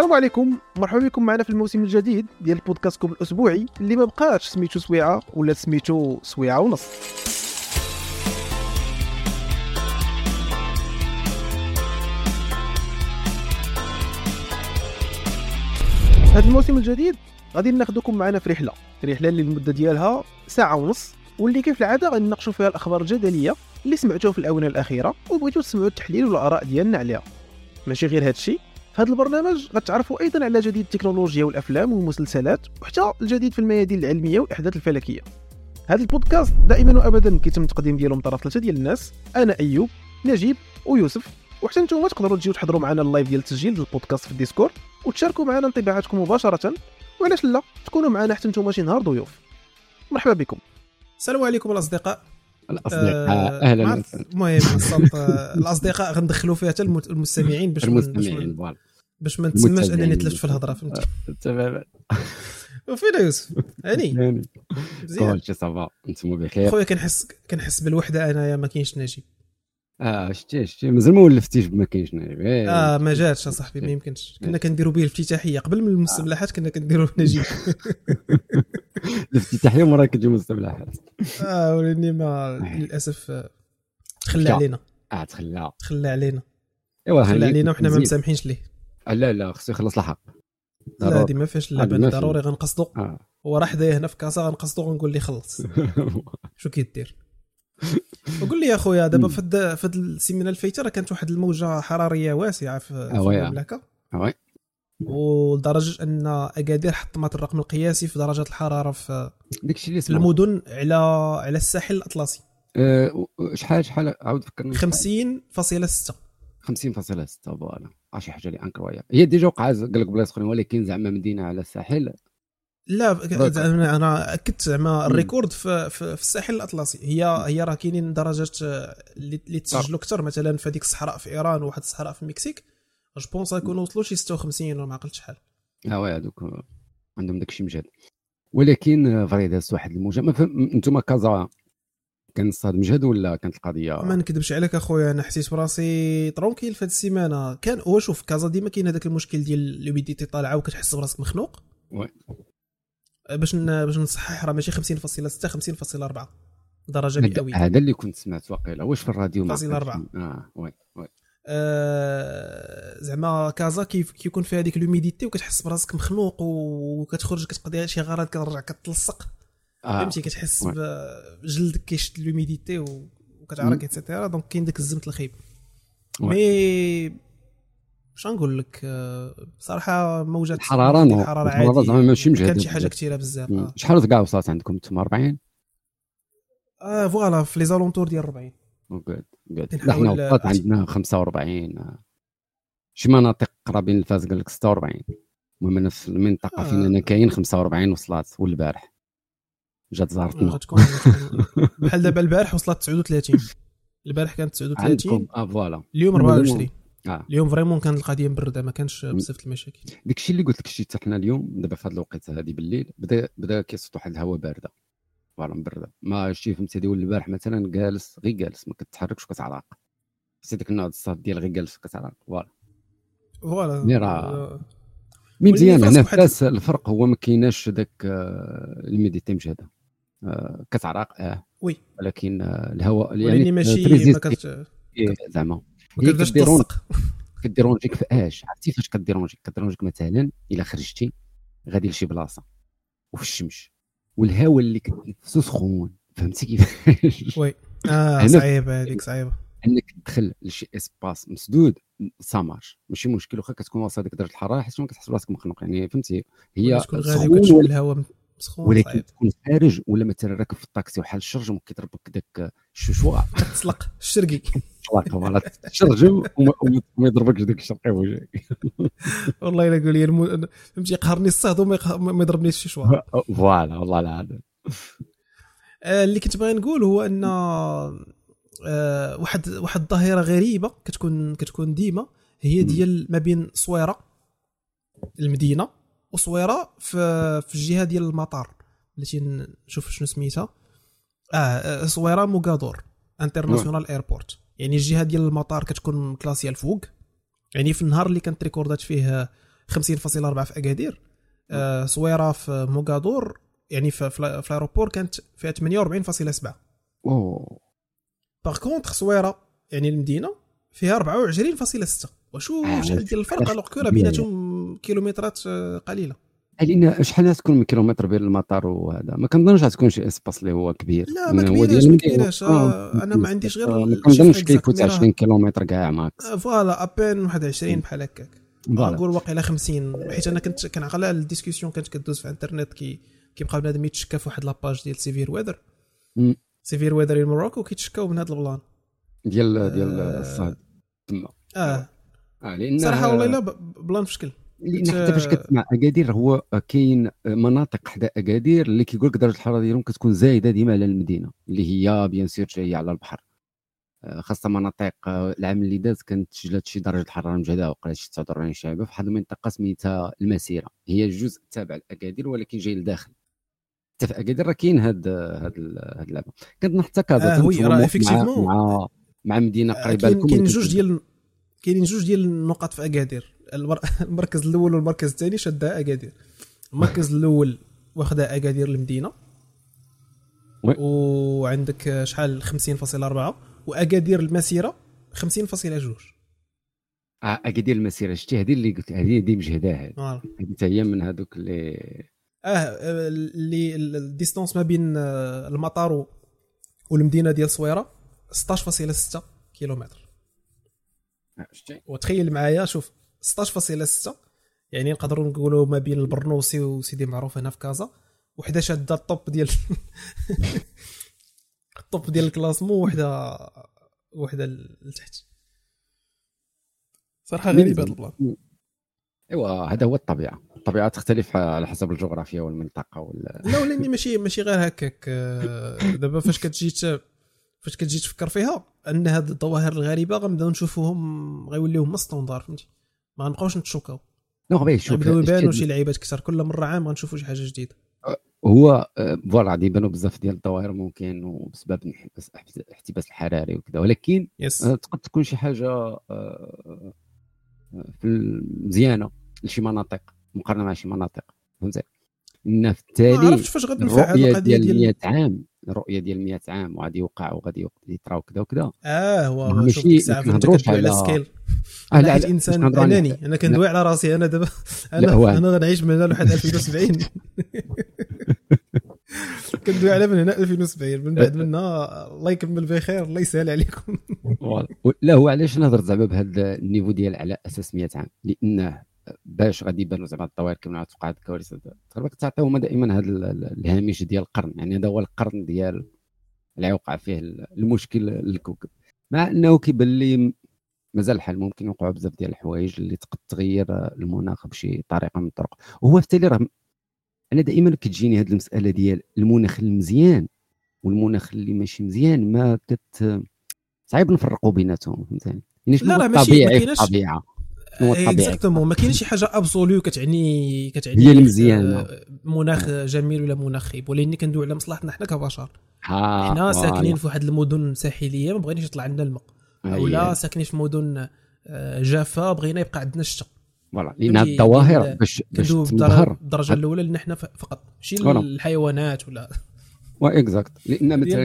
السلام عليكم. مرحبا بكم معنا في الموسم الجديد ديال البودكاستكم الأسبوعي اللي ما بقاش سميتو سويعة ولا سميتو سويعة ونص. هذا الموسم الجديد غادي ناخذكم معنا في رحلة. رحلة اللي المدة ديالها ساعة ونص واللي كيف العادة غنناقشوا فيها الأخبار الجدلية اللي سمعتوها في الآونة الأخيرة وبغيتو تسمعوا التحليل والآراء ديالنا عليها. ماشي غير هذا الشيء في هذا البرنامج غتعرفوا أيضا على جديد التكنولوجيا والأفلام والمسلسلات وحتى الجديد في الميادين العلمية والأحداث الفلكية. هذا البودكاست دائما وابدا كيتم التقديم ديالو من طرف ثلاثة ديال الناس. أنا أيوب نجيب ويوسف. وحتى نتوما تقدروا تجيو تحضروا معنا ال live ديال التسجيل ديال البودكاست في ال Discord وتشاركوا معنا انطباعاتكم مباشرة. وعلاش لا؟ تكونوا معنا حتى نتوما شي نهار ضيوف. مرحبا بكم. السلام عليكم الاصدقاء الأصدقاء آه، أهلا المهم آه، الأصدقاء غندخلوا فيها حتى المستمعين باش المستمعين فوالا. باش ما نتسماش. أنني تلفت في الهضرة فهمتي تماما وفينا يوسف. هاني. مزيان كلشي صافا أنتم بخير. خويا كنحس كنحس بالوحدة انايا ما كاينش ناجي. آه شتي شتي مازال ما ولفتيش بما كاينش إيه. آه ما جاتش اصاحبي ما يمكنش. كنا كنديروا به الافتتاحية. قبل من المستبلحات كنا كنديروا نجيب الافتتاحية مرة كتجي مستبلحات آه ولاني ما للأسف آه، تخلى شا. علينا. آه تخلى. تخلى علينا. ايوا تخلى علينا وحنا ما. مسامحينش ليه. آه، لا لا خصو يخلص الحق. لا. هذه ما فيهاش اللعبه ما. ضروري غنقصدو. آه. هو راه حدايا هنا في كاسا غنقصدو غنقول ليه خلص. شو كيدير؟ وقول لي يا خويا دابا. في في السيمانه الفايته راه كانت واحد الموجة حرارية واسعة في. المملكة. وي. ولدرجة أن أكادير حطمت الرقم القياسي في درجات الحرارة في داكشي اللي المدن على على الساحل الأطلسي. و- شحال شحال؟ عاود فكرني. 50.6 50.6 voilà. شي حاجة اللي incroyable هي déjà وقعت قال لك بلايص أخرين ولكن زعما مدينة على الساحل le record. أنا أكدت زعما ال record في, في, في الساحل الأطلسي. هي هي راه كاينين درجات آه، اللي تسجلوا أكثر مثلا في هذيك الصحراء في إيران وواحد الصحراء في المكسيك je pense غيكونوا وصلوا شي 56 ولا ما عقلتش شحال. ها oui هذوك آه، عندهم داكشي مجهد. ولكن آه، فريد هز واحد الموجه. أنتم كازا كان الصهد مجهد ولا كانت القضية؟ ما نكذبش عليك أخويا أنا حسيت براسي tranquille في هذه السيمانة. كان هو شوف كازا ديما كاين هذاك المشكل ديال l'humidité طالعة وكتحس براسك مخنوق. oui. باش باش نصحح راه ماشي 50.6 50.4 درجة مئوية هذا اللي كنت سمعت واقيلا واش في الراديو ما فاصلة عقلتش. أربعة. آه oui oui آه، زعما كازا كيف كيكون فيها هذيك l'humidité وكتحس براسك مخنوق وكتخرج كتقضي شي غرض كترجع كتلصق آه. فهمتي كتحس oui. بجلدك كيشد l'humidité وكتعرق et cetera donc كاين داك الزمت الخايب. mais واش غنقول لك آه، بصراحه موجات الحراره الحراره الحراره عادي زعما ماشي مجهد. كانت شي حاجة كثيره بزاف. آه, شحال كاع وصلت عندكم؟ أنتم 40 آه voilà في les alentours ديال 40 جود جود نحاول- حنا وصلت عندنا 45 آه. شي مناطق قرابين لفاس قال لك 46 المهم أنا في المنطقة آه. فين أنا كاين 45 وصلت والبارح. جات زارتنا غتكون- بحال دابا البارح وصلت 39 البارح كانت 39 عندكم آه voilà. اليوم المهم- 24 آه. اليوم vraiment كانت القضية مبردة ما كانش بزاف المشاكل. داكشي اللي قلت لك شتي حنا اليوم دابا في هذه الوقيتة هذه بالليل بدا بدا كيصوت واحد الهواء باردة. voilà مبردة. ما شتي فهمتي ديال البارح مثلا جالس غير جالس ما كتحركش وكتعرق حسيت ديك النوع الصهد ديال غير جالس وكتعرق voilà. voilà. mais راه- آه، mais واللي مزيان هنا واحد- فاس الفرق هو ما كايناش داك آه، l'humidité مجهده آه، كتعرق آه. oui. ولكن آه، الهواء يعني ماشي ما كت- زعما. ما كتبداش تلصق ك déranger يك في اش عرفتي فاش كديرونجيك كديرونجيك مثلا إلا خرجتي غادي لشي بلاصة وفي الشمس والهواء اللي كتنفسو سخون فهمتي كيفاش oui. آه صعيبة هذيك صعيبة. إنك تدخل لشي espace مسدود ça marche. ماشي مشكل واخا كتكون واصل ديك درجة الحرارة حيت ما كتحس براسك مخنوق يعني فهمتي؟ هي تكون غادي ولا- الهواء ولكن صعيب. تكون خارج ولا مثلا راكب في الطاكسي وحال الشرجم وكيضربك داك الشوشوع تسلق الشرقي. ولا تشرجم وما يضربكش داك الشرقي جاي والله إلا قول لي فهمتي يقهرني الصهد وما يضربنيش شوار فوالا والله العظيم آه، اللي كنت باغي نقول هو إن آه، واحد واحد الظاهرة غريبة كتكون كتكون ديما هي. ديال ما بين صويرة المدينة وصويره في في الجهة ديال المطار. بلاتي نشوف شنو سميتها. آه آه، صويره موغادور international airport يعني الجهة ديال المطار كتكون كلاسية الفوق. يعني في النهار اللي كانت ريكوردات فيه 50.4 في أكادير آه صويره في موغادور يعني في, في ال aéroport كانت فيها 48.7 أوه. par contre صويره يعني المدينة فيها 24.6 وشوف آه، شحال ديال الفرق فرق alors que. بيناتهم كيلومترات آه، قليلة. لأن شحال غتكون من كيلومتر بين المطار وهذا ما كنظنش غتكون شي espace اللي هو كبير. لا ما لأن هو كبيرش ما. كبيرش. آه، أنا ما عنديش غير ما كنظنش كيفوت mais راه- 20 كيلومتر كاع max. آه، voilà à peine واحد 20 بحال هكاك. نقول واقيلا 50 حيت أنا كنت كنعقل على ال discussion كانت كدوز في الإنترنت كي كيبقى بنادم يتشكى في واحد la page ديال Severe Weather. Severe Weather in Morocco كيتشكاو من هذا ال plan. ديال ديال آه. الصهد. تما. آه. آه لأن صراحة والله لا plan في شكل. لأن كنت- حتى فاش كتسمع أكادير هو كاين مناطق حدا أكادير اللي كيقول لك درجة الحرارة ديالهم كتكون زايدة ديما على المدينة اللي هي bien sûr جاية على البحر. آه، خاصة مناطق آه، العام اللي داز كانت سجلت شي درجة الحرارة مجهدة وقيلا شي 49 شعبه في واحد المنطقة سميتها المسيرة. هي جزء تابع لأكادير ولكن جاي لداخل. حتى في أكادير راه كاين هاد هاد ال- هاد اللعبة. كنظن حتى كازا آه، وي، راه مع. مع مع مدينة آه، قريبة لكم كاين اللي جوج ديال كاينين جوج ديال النقط في أكادير. المركز الأول والمركز الثاني شادها أكادير. المركز الأول واخدها أكادير المدينة. oui. وعندك شحال؟ 50.4 وأكادير المسيرة 50.2 آه أكادير المسيرة. شتي هذه اللي قلت هذه دي مجهداها هذه. هذه حتى هي من هذوك اللي آه اللي ال distance ما بين آه، المطار والمدينة ديال صويرة 16.6 كيلومتر. آه، شتي. وتخيل معايا شوف 16.6 يعني نقدروا نقولوا ما بين البرنوسي وسيدي معروف هنا في كازا وحده شاده ال top ديال ال top ديال ال classement وحده وحده لتحت. صراحة غريبه هذا ال plan ايوا هذا هو الطبيعة. الطبيعة تختلف على حسب الجغرافيا والمنطقة وال... لا ولاني ماشي ماشي غير هكاك. آه، دابا فاش كتجي فاش كتجي تفكر فيها أن هاد الظواهر الغريبة غنبداو نشوفوهم غيوليو هما standard فهمتي؟ ما غنبقاوش نت choquer او. نو غبي شوف غنبداو يبانوا شتي- شي لعيبات كثر كل مرة عام غنشوفوا شي حاجة جديدة. هو آه، فوالا غادي يبانوا بزاف ديال الظواهر ممكن وبسبب الاحتباس الحراري وكذا. ولكن يس آه، تقد تكون شي حاجة آه، في مزيانة لشي مناطق مقارنة مع شي مناطق. فهمتي إن في ما التالي عرفتش فاش غتنفع الرؤية القضية ديال 100 ديال عام. الرؤية ديال 100 عام وغادي يوقع وغادي يطرا وكذا وكذا آه هو ماشي- كتدوي على scale. لا نهضروا على- أناني أنا كندوي على راسي أنا دابا أنا أنا غنعيش من هنا لواحد 2070 كندوي على من هنا 2070 من بعد منها الله يكمل بخير الله يسهل عليكم. لا هو علاش نهضر زعما بهذا ال niveau ديال على أساس 100 عام؟ لأنه باش غادي يبانوا زعما الطوارئ كما غتوقع هاد الكوارث. تقريبا كتعطيو هما دائما هذا ال- ال- الهامش ديال القرن. يعني هذا هو القرن ديال اللي وقع فيه ال- المشكل للكوكب. مع أنه كيبان لي مازال الحال ممكن يوقعوا بزاف ديال الحوايج اللي تقد تغير المناخ بشي طريقة من الطرق. وهو في التالي راه أنا دائما كتجيني هذه المسألة ديال المناخ المزيان والمناخ اللي ماشي مزيان ما كت صعيب نفرقوا بيناتهم فهمتني؟ يعني شنو لا، لا، ماشي- الطبيعي ما في كايناش- الطبيعة؟ exactement ما كاينش شي حاجة absolue كتعني كتعني هي المزيانة. آه، مناخ جميل ولا مناخ خايب ولكن كندوي على مصلحتنا حنا كبشر حنا. ساكنين في واحد المدن ساحلية ما بغيناش يطلع عندنا الماء أييه. ولا ساكنين في مدن آه، جافة بغينا يبقى عندنا الشتاء voilà لأن؟ الظواهر باش باش تظهر الدرجه الأولى لأن حنا فقط ماشي. الحيوانات ولا و exact لأن مثلا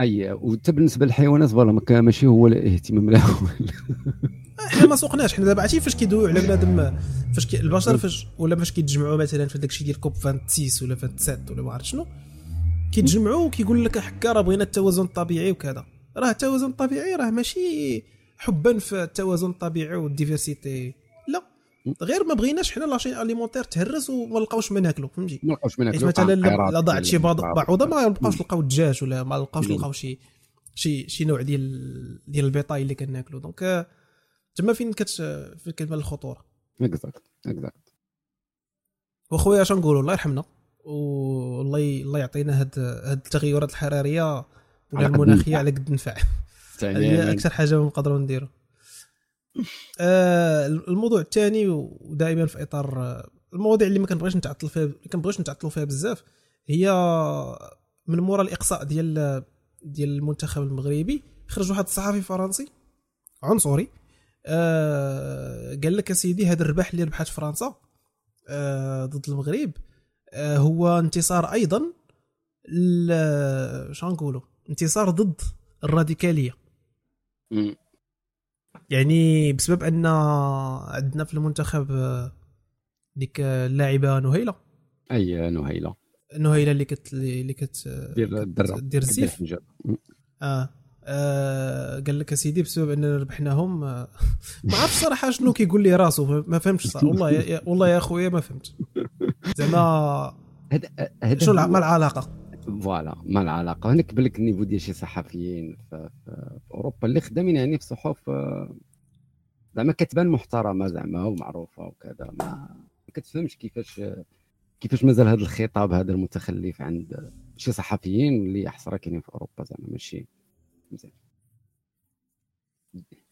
أي وحتى بالنسبة للحيوانات voilà ماشي هو الاهتمام لهم حنا ما سوقناش حنا دابا عرفتي فاش كيدويو على بنادم فاش كي البشر فاش ولا فاش كيتجمعوا مثلا في داكشي ديال COP 26 ولا 27 ولا ما عرفت شنو كيتجمعوا وكيقول لك حكا راه بغينا التوازن الطبيعي وكذا. راه التوازن الطبيعي راه ماشي حبا في التوازن الطبيعي وال diversité. لا غير ما بغيناش حنا la chaîne alimentaire تهرس وما نلقاوش ما ناكلو فهمتي ما لقاوش من حيت هاك مثلا القيرات لا ضاعت شي. بعوضة ما نبقاوش نلقاو الدجاج ولا ما نبقاوش مم. نلقاو شي شي شي نوع ديال ديال البيطاي اللي كناكلو donc آه، تما فين كت فين كتبان الخطورة exact exact وخويا اش نقولوا الله يرحمنا والله الله يعطينا هاد هاد التغيرات الحرارية ولا المناخيه. على قد النفع هذه. أكثر حاجة نقدروا نديروا آه الموضوع الثاني ودائما في إطار آه، المواضيع اللي ما كنبغيش نتعطل فيها ما كنبغيش نتعطلوا فيها بزاف هي من مورا الإقصاء ديال ديال المنتخب المغربي. خرج واحد الصحفي فرنسي عنصري آه قال لك أسيدي هذا الرباح اللي ربحت فرنسا آه ضد المغرب آه هو انتصار أيضا شنو نقولوا انتصار ضد الراديكالية. يعني بسبب أن عندنا في المنتخب ديك اللاعبة نهيلة. أي نهيلة. نهيلة اللي كت اللي كت دير دير الزيف آه. آه قال لك أسيدي بسبب أننا ربحناهم. آه ما عرفتش صراحة شنو كيقول لي راسو ما فهمتش صراحة. والله يا والله يا خويا ما فهمت. زعما شنو ما العلاقة؟ voilà ما العلاقة؟ هناك بالك ال niveau ديال شي صحفيين في, في, أوروبا اللي خدامين يعني في صحف آه، زعما كتبان محترمة زعما ومعروفة وكذا ما كتفهمش كيفاش كيفاش مازال هذا الخطاب هذا المتخلف عند شي صحفيين اللي احسرا كاينين في أوروبا زعما ماشي مزيان.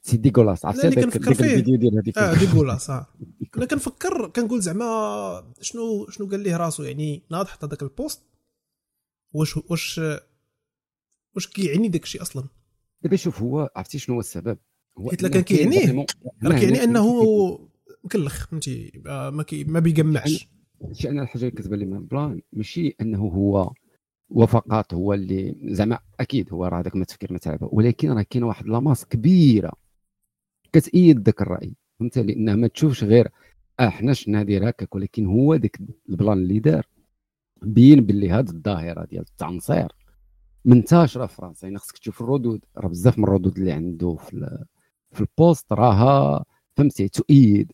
c'est dégueulasse عرفتي؟ ديك الفيديو ديال هذيك آه dégueulasse آه. أنا كنفكر كنقول زعما شنو شنو قال ليه راسو يعني ناض حط هذاك ال post. واش واش واش كيعني داك الشيء أصلا؟ دابا شوف هو عرفتي شنو هو السبب؟ هو حيت كان كيعنيه راه كيعني أنه مكلخ فهمتي؟ ما كي ما بيجمعش. شي أنا الحاجة اللي كتبان لي من plan ماشي أنه هو وفقط هو اللي زعما أكيد هو راه هذاك ما تفكير ما تعب ولكن راه كاين واحد la masse كبيرة كتأيد ذاك الرأي فهمت؟ لانها ما تشوفش غير آه حنا شنا داير هكاك ولكن هو ذاك ال plan اللي دار. بين باللي هذه الظاهرة ديال التعنصير. منتشره في فرنسا يعني خصك تشوف الردود. راه بزاف من الردود اللي عنده في في ال post راها فهمتي تؤيد.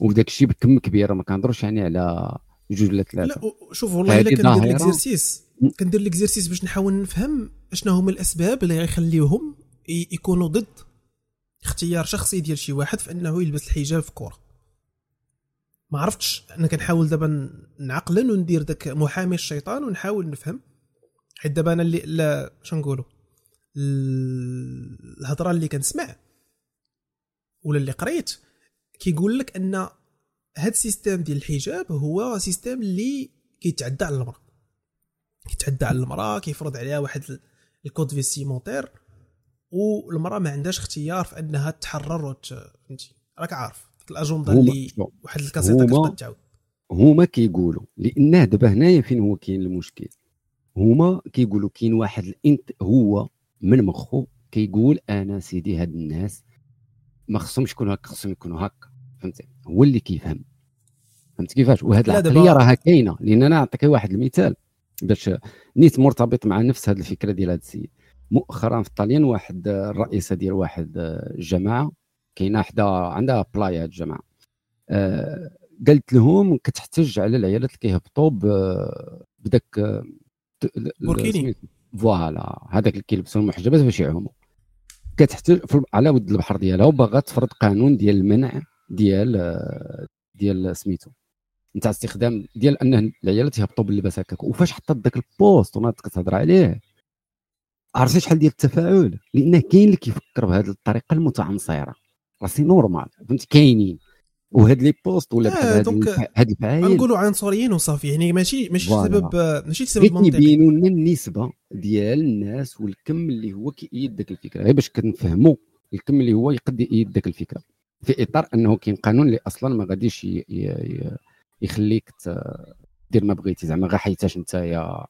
وداك الشيء بكم كبيره ما كنهضروش يعني على جوج ولا ثلاثة. لا شوف والله إلا كندير l'exercice كندير l'exercice باش نحاول نفهم اشنا هما الأسباب اللي غيخليوهم يكونوا ضد اختيار شخصي ديال شي واحد في انه يلبس الحجاب في كره ما عرفتش. أنا كنحاول دابا نعقلن وندير داك محامي الشيطان ونحاول نفهم. حيت دابا أنا اللي لا شنو نقولوا الهضرة اللي كنسمع ولا اللي قريت كيقول لك أن هاد ال système ديال الحجاب هو système اللي كيتعدى على المرأة. كيتعدى على المرأة كيفرض عليها واحد ال code vestimentaire والمرأة ما عندهاش اختيار في أنها تحرر فهمتي؟ راك عارف. الأجندة اللي واحد الكاسيطه كتبقى تعاود. هما كيقولوا لأنه دابا هنايا فين هو كاين المشكل؟ هما كيقولوا كاين واحد الانت هو من مخه كيقول أنا سيدي هاد الناس ما خصهمش يكونوا هكا خصهم يكونوا هكا فهمتي؟ هو اللي كيفهم. فهمت كيفاش؟ وهاد العقلية راها كاينة لأن أنا نعطيك واحد المثال. باش نيت مرتبط مع نفس هذه الفكرة ديال هذا السيد. مؤخرا في الطاليان واحد الرئيسة ديال واحد الجماعة كاينة حدا عندها بلايا هاد الجماعة. آه قالت لهم كتحتج على العيالات اللي كيهبطوا بداك burkini. voilà هذاك اللي كيلبسوا المحجبات باش يعوموا كتحتج على ود البحر ديالها وباغا تفرض قانون ديال المنع ديال ديال سميتو. نتاع استخدام ديال أن العيالات يهبطوا باللباس هكاك. وفاش حطت ذاك ال post وناضت كتهضر عليه؟ عرفتي شحال ديال التفاعل؟ لأن كاين اللي كيفكر بهذه الطريقة المتعنصرة. راسي normal فهمت كاينين. وهاد les posts ولا بحال هاد هاد الفعايل نقولوا عنصريين وصافي يعني ماشي ماشي سبب ماشي سبب منطقي. يبينوا لنا النسبة ديال الناس والكم اللي هو كيأيد ذاك الفكرة. غير باش كنفهموا الكم اللي هو يقد يأيد ذاك الفكرة. في إطار أنه كاين قانون اللي أصلا ما غاديش يخليك دير ما بغيتي. زعما غير حيتاش أنت يا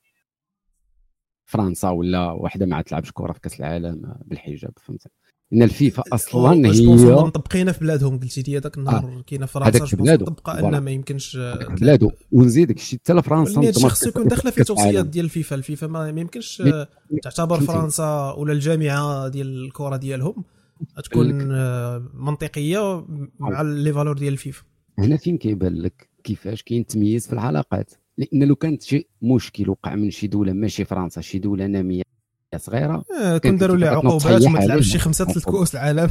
فرنسا ولا وحدة ما تلعبش كرة في كأس العالم بالحجاب فهمت؟ إن الفيفا أصلا هي مطبقينها في بلادهم. قلتي لي هذاك النهار آه. كاينة فرنسا مطبقه ان ما يمكنش بلادو ونزيدك شي حتى فرنسا خصو يكون داخله في توصيات ديال الفيفا. الفيفا ما يمكنش تعتبر فرنسا ولا الجامعة ديال الكرة ديالهم. تكون آه، منطقية مع les valeurs ديال الفيفا. هنا فين كيبان لك كيفاش كاين تمييز في العلاقات؟ لأن لو كانت شي مشكل وقع من شي دولة ماشي فرنسا شي دولة نامية. صغيرة. آه كون داروا لها عقوبات وما تلعبش شي خمسة ثلاث كؤوس العالم.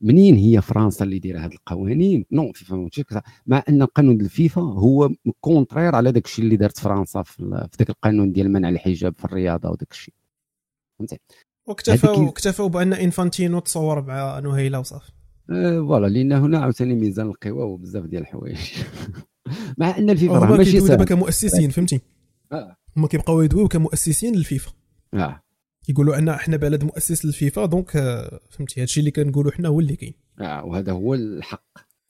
منين هي فرنسا اللي دايره هذه القوانين؟ نو الفيفا مع أن قانون الفيفا هو contraire على داك الشيء اللي دارت فرنسا في ذاك القانون ديال منع الحجاب في الرياضة وداك الشيء. فهمتي؟ واكتفوا اكتفوا بأن إنفانتينو تصور مع نهيله وصافي. أه voilà. لأن هنا عاوتاني ميزان القوى وبزاف ديال الحوايج. مع أن الفيفا راه ماشي دابا كمؤسسين فهمتي؟ آه. هما كيبقاو يدويو كمؤسسين للفيفا. آه. يقولوا أن إحنا بلد مؤسس للفيفا donc آه، فهمتي؟ هادشي اللي كنقولوا حنا هو اللي كاين. آه وهذا هو الحق.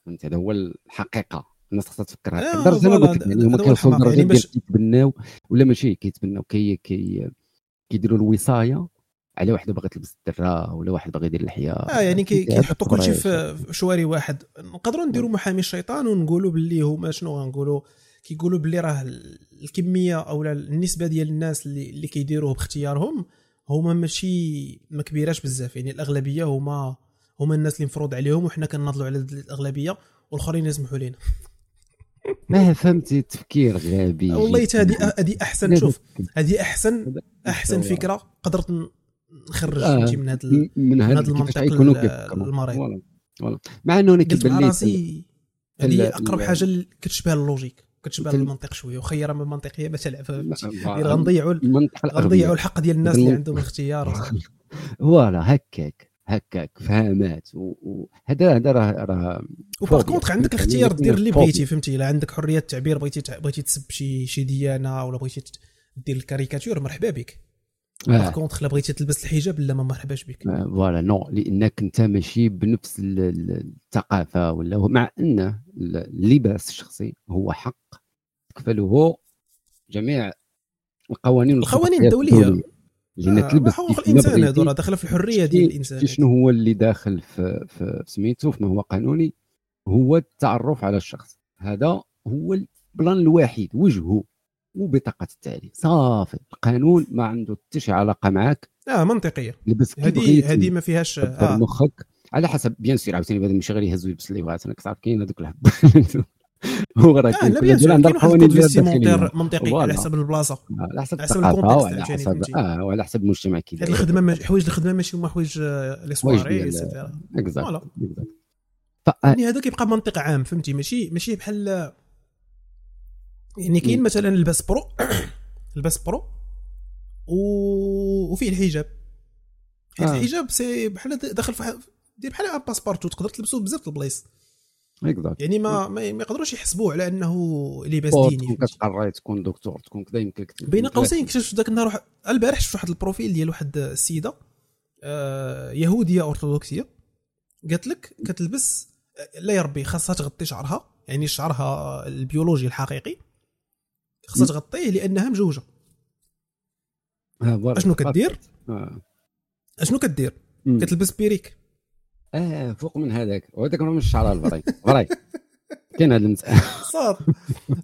فهمت هذا هو الحقيقة. الناس خصها تفكر هكا. لدرجه أنا قلت لك يعني هما كيوصلوا. لدرجة يعني باش- كيتبناو ولا ماشي كيتبناو كي كي كيديروا الوصاية على واحد باغي تلبس الدره ولا واحد باغي يدير اللحيه آه يعني كيحطوا كل شيء التبرير. في في شواري واحد. نقدروا نديروا محامي الشيطان ونقولوا باللي هما شنو غنقولوا؟ كيقولوا باللي راه الكمية أو النسبة ديال الناس اللي اللي كيديروه باختيارهم هما ماشي ما كبيراش بزاف يعني الأغلبية هما هما الناس اللي مفروض عليهم وحنا كنناضلوا على الأغلبية والآخرين يسمحوا لنا ما فهمتي التفكير غبي والله. هذه هذه أحسن شوف. هذه أحسن أحسن المستوى. فكرة قدرت نخرج آه، من هذا من هذا المنطق. المريض. voilà مع إنه أنا كيبان لي هذه أقرب حاجة كتشبه ال logique كتشبه المنطق شوية وخير من المنطقيه ما تلعبها لا، فهمتي؟ voilà. يعني غنضيعوا غنضيعوا الحق ديال الناس اللي. عندهم الاختيار voilà هكاك هكاك فهمات وهذا هذا راه راه و par contre عندك يعني الاختيار يكون دير اللي. بغيتي فهمتي إلا عندك حرية التعبير بغيتي بغيتي تسب شي شي ديانة ولا بغيتي دير الكاريكاتور مرحبا بك par contre الا بغيتي تلبس الحجاب لا ما مرحباش بك آه، voilà non لأنك أنت ماشي بنفس ال- ال- الثقافة ولا مع أن اللباس الشخصي هو حق تكفله جميع القوانين القوانين الدولية. لأن آه، تلبس حقوق الإنسان. هذو راه داخله في الحرية ديال الإنسان شنو هو اللي داخل في, في في سميتو في ما هو قانوني هو التعرف على الشخص هذا هو ال plan الوحيد وجهه وبطاقة التعريف صافي. القانون ما عنده حتى شي علاقة معك آه منطقية. هذه هذه ما فيهاش آه. مخك على حسب bien sûr عاوتاني بعد ماشي غير يهز ويلبس اللي بغات أنا كتعرف كاين هذوك الحب هو راه آه كاين لا bien sûr عندها القوانين vestimentaires منطقي على. حسب البلاصة. على حسب على حسب الثقافه وعلى حسب. آه وعلى حسب المجتمع كي داير الخدمة حوايج الخدمة ماشي هما حوايج آه، les soirées ديال- exact يعني هذا كيبقى منطق عام فهمتي؟ ماشي ماشي بحال يعني كاين. مثلا لباس pro لباس pro و... وفيه الحجاب. حيت آه. الحجاب c'est بحال داخل في دير بحال un passe-partout تقدر تلبسو بزاف د البلايص. exact يعني ما ما يقدروش يحسبوه على أنه لباس تكون ديني. فهمتي؟ كتقري تكون دكتور تكون كذا يمكن بين قوسين اكتشفت ذاك النهار البارح شفت واحد ال profil ديال واحد السيدة آه، يهودية ارثوذكسيه قالت لك كتلبس لا يا ربي خاصها تغطي شعرها يعني شعرها البيولوجي الحقيقي. خاصها م. تغطيه لأنها مجوجة. آه،. أشنو كدير؟ آه. أشنو كدير. كتلبس perruque. آه فوق من هذاك. وهذاك راه مش شعر ال vrai. vrai كاين هذا المسألة صاد.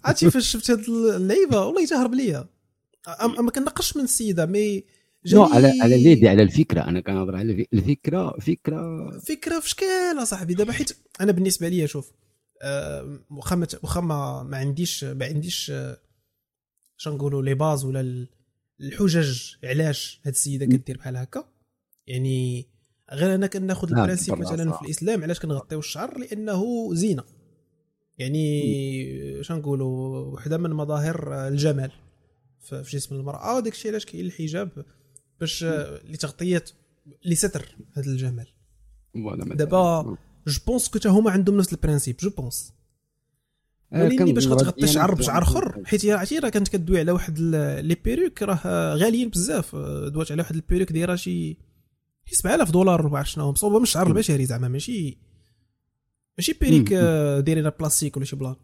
عرفتي فاش شفت هاد اللعيبة؟ والله تهرب ليا. ما كنقش من السيدة mais non على على l'idée على الفكرة. أنا كنهضر على الف- الفكرة فكرة. فكرة في شكال أصاحبي. دابا حيت أنا بالنسبة لي شوف آه، واخا واخا ما ما عنديش ما عنديش آه، شنو نقولوا لي باز ولا ال- الحجج علاش هاد السيدة كدير بحال هكا؟ يعني غير أنا كناخذ نعم، البرانسيب مثلا. في الإسلام علاش كنغطيو الشعر؟ لأنه زينة. يعني شنو نقولوا؟ وحدة من مظاهر الجمال في جسم المرأة وداك الشيء علاش كاين الحجاب باش لتغطية لستر هذا الجمال. دابا je pense que هما عندهم نفس ال principe je pense. آه، وليني باش غتغطي يعني شعر بشعر اخر حيت عرفتي راه كانت كدوي على واحد les perruques راه غاليين بزاف. دوات على واحد ال perruque دايره شي شي 7000 دولار ما عرفت شنو مصوبة من الشعر البشري زعما ماشي ماشي perruque. آه، دايرين بلاستيك ولا شي plan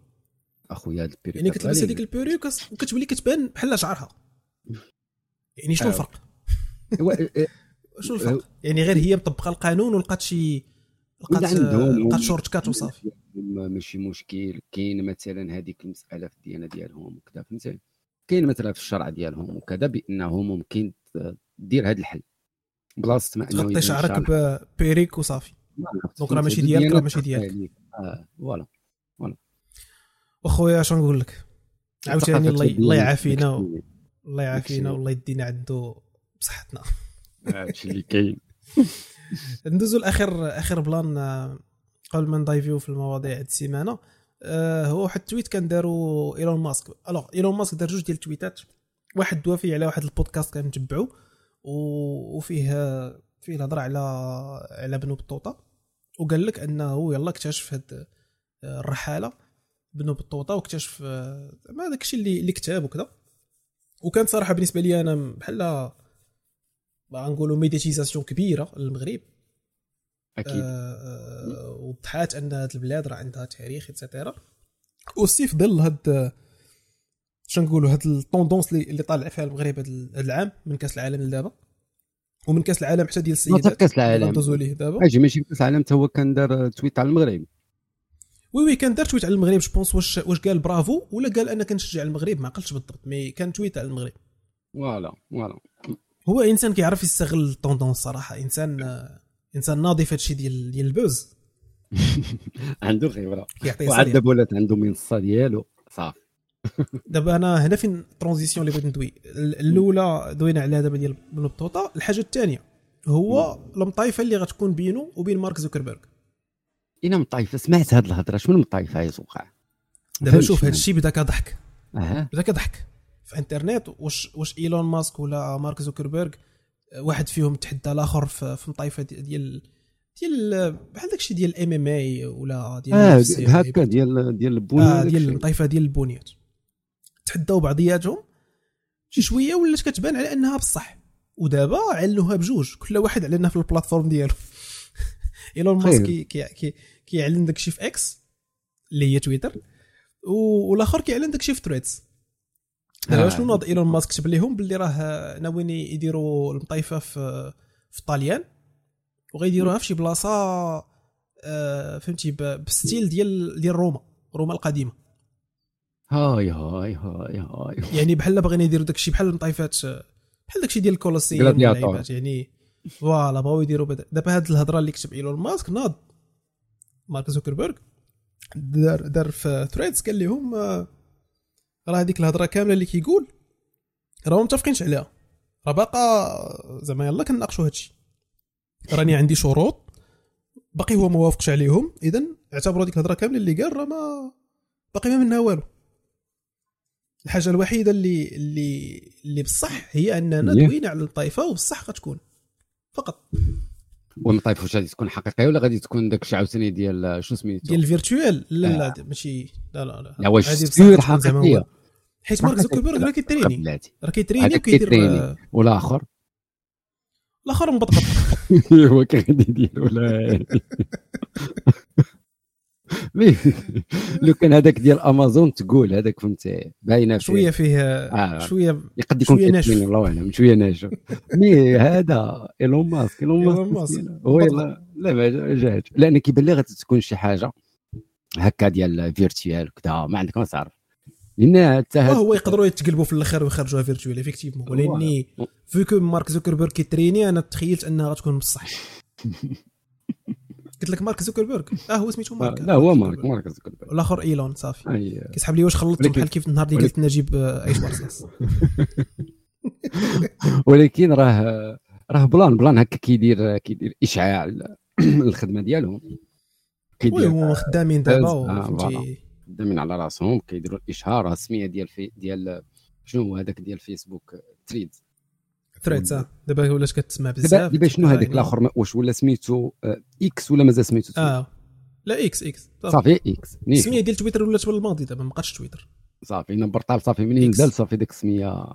أخويا هاد ال période يعني كتلبس هذيك ال perruque وكتولي كتبان بحال شعرها. يعني شنو آه. الفرق؟ آه، شنو الفرق؟ يعني غير هي مطبقة القانون ولقات شي لقات عندهم- لقات shortcut وصافي. ما- ماشي مشكل. كاين مثلا هذيك المسألة في الديانة ديالهم وكذا فهمتي كاين مثلا في الشرع ديالهم وكذا بانه ممكن دير هذا الحل. بلاصة ما أنه تغطي شعرك ب perruque وصافي. ما عرفت، donc راه ماشي؟ ديالك، راه ماشي ديالك. آه voilà واخويا اش نقول لك؟ عاوتاني الله الله يعافينا الله يعافينا. والله يدينا عنده بصحتنا. هادشي اللي كاين. ندوزو لاخر آخر plan آه، قبل ما ن dive يو في المواضيع هاد السيمانة. آه، هو واحد ال tweet كان دارو إيلون ماسك. alors إيلون ماسك دار جوج ديال التويتات. واحد دوا فيه على واحد البودكاست كنتبعو و- وفيه فيه الهضرة على على بن بطوطة. وقال لك أنه يلا اكتشف هاد آه، الرحالة بن بطوطة واكتشف زعما داك الشيء اللي اللي كتاب وكذا. وكان صراحة بالنسبة لي أنا بحال غنقولوا médiatisation كبيره للمغرب أكيد. آه، وضحات أن هاد البلاد راه عندها تاريخ et cetera و c'est في ظل هاد شنو نقولوا هاد ال tendance اللي, اللي طالع فيها المغرب هاد العام من كأس العالم لدابا. ومن كأس العالم حتى ديال السيدات. كأس العالم. دوزو ليه دابا. أجي ماشي كأس العالم حتى هو كان دار tweet على المغرب. oui oui كان دار tweet على المغرب. je pense واش واش قال برافو ولا قال أنا كنشجع المغرب ما عقلتش بالضبط mais كان tweet على المغرب. voilà voilà هو إنسان كيعرف يستغل ال tendance صراحة إنسان إنسان ناضي في هادشي ديال ديال ال buzz. عنده خبرة. وعاد ولات عنده منصة ديالو. صافي. دابا أنا هنا فين transition اللي بغيت ندوي ال- الأولى دوينا عليها دابا ديال بن بطوطه الحاجة الثانية هو المطايفة اللي غتكون بينه وبين مارك زوكربيرغ. أنا مطايفة. سمعت هاد الهضرة. شنو مطايفه يا وقع دابا شوف الشيء بدا كضحك بدا كضحك في انترنت واش واش إيلون ماسك ولا مارك زوكربيرغ واحد فيهم تحدى الآخر في في مطايفة ديال ديال بحال داكشي ديال ال MMA ولا ديال آه. هكا ديال ديال آه وداك ديال الشيء. الطائفه ديال البنيات تحداو بعضياتهم شي شوية ولات كتبان على أنها بصح ودابا علنوها بجوج كل واحد علنها في ال plateforme ديالو إيلون. ماسك كي كي كي كيعلن داكشي في X اللي هي تويتر والآخر كيعلن داكشي في Threads دابا آه. شنو ناض إيلون ماسك؟ كتب لهم باللي راه ناويين يديروا المطايفة في في طاليان وغيديروها في شي بلاصة آه، فهمتي ب style ديال ديال روما روما القديمة. هاي هاي هاي هاي. يعني بحال باغيين يديروا داكشي بحال المطايفات بحال داكشي ديال الكولوسيوم يعني voilà بغاو يديروا دابا هاد الهضرة اللي كتب إيلون ماسك ناض مارك زوكربيرغ دار دار في Threads قال لهم آه، راه هذيك الهضرة كاملة اللي كيقول راهم متفقينش عليها. راه باقا زعما يلا كنناقشوا هادشي. راني عندي شروط باقي هو ما وافقش عليهم اذا اعتبروا هذيك الهضرة كاملة اللي قال راه ما باقي ما منها والو. الحاجة الوحيدة اللي اللي اللي بصح هي أننا Yeah. دوينا على الطائفة وبصح غتكون. فقط. والمطايف واش غادي تكون حقيقية ولا غادي تكون داك الشيء عاوتاني ديال شنو سميتو ديال ال virtuel؟ لا لا آه. ماشي. لا لا لا. لا واش غتكون زعما حقيقية. حيت مارك زوكربيرغ راه كيتريني راه كيتريني. وكيدير والآخر؟ الآخر مبطبط هو كان غادي يدير ولا mais لو كان هذاك ديال امازون تقول هذاك فهمتي باينة. شوية فيه آه. شوية يقد يكون شوية ناشف. الله أعلم شوية ناشف. mais هذا إيلون ماسك إيلون ماسك. هو لا ما جاهش لأن كيبان لي غادي تكون شي حاجة هكا ديال virtuel وكذا ما عندك ما تعرف لأن حتى هاد- هو يقدروا يتقلبوا في الآخر ويخرجوها virtuel effectivement ولأني فيكو مارك زوكربيرغ كيتريني أنا تخيلت أنها غتكون بصح. قلت لك مارك زوكربيرغ آه هو سميتو مارك لا هو مارك مارك زوكربيرغ والآخر إيلون صافي. كيسحب لي واش خلطتهم ولكن- بحال كيف النهار اللي قلت نجيب آه، إيش بارساس ولكن راه راه بلان بلان هكا كيدير كيدير إشعاع الخدمة ديالهم. وي كيدير هما خدامين دابا آه، فهمتي خدامين على راسهم كيديروا الإشهار السميه ديال في ديال شنو هو هذاك ديال فيسبوك تريد آه. دابا ولات كتسمع دابا بزاف دابا شنو هذاك يعني- الآخر؟ واش ولا سميتو آه، إكس ولا مازال سميتو؟ آه. لا إكس إكس صافي. إكس. السمية ديال تويتر ولات بالماضي دابا؟ ما بقاتش تويتر صافي نبرطال صافي منين. نزل صافي ديك السمية.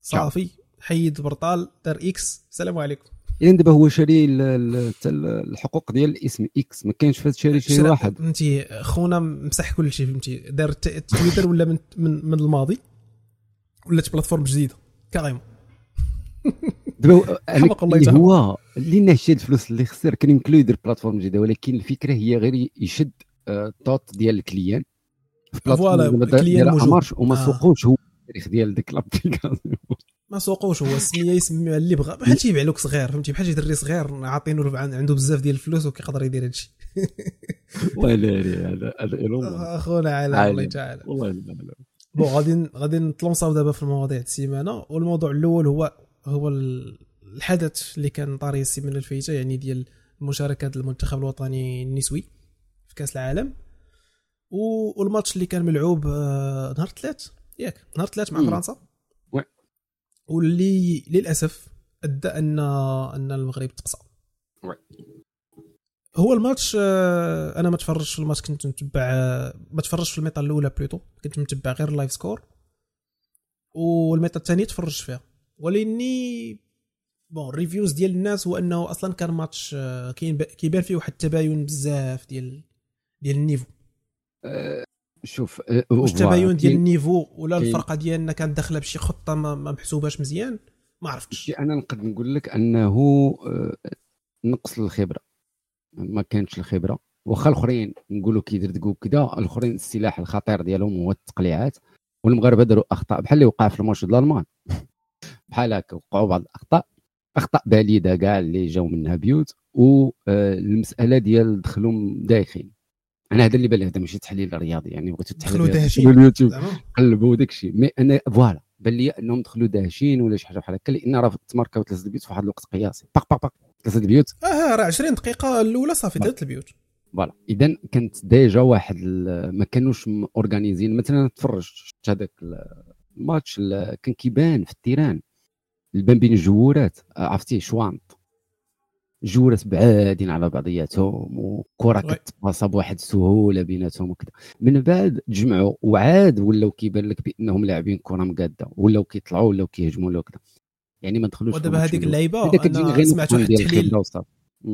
صافي. حيد البرطال دار إكس السلام عليكم. اذا دابا هو شاري الحقوق ديال الاسم إكس ما كاينش فهاد شاري شي واحد. فهمتي خونا مسح كل شيء فهمتي. دار تويتر ولا من من, من الماضي؟ ولات بلاتفورم جديدة؟ كاريمون دابا اللي يجعله. هو اللي ناشي الفلوس اللي خسر كان يمكن له يدير بلاتفورم جديده ولكن الفكرة هي غير يشد آه، الطوط ديال الكليان. في بلاتفورم موجود. أمارش وما آه. سوقوش هو التاريخ ديال ديك لابليكاسيون ما سوقوش هو السميه يسميها اللي بغى بحال شي يبيع لك صغير فهمتي بحال شي دري صغير عاطينه عنده بزاف ديال الفلوس وكيقدر يدير هادشي ولا هذا هذا ايلون ماسك. أخونا عالم عالم. الله تعالى والله لا لا bon غادي غادي نتلونساو دابا في المواضيع السيمانة والموضوع الأول هو هو ال- الحدث اللي كان طاري السيمانة الفايتة يعني ديال مشاركة المنتخب الوطني النسوي في كأس العالم والماتش اللي كان ملعوب آه، نهار الثلاث ياك نهار الثلاث مع. فرنسا. واللي للأسف أدى ان أن المغرب تقصى. هو الماتش آه، أنا ما تفرجتش في الماتش كنت متبع آه، ما تفرجتش في الميطا الأولى plutôt كنت متبع غير ال live score والميطا الثانية تفرجت فيها. ولأني bon ال reviews ديال الناس هو أنه أصلا كان ماتش آه، كاين كيبان فيه واحد التباين بزاف ديال ديال ال niveau. أه شوف أه واش التباين ديال كاين- ال niveau ولا كاين- الفرقة ديالنا كانت داخلة بشي خطة ما, ما محسوباش مزيان؟ ما عرفتش. أنا نقدر نقول لك أنه آه، نقص الخبرة. ما كانتش الخبرة. واخا الأخرين نقولوا كيدردقوا كذا الأخرين السلاح الخطير ديالهم هو التقليعات والمغاربة داروا أخطاء. بحال اللي وقع في الماتش ديال الألمان. بحال هكا وقعوا بعض الأخطاء. أخطاء باليده كاع اللي جاو منها بيوت والمساله ديال دخلهم دايخين. أنا هذا اللي بان لي هذا ماشي تحليل رياضي يعني بغيتو التحليل داهشين. اليوتيوب قلبوا داك الشيء mais أنا voilà. بان لي أنهم دخلوا داهشين ولا شي حاجة بحال هكا لأن راه تماركاو ثلاثة البيوت في واحد الوقت قياسي. باق باق باق. ثلاثة البيوت. آه راه 20 دقيقة الأولى صافي دارت البيوت. voilà. اذا كانت déjà واحد ما كانوش organisés مثلا تفرج شفت هذاك الماتش ال- كان كيبان في ال terrain. البان بين ال joueurات. عرفتي؟ شوانط. joueurات بعادين على بعضياتهم وكرة. كتباصا بواحد السهولة بيناتهم وكذا. من بعد تجمعوا وعاد ولاو كيبان لك بأنهم لاعبين كرة مقادة ولاو كيطلعوا ولاو كيهجموا ولاو كذا. يعني ما دخلوش ودابا هذيك. اللعيبة أنا سمعت واحد التحليل.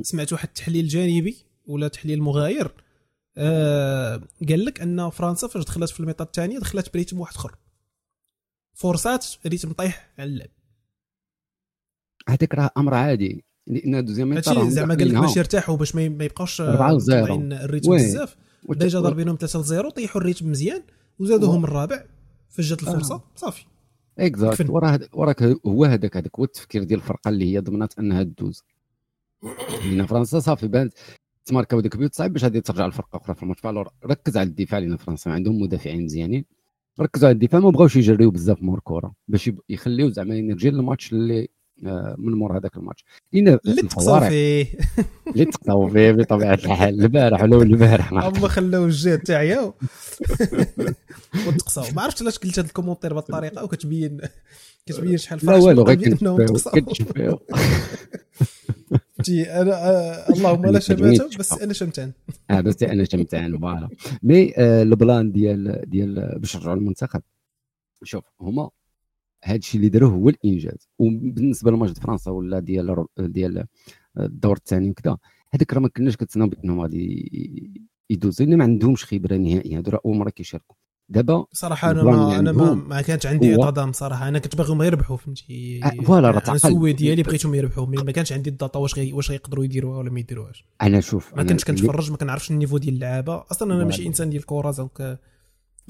سمعت واحد التحليل جانبي ولا تحليل مغاير آه قال لك أن فرنسا فاش دخلت في الميطه الثانية دخلت ب rythme واحد آخر. forçات rythme طايح على اللعب. هذاك راه أمر عادي. لأن deuxième هادشي زعما قال لك. باش يرتاحوا باش ما يبقاوش آه، أربعة وزيرو. مطلعين ال rythme oui. بزاف déjà ضاربينهم 3 0 طيحوا ال rythme مزيان وزادوهم الرابع فاش جات الفرصة آه. صافي exact. وراه وراك هو هذاك هذاك هو التفكير ديال الفرقة اللي هي ضمنات أنها تدوز لأن فرنسا صافي بانت تماركاو ديك بيوت صعيب باش غادي ترجع الفرقه أخرى في الماتش فالور ركز على الدفاع لأن فرنسا عندهم مدافعين مزيانين ركزوا على الدفاع ما بغاوش يجريو بزاف مور كره باش يخليو زعما énergie للماتش اللي آه، من مور هذاك الماتش. اللي تقصاو الفوارق فيه. اللي تقصاو فيه بطبيعة الحال. البارح ولا البارح ما هما خلاو الجهة تاعيا وتقصاو ما عرفتش علاش قلت هذا ال commentaire بهذه الطريقة وكتبين كتبين شحال لا والو غير كنتشفيو فهمتي أنا آه، اللهم لا شماتة بس. أنا شمتان. آه بس أنا شمتان voilà. mais آه، ال plan ديال ديال باش نرجعوا للمنتخب. شوف هما هذا الشيء اللي داروه هو الإنجاز. وبالنسبة لماتش فرنسا ولا ديال ديال الدور الثاني وكذا هذاك راه ما كناش كنتسناو بأنهم غادي يدوزوا لأن ما عندهمش خبرة نهائية. هادو راه أول مرة كيشاركوا دابا صراحة أنا ما أنا ما, ما كانش عندي اعتضام صراحة أنا كنت باغيهم يربحوا فهمتي؟ آه، voilà، راه. ال souhait ديالي بغيتهم يربحوا. mais ما كانش عندي ال data واش غي واش غيقدروا يديروها ولا ما يديروهاش. أنا شوف ما كنتش كنتفرج ما كنعرفش ال niveau ديال اللعابة. أصلا أنا. ماشي إنسان ديال الكره غير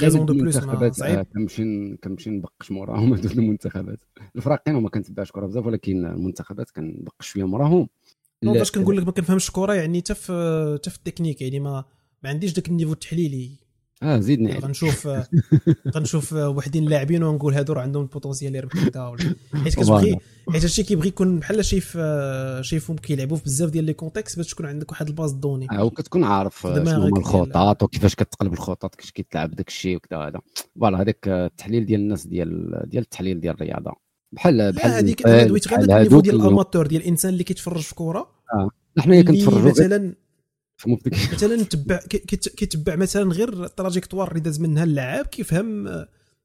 raison de plus صعيب. آه، كنمشي كنمشي نبقش موراهم هادو المنتخبات. الفراقين وما كنتبعش كره بزاف ولكن المنتخبات كنبقش شوية موراهم باش كنقول لك ما كنفهمش الكرة يعني حتى في حتى في التكنيك يعني ما ما عنديش داك ال niveau التحليلي. آه زيدني يعني. غنشوف غنشوف وحدين لاعبين ونقول هادو راه عندهم ال potentiel يربحوا كذا حيت كتبغي حيت هادشي كيبغي يكون بحال شايف شايفهم كيلعبوا في بزاف ديال les contextes باش تكون عندك واحد ال base de données. آه وكتكون عارف آه، شنو هما الخطط وكيفاش كتقلب الخطط كيفاش كيتلعب داك الشيء وكذا هذا voilà هذاك آه، التحليل ديال الناس ديال ديال التحليل ديال الرياضة. بحال بحال هذيك دويت غير ديال ال amateur ديال الإنسان اللي كيتفرج في حنا هي اللي كنتفرجوا مثلا مثلا تبع كي- كيت- كيتبع مثلا غير ال trajectoire اللي داز منها اللاعب كيفهم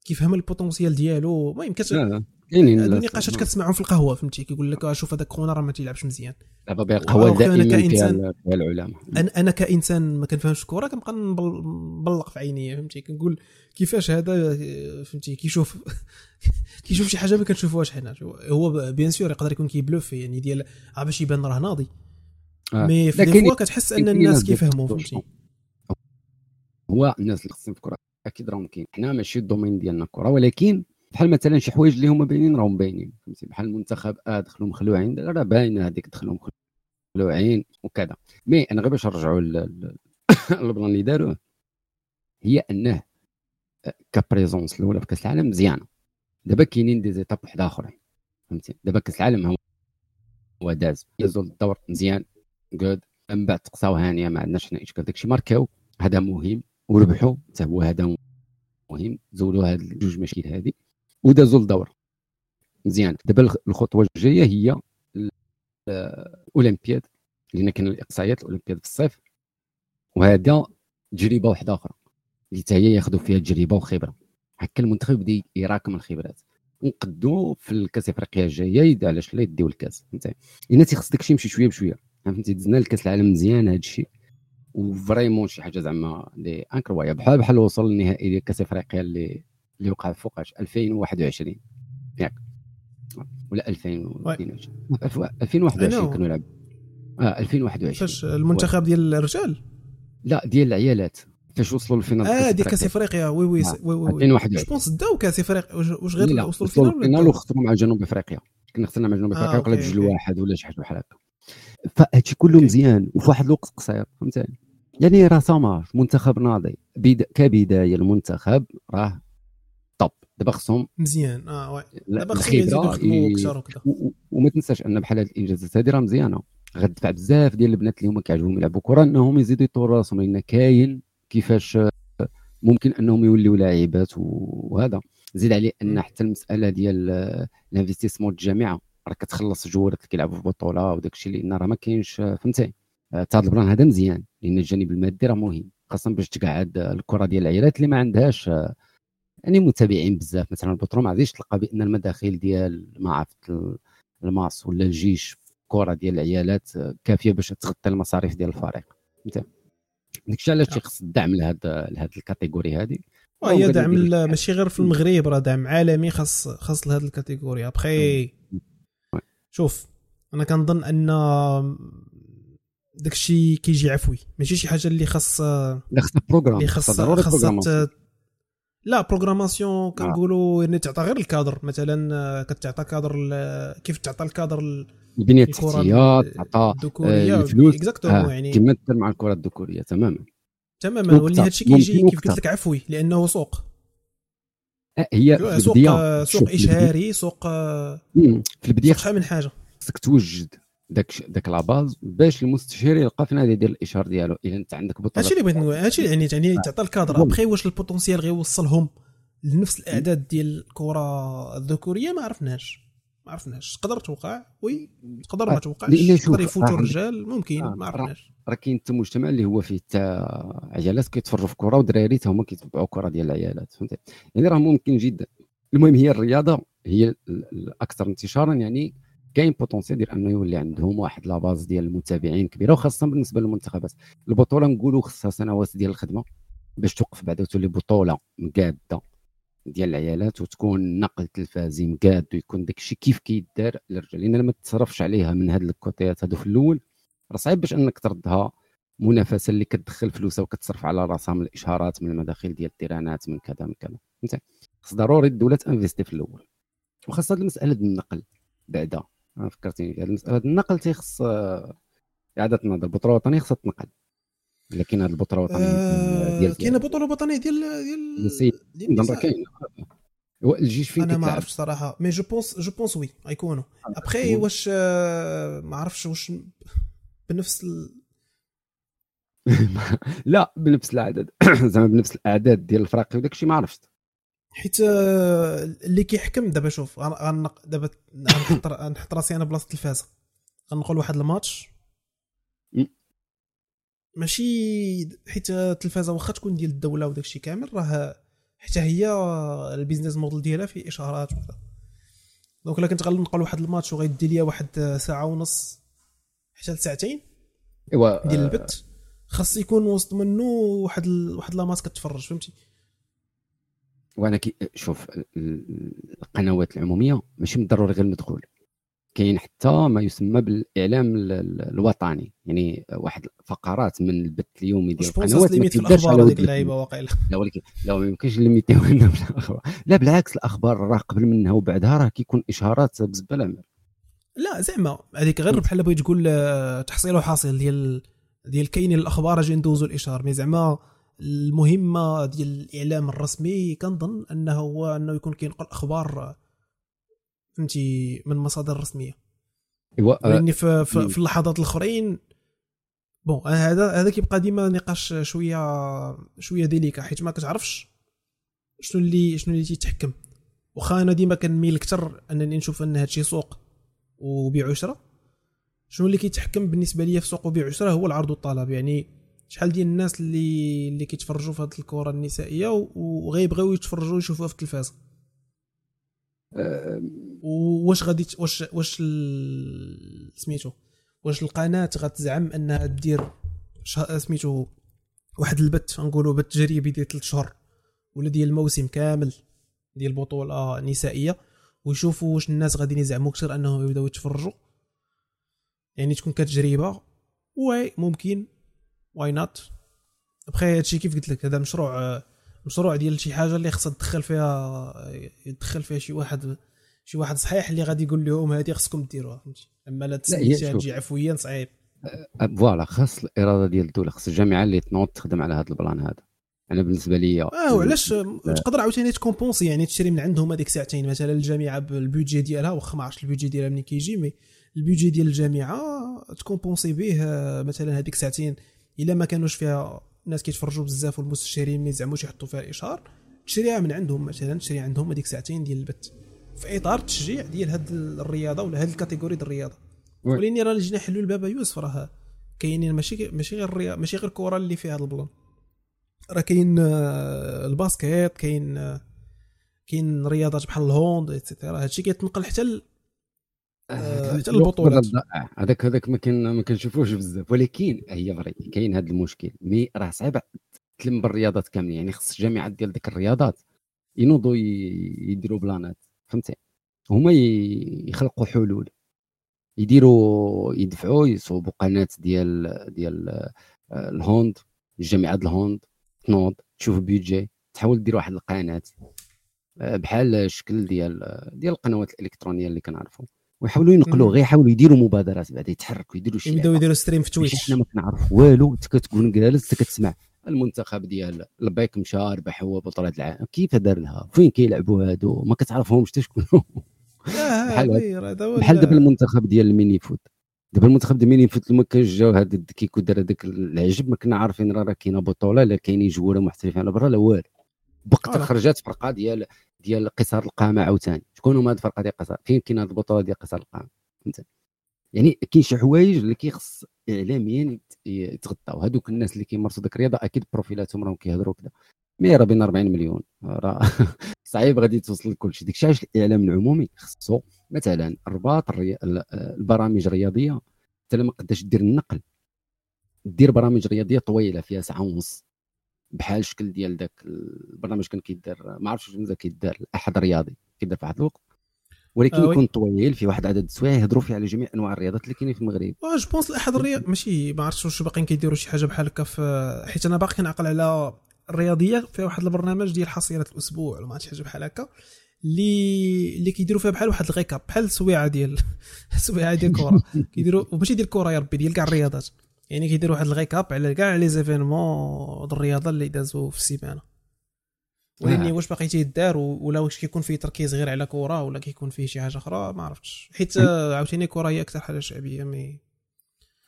كيفهم ال potentiel ديالو. المهم. كاينين النقاشات كتسمعهم في القهوة فهمتي؟ كيقول لك آه، شوف هذاك خونا راه ما تيلعبش مزيان. دابا بها القهوه دائما فيها كإنسان- ال- فيها العلماء. أنا أنا كإنسان ما كنفهمش الكره كنبقى نبل- نبلق في عيني فهمتي؟ كنقول كيفاش هذا؟ آه، فهمتي؟ كيشوف كيشوف شي حاجة ما كنشوفوهاش حنا. هو bien sûr يقدر يكون كي bluffer يعني ديال آه باش يبان راه ناضي. آه. mais في des fois كتحس أن الناس كيفهموا. فهمتي هو الناس اللي خصهم في الكرة أكيد راهم كاين. حنا ماشي ال domaine ديالنا الكرة ولكن بحال مثلا شي حوايج اللي هما باينين راهم باينين. فهمتي بحال المنتخب آه دخلوا مخلوعين راه باينة هذيك دخلوا مخلوعين وكذا. mais أنا غير باش نرجعوا لل- ال plan اللي داروه هي أنه آه، ك présence الأولى في كأس العالم مزيانة. دابا كاينين des étapes واحد آخرين. فهمتي دابا كأس العالم هو هو داز. يزول الدور مزيان. جود من بعد تقصاو هانيه ما عندناش حنا اشكال داكشي ماركاو هذا مهم وربحوا حتى هو هذا مهم زولوا هاد الجوج مشاكل هذه ودازوا الدور مزيان. دابا الخ- الخطوة الجاية هي ال- الأولمبياد لأن كاين الإقصائيات الأولمبياد في الصيف. وهذا تجربة واحدة أخرى اللي حتى هي ياخذوا فيها تجربة وخبرة. هكا المنتخب يبدا يراكم الخبرات. ونقدو في الكأس إفريقيا الجاية علاش لا يديو الكأس فهمتي إلا تيخص داكشي يمشي شوية بشوية. فهمتي؟ دزنا الكاس العالم مزيان هذا الشيء. وفريمون شي حاجة زعما اللي انكرويا بحال بحال وصل للنهائي ديال كأس إفريقيا اللي اللي وقع فوقاش 2021 ياك. ولا 2022 2021 كانوا يلعبوا. آه 2021 فاش المنتخب ديال الرجال؟ لا ديال العيالات. فاش وصلوا لل finale آه ديال كأس إفريقيا. oui oui oui oui. 2021 جو داو كأس إفريقيا. واش غير وصلوا لل finale وخسروا مع جنوب إفريقيا. كنا خسرنا مع جنوب آه، افريقيا وقلب okay، جوج okay. لواحد ولا شي حاجة بحال هكا. فهادشي كله. مزيان وفي واحد الوقت قصير فهمتي يعني راه ça marche منتخب ناضي. بدا كبداية المنتخب راه طب دابا خصهم مزيان آه oui. دابا خصهم يزيدوا يخدموا أكثر وكذا. وما تنساش أن بحال هاد الإنجازات هذه راه مزيانة. غتدفع بزاف ديال البنات اللي هما كيعجبهم يلعبوا كرة أنهم يزيدوا يطوروا راسهم لأن كاين كيفاش آه، ممكن أنهم يوليو لاعبات وهذا. زيد عليه أن. حتى المسألة ديال ال investissement الجامعة راه كتخلص جوارات اللي كيلعبوا في بطولة وداك الشيء لأن راه ما كاينش آه، فهمتي؟ آه، هذا ال plan هذا مزيان لأن الجانب المادي راه مهم خاصة باش تقعد آه، الكرة ديال العيالات اللي ما عندهاش آه، يعني متابعين بزاف. مثلا البطرو ما غاديش تلقى بأن المداخيل ديال ما عرفت ال- الماس ولا الجيش كره ديال العيالات آه، كافية باش تغطي المصاريف ديال الفريق. فهمتي؟ داكشي علاش تيخص الدعم لهاد لهاد ال catégorie هذه وهي وقادر دعم الشيء. ماشي غير في المغرب راه دعم عالمي خاص خاص لهذه ال catégorie. ابخي. شوف أنا كنظن أن داكشي كيجي عفوي. ماشي شي حاجة اللي خاص لا خصها programme اللي خاص خاصها la programmation كنقولوا يعني تعطى غير الكادر. مثلا آه، كتعطى كادر كيف تعطى الكادر ال- البنية التحتية ال- تعطى الذكورية. الفلوس. exactement آه، يعني كما تدير مع الكرة الذكورية تماما. تماما. ولكن وقتها. هادشي كيجي كيف قلت. لك عفوي لأنه سوق. آه، هي في سوق البداية آه، سوق البداية- إشهاري سوق آه، في البداية سوق من حاجة. خصك توجد داك داك la base باش المستشير يلقى فين غادي يدير الإشهار ديالو. إذا أنت عندك بطولة. هادشي اللي بغيت نقول هادشي يعني يعني تعطى الكادر. أبخي واش ال potentiel غيوصلهم لنفس الأعداد ديال الكرة الذكورية ما عرفناش. ما عرفناش. تقدر توقع؟ oui تقدر ما آه، توقعش. تقدر يفوتوا آه، الرجال؟ ممكن آه، ما عرفناش. راه كاين حتى مجتمع اللي هو فيه حتى عيالات كيتفرجوا في كرة ودراري تا هما كيتبعوا كرة ديال العيالات فهمتي؟ يعني راه ممكن جدا. المهم هي الرياضة هي ال- ال- الاكثر انتشارا يعني كاين potentiel ديال أنه يولي عندهم واحد la base ديال المتابعين كبيرة وخاصة بالنسبة للمنتخبات. البطولة نقولوا خصها سنوات ديال الخدمة باش توقف بعدا وتولي بطولة مقادة. ديال العيالات وتكون نقل تلفازي مقاد ويكون داك الشيء كيف كيدار للرجال. لأن لما تصرفش عليها من هاد ال côtéات هادو في الأول. راه صعيب باش أنك تردها منافسة اللي كتدخل فلوسها وكتصرف على راسها من الإشهارات من المداخيل ديال التيرانات من كذا من كذا. فهمتي؟ خص ضروري الدولة تـ investi في الأول. وخاصه هاد المسألة ديال النقل بعدا. فكرتيني. هاد المسألة ديال النقل تيخص آه، إعادة النظر. البطوله الوطنيه خصها تنقل. لكن هاد البطوله الوطنية آه، ديال كاينة بطولة وطنيه ديال ديال. ديال النساء. كاين. الجيش فين أنا ما عرفتش صراحة. mais je pense je pense oui غيكونوا ابخي واش آه، ما عرفتش واش بنفس ال... لا بنفس العدد. زعما بنفس الأعداد ديال الفراقي وداك الشيء ما عرفتش. حيت آه، اللي كيحكم دابا شوف دابا غنحط راسي أنا بلاصة التلفازه غنقول واحد الماتش. ماشي حيت التلفازة واخا تكون ديال الدولة وداك الشيء كامل راه حتى هي البيزنس موديل ديالها فيه اشهارات وكذا. donc إلا كنت غنقول واحد الماتش وغيدي ليا واحد ساعة ونص حتى لساعتين إيوا ديال آه، البت خاص يكون وسط منه واحد ال... واحد la masse كتفرج فهمتي؟ وأنا كي شوف ال- ال- القنوات العمومية ماشي من الضروري غير المدخول كاين حتى ما يسمى بالإعلام ال- ال- الوطني. يعني واحد فقرات من البث اليومي ديال القنوات ما الأخبار على ود اللعيبة واقيلا؟ لا ولكن لا ما يمكنش لنا الأخبار. لا بالعكس الأخبار راه قبل منها وبعدها راه كيكون إشهارات بزبله لا زعما. هذيك غير بحال بغيت تقول آه، تحصيل وحاصل ديال ديال كاينين الأخبار أجي ندوزو الإشهار. مي زعما المهمة ديال الإعلام الرسمي كنظن أنه هو أنه يكون كينقل أخبار فهمتي من مصادر رسميه إيوا لأني في, في. في اللحظات الأخرين بون هذا هذا كيبقى ديما نقاش شوية شوية ديليكا حيت ما كتعرفش شنو اللي شنو اللي تيتحكم. واخا أنا ديما كنميل أكثر أنني نشوف أن هادشي سوق وبيع وشراء شنو اللي كيتحكم بالنسبة ليا في سوق وبيع وشراء هو العرض والطلب. يعني شحال ديال الناس اللي اللي كيتفرجوا في هذه الكره النسائية وغيبغيو يتفرجوا يشوفوها في التلفازه واش غادي واش واش سميتو واش القناة غتزعم أنها دير سميتو واحد البث نقولوا بث تجريبي ديال 3 شهور ولا ديال الموسم كامل ديال بطولة نسائية ويشوفوا واش الناس غادي يزعموا كثر أنهم يبداو يتفرجوا يعني تكون كتجربه why ممكن why not. بخي هادشي كيف قلت لك هذا مشروع مشروع ديال شي حاجة اللي خصها تدخل فيها يدخل فيها شي واحد شي واحد صحيح اللي غادي يقول لهم هذه خصكم ديروها فهمتي؟ أما لا تجي عفويا صعيب. أه، voilà خاص الإرادة ديال الدولة خاص الجامعة اللي تنوض تخدم على هذا ال plan هذا. أنا بالنسبة لي آه وعلاش تقدر عاوتاني تـ compenser يعني تشري من عندهم هذيك ساعتين مثلا الجامعة بال budget ديالها واخا ما عرفتش ال budget ديالها منين كيجي mais ال budget ديال الجامعة تـ compenser به مثلا هذيك ساعتين إلا ما كانوش فيها ناس كيتفرجوا بزاف والمستشارين ما يزعموش يحطوا فيها إشهار تشريها من عندهم مثلا تشري عندهم هذيك ساعتين ديال البث. في إطار التشجيع ديال هاد الرياضة ولا هاد ال catégorie ديال الرياضة. وليني راه جينا نحلوا الباب يوسف راه كاينين ماشي ماشي غير الرياضه ماشي غير الكره اللي فيها هذا ال plan راه كاين آه، ال basket كاين آه، كاين رياضات بحال ال hand et cetera هادشي كيتنقل حتى حتى البطولات. هذاك هذاك ما كان ما كنشوفوش بزاف. ولكن هي vrai كاين هذا المشكل. mais راه صعيب تلم بالرياضات كاملين. يعني خص الجامعات ديال ديك الرياضات ينوضوا يديروا planات. فهمتي؟ هما يخلقوا حلول. يديروا يدفعوا يصوبوا قناة ديال ديال آه، ال hand الجامعات ال hand تنوض تشوف budget تحاول دير واحد القناة. آه، بحال الشكل ديال ديال القنوات الإلكترونية اللي كنعرفوا ويحاولوا ينقلوا غير يحاولوا يديروا مبادرات بعد يتحركوا يديروا شي يبداو يديروا stream في Twitch حنا ما كنعرف والو انت كتكون جالس كتسمع المنتخب ديال الباك مشى ربح هو بطولة العالم. كيف دار لها؟ فين كيلعبوا هادو؟ ما كتعرفهمش حتى شكون آه، بحال بحال دابا المنتخب ديال ال mini-foot. دابا المنتخب ديال ال mini-foot لما كان هذا كيكون دار هذاك العجب. ما كنا عارفين راه كاينة بطولة لا كاينين جوله محترفين على برا لا والو. بقت خرجات فرقة ديال ديال قصار القامة عاوتاني شكون هما هاد الفرقة ديال قصار؟ فين كاين هاد البطولة ديال قصار القامة؟ يعني كاين شي حوايج اللي كيخص اعلاميا يتغطاو. هذوك الناس اللي كيمارسوا ديك الرياضة أكيد profilاتهم راهم كيهضروا كذا mais راه بين 40 مليون. راه صعيب غادي توصل لكل شيء داك الشيء علاش الإعلام العمومي خصو مثلا الرباط الري... البرامج الرياضية. حتى ما قداش دير النقل. دير برامج رياضية طويلة فيها ساعة ونص. بحال الشكل ديال ذاك البرنامج كان كيدار ما عرفتش واش كيدار الاحد الرياضي كيدار في واحد الوقت. ولكن آه يكون طويل في واحد عدد السوايع يهضروا فيه على جميع أنواع الرياضات اللي كاينين في المغرب. je pense الاحد الرياض ماشي ما عرفتش واش باقيين كيديروا شي حاجة بحال هكا في حيت أنا باقي كنعقل على الرياضية فيها واحد البرنامج ديال حصيلة الأسبوع ولا ما عرفتش حاجة بحال هكا اللي اللي كيديروا فيها بحال واحد الغيكاب بحال السويعه ديال السويعه ديال الكره كيديروا وماشي ديال الكره يا ربي ديال كاع الرياضات. يعني كيديروا واحد الغيكاب على كاع لي زيفينمون الرياضة اللي دازوا في السيمانة. ولاني واش باقي تيدار ولا واش كيكون فيه تركيز غير على كرة ولا كيكون فيه شي حاجة أخرى؟ ما عرفتش. حيت عاوتاني الكره هي أكثر حاجة شعبية مي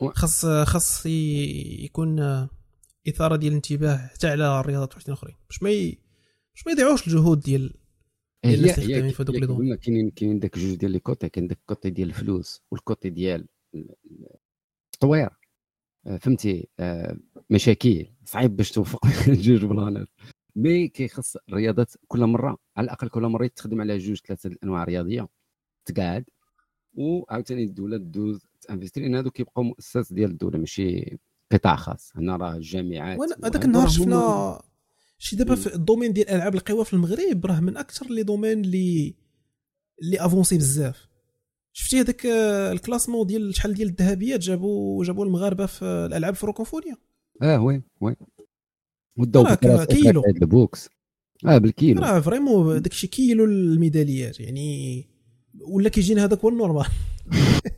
خاص خاص يكون إثارة ديال الانتباه حتى على الرياضات وحدين أخرين. باش ما باش ما يضيعوش الجهود ديال ديال الناس اللي خدامين في هذوك les domaines كاينين كاينين داك جوج ديال les côtés كاين داك ال côté ديال الفلوس وال côté ديال التطوير فهمتي آه، مشاكل صعيب باش توفق جوج planات. mais كيخص الرياضات كل مرة على الأقل كل مرة تخدم على جوج ثلاثة الانواع رياضية. تقعد وعاوتاني الدولة دوز تـ investi لأن هذوك كيبقاو مؤسسات ديال الدولة ماشي قطاع خاص. هنا راه الجامعات هذاك النهار شفنا شي دابا في ال domaine ديال ألعاب القوى في المغرب راه من أكثر les domaines اللي اللي avancé بزاف. شفتي هذاك ال classement ديال شحال ديال الذهبيات جابوا جابوا المغاربة في الألعاب الفرنكوفونيا آه oui oui. وداو كيلو. ال boxe. آه بالكيلو. راه vraiment داكشي كيلو الميداليات يعني ولا كيجينا هذاك هو ال normal.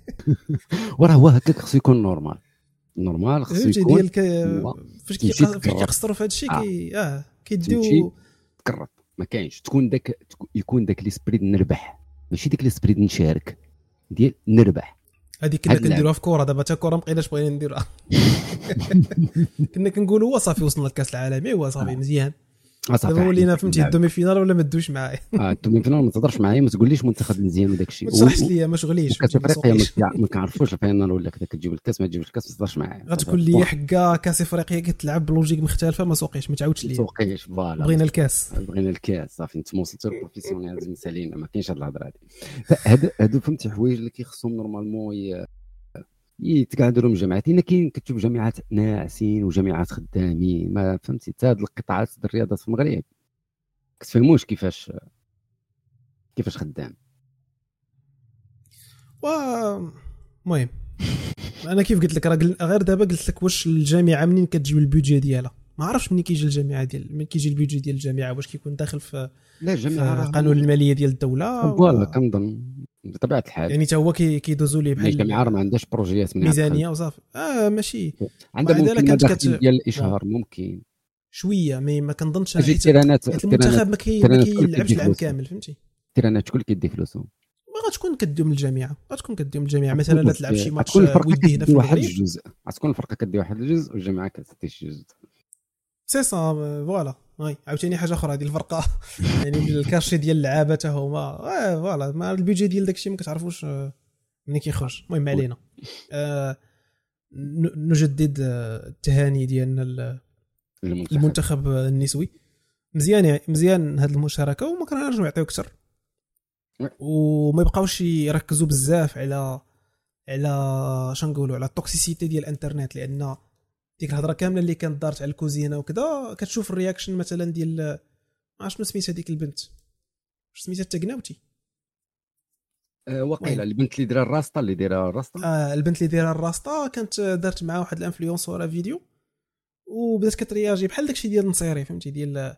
وراه هو هكاك خصو يكون normal. normal خصو يكون ديال فاش كيقصروا في هذا الشيء كي آه كيديو تكرر ما كاينش. تكون داك يكون داك l'esprit نربح. ماشي داك l'esprit نشارك. ديال نربح. هذيك كنا كنديروها في كره دابا حتى كره ما بقيناش بغينا نديروها. كنا كنقولوا هو صافي وصلنا لكأس العالم ايوا صافي مزيان. دابا ولينا حيت فهمتي. ال demi-finale ولا ما دوش معايا؟ آه ال demi-finale ما تهضرش معايا ما تقوليش منتخب مزيان وداك الشيء. ما تشرحش ليا ما شغليش ما أفريقيا ما ما كنعرفوش ال finale ولا كذا كتجيب الكاس ما تجيبش الكاس ما تهضرش معايا. غتقول لي حكا كاس أفريقيا كتلعب ب logique مختلفة ما سوقيش ما تعاودش ليا. سوقيش voilà. بغينا الكاس. بغينا الكاس صافي. انت وصلتي لل professionnalisme سالينا ما كاينش هاد الهضرة هادي. هادو فهمتي حوايج اللي كيخصهم normalement يتقعدوا جامعات. هنا كاين كتشوف جامعات ناعسين وجامعات خدامين ما فهمتي؟ حتى هاد القطاعات الرياضه في المغرب. كتفهموش كيفاش كيفاش خدام. و المهم أنا كيف قلت لك راه قل- غير دابا قلت لك واش الجامعة منين كتجيب ال budget ديالها؟ ما عرفتش منين كيجي الجامعة ديال منين كيجي ال budget ديال الجامعة واش كيكون داخل في, لا الجامعة القانون المالية ديال الدولة voilà ولا- كنظن. بطبيعة الحال. يعني حتى هو كي- كيدوزوا ليه يعني الجامعة راه بحال ما عندهاش بروجيات من ميزانية وصافي. آه ماشي. عندها ممكن كانت كت- ديال الإشهار ممكن. شوية mais ما كنظنش حيت المنتخب ما كيلعبش العام. كامل فهمتي؟ التيرانات شكون كيدي فلوسهم ما غتكون كدوم من الجامعة غتكون كدوم من الجامعة. مثلا لا تلعب شي ماتش ودي هنا في واحد الجزء. غتكون الفرقة كدي واحد الجزء والجامعة كتدي شي جزء. c'est ça voilà oui عاوتاني حاجة أخرى هذه الفرقة. يعني ال cachet ديال اللعابة حتى هما. آه، voilà ما ال budget ديال داكشي ما كتعرفوش آه، منين كيخرج. المهم علينا. آه، نجدد آه، التهاني ديالنا المنتخب. النسوي. مزيان مزيان هذه المشاركة وما كنرجعوا يعطيو أكثر. وما يبقاوش يركزوا بزاف على على شنقولوا على ال toxicité ديال الإنترنت لأن ديك الهضرة كاملة اللي كانت دارت على الكوزينة وكذا كتشوف ال reaction مثلا ديال ما عرفتش شنو سميت هذيك البنت. سميتها التقناوتي آه، وقيله. البنت اللي دايره الراسطة اللي دايره الراسطة؟ آه البنت اللي دايره الراسطة كانت دارت مع واحد ال influenceur فيديو وبدات كترياجي بحال داكشي ديال النصيري فهمتي؟ ديال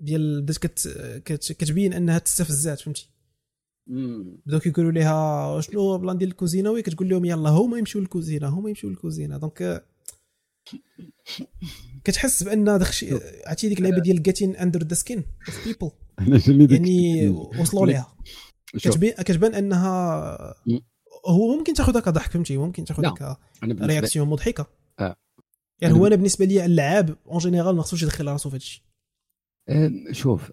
ديال بدات كت كت كتبين أنها تستفزات فهمتي. بداو كيقولوا لها شنو plan ديال الكوزينة؟ وهي كتقول لهم يلا هما يمشيو للكوزينة هما يمشيو للكوزينة. donc كتحس بأن داكشي عرفتي ديك اللعبة ديال getting under the skin of people يعني. وصلوا ليها كتبين كتبان أنها. هو ممكن تاخذها كضحك فهمتي ممكن. تاخذها ك أنا بالنسبة réaction مضحكة آه. يعني هو أنا بالنسبة لي اللعاب en général ما خصوش يدخل راسو في هادشي شوف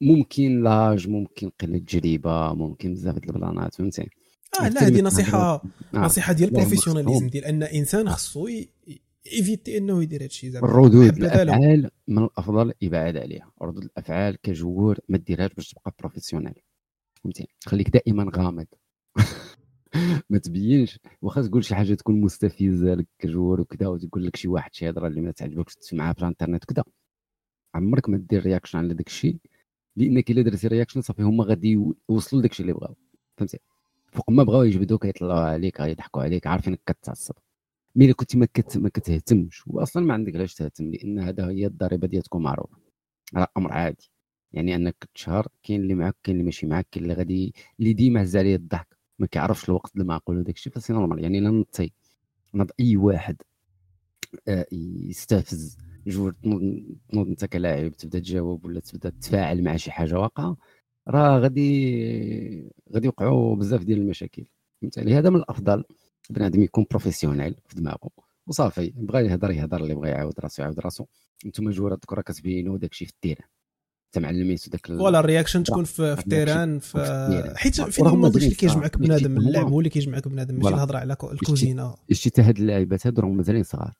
ممكن l'âge ممكن قلة تجربه ممكن بزاف د البلانات فهمتي آه لا هذه نصيحه آه. نصيحة ديال ال professionnalisme. ديال أن إنسان خصو éviter أنه يدير هادشي زعما. الردود. الأفعال من الأفضل يبعد عليها. ردود الأفعال ك joueur ما ديرهاش باش تبقى professionnel فهمتي؟ خليك دائما غامض. ما تبينش. واخا تقول شي حاجة تكون مستفزة لك ك joueur وكذا وتقول لك شي واحد شي هضرة اللي ما تعجبكش تسمعها في الإنترنت كذا عمرك ما دير reaction على داك الشيء لأنك إلا درتي reaction صافي هما غادي يوصلوا لداك الشيء اللي بغاو. فهمتي؟ فوق ما بغاو يجبدوك يطلعوا عليك يضحكوا عليك عارفينك كتعصب mais الا كنتي ما, كت... ما كتهتمش واصلا ما عندك علاش تهتم لأن هذا هي الضريبه ديال تكون معروفة. هذا أمر عادي. يعني أنك تشهر كاين اللي معك كاين اللي ماشي معك كاين اللي غادي اللي ديما هز عليه الضحك. ما كيعرفش الوقت المعقول وداك الشيء ف c'est normal يعني لا نطي. نض أي واحد آه، يستفز. جوج تنوض أنت كلاعب تبدأ تجاوب ولا تبدأ تتفاعل مع شي حاجة واقعة. راه غادي غادي يوقعوا بزاف ديال المشاكل. فهمت لهذا من الأفضل. بنادم يكون professionnel في دماغه وصافي بغى يهضر يهضر اللي بغى يعاود راسو يعاود راسو. أنتم جوارات راه كتبينوا داكشي في ال terrain. تمعلمين داك ال- voilà ال reaction تكون في, في ال terrain في. في حيت فينا هما ما داكشي اللي كيجمعك. بنادم اللعب هو اللي كيجمعك بنادم ماشي. الهضرة على كو- الكوزينه شتي هاد اللاعبات هادو راهم مازالين صغار.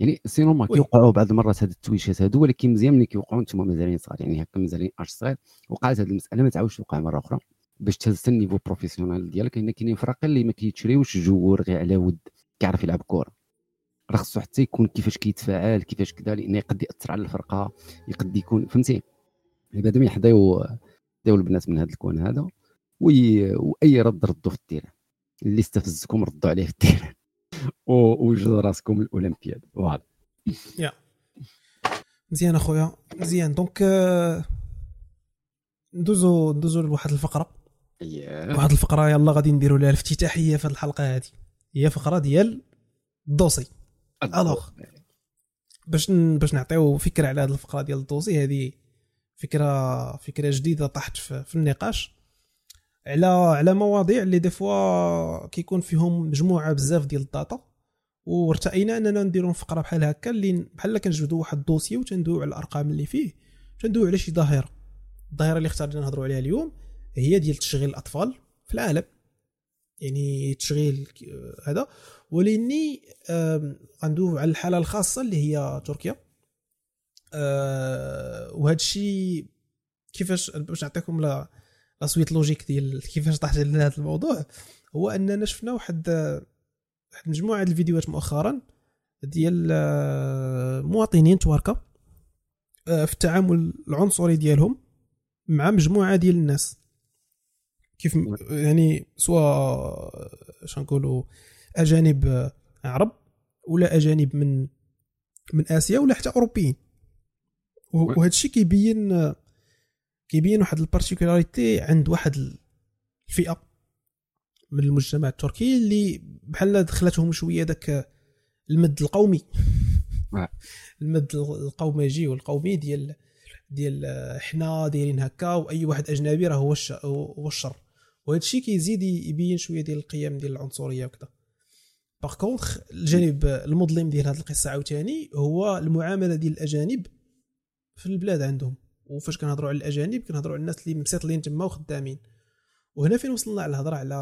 يعني sinon ما. كيوقعوا بعض المرات هاد التويشات هادو ولكن مزيان ملي كيوقعوا أنتم مازالين صغار. يعني هكا مازالين أش صغير وقعت هاد المسألة ما تعاودش توقع مرة أخرى. باش تهز ال niveau professionnel ديالك لأن كاينين فرق اللي ما كيتشريوش joueur غير على ود كيعرف يلعب كره راه خصو حتى يكون كيفاش كيتفاعل كيفاش كذا لأن يقد يأثر على الفرقة يقد يكون فهمتي؟ بعدا يحضيو يحضيو البنات من هذا الكون هذا. وأي رد ردوا في ال terrain اللي استفزكم ردوا عليه في ال terrain ووجدوا راسكم الاولمبياد voilà مزيان اخويا مزيان donc ندوزو ندوزو لواحد الفقرة. واحد الفقرة يلا غادي نديروا لها الافتتاحية في الحلقة هذه هي فقرة ديال ال dossier. alors. باش ن- باش نعطيو فكرة على هذه الفقرة ديال ال dossier. هذه فكره فكرة جديدة طاحت في, في النقاش. على على مواضيع اللي des fois كيكون فيهم مجموعة بزاف ديال ال data. وارتئينا أننا نديروا فقرة بحال هكا اللي بحال كنجبدوا واحد ال dossier وتندويو على الأرقام اللي فيه تندويو على شي ظاهرة. الظاهرة اللي اخترنا نهضروا عليها اليوم هي ديال تشغيل الأطفال في العالم. يعني تشغيل هذا. ولإني غندوي على الحالة الخاصة اللي هي تركيا. أه وهذا الشيء كيفاش باش نعطيكم la suite logique ديال كيفاش طاحت لنا هذا الموضوع هو أننا شفنا واحد واحد مجموعة ديال الفيديوهات مؤخرا ديال آه، مواطنين تواركة آه، في التعامل العنصري ديالهم مع مجموعة ديال الناس. كيف يعني سواء شنو نقولوا أجانب عرب ولا أجانب من من آسيا ولا حتى أوروبيين. وهذا الشيء كيبين كيبين واحد البارتيكولاريتي عند واحد الفئة من المجتمع التركي اللي بحال دخلتهم شوية داك المد القومي. المد القومجي والقومي ديال ديال حنا دايرين هكا وأي واحد أجنبي راه هو هو الشر. وهذا الشيء كيزيد يبين شوية ديال القيم ديال العنصرية وكذا باغ كونتخ الجانب المظلم ديال هذه القصة عاوتاني هو المعاملة ديال الأجانب في البلاد عندهم. وفاش كنهضروا على الاجانب كنهضروا على الناس اللي مسيطلين تما وخدامين. وهنا فين وصلنا على الهضرة على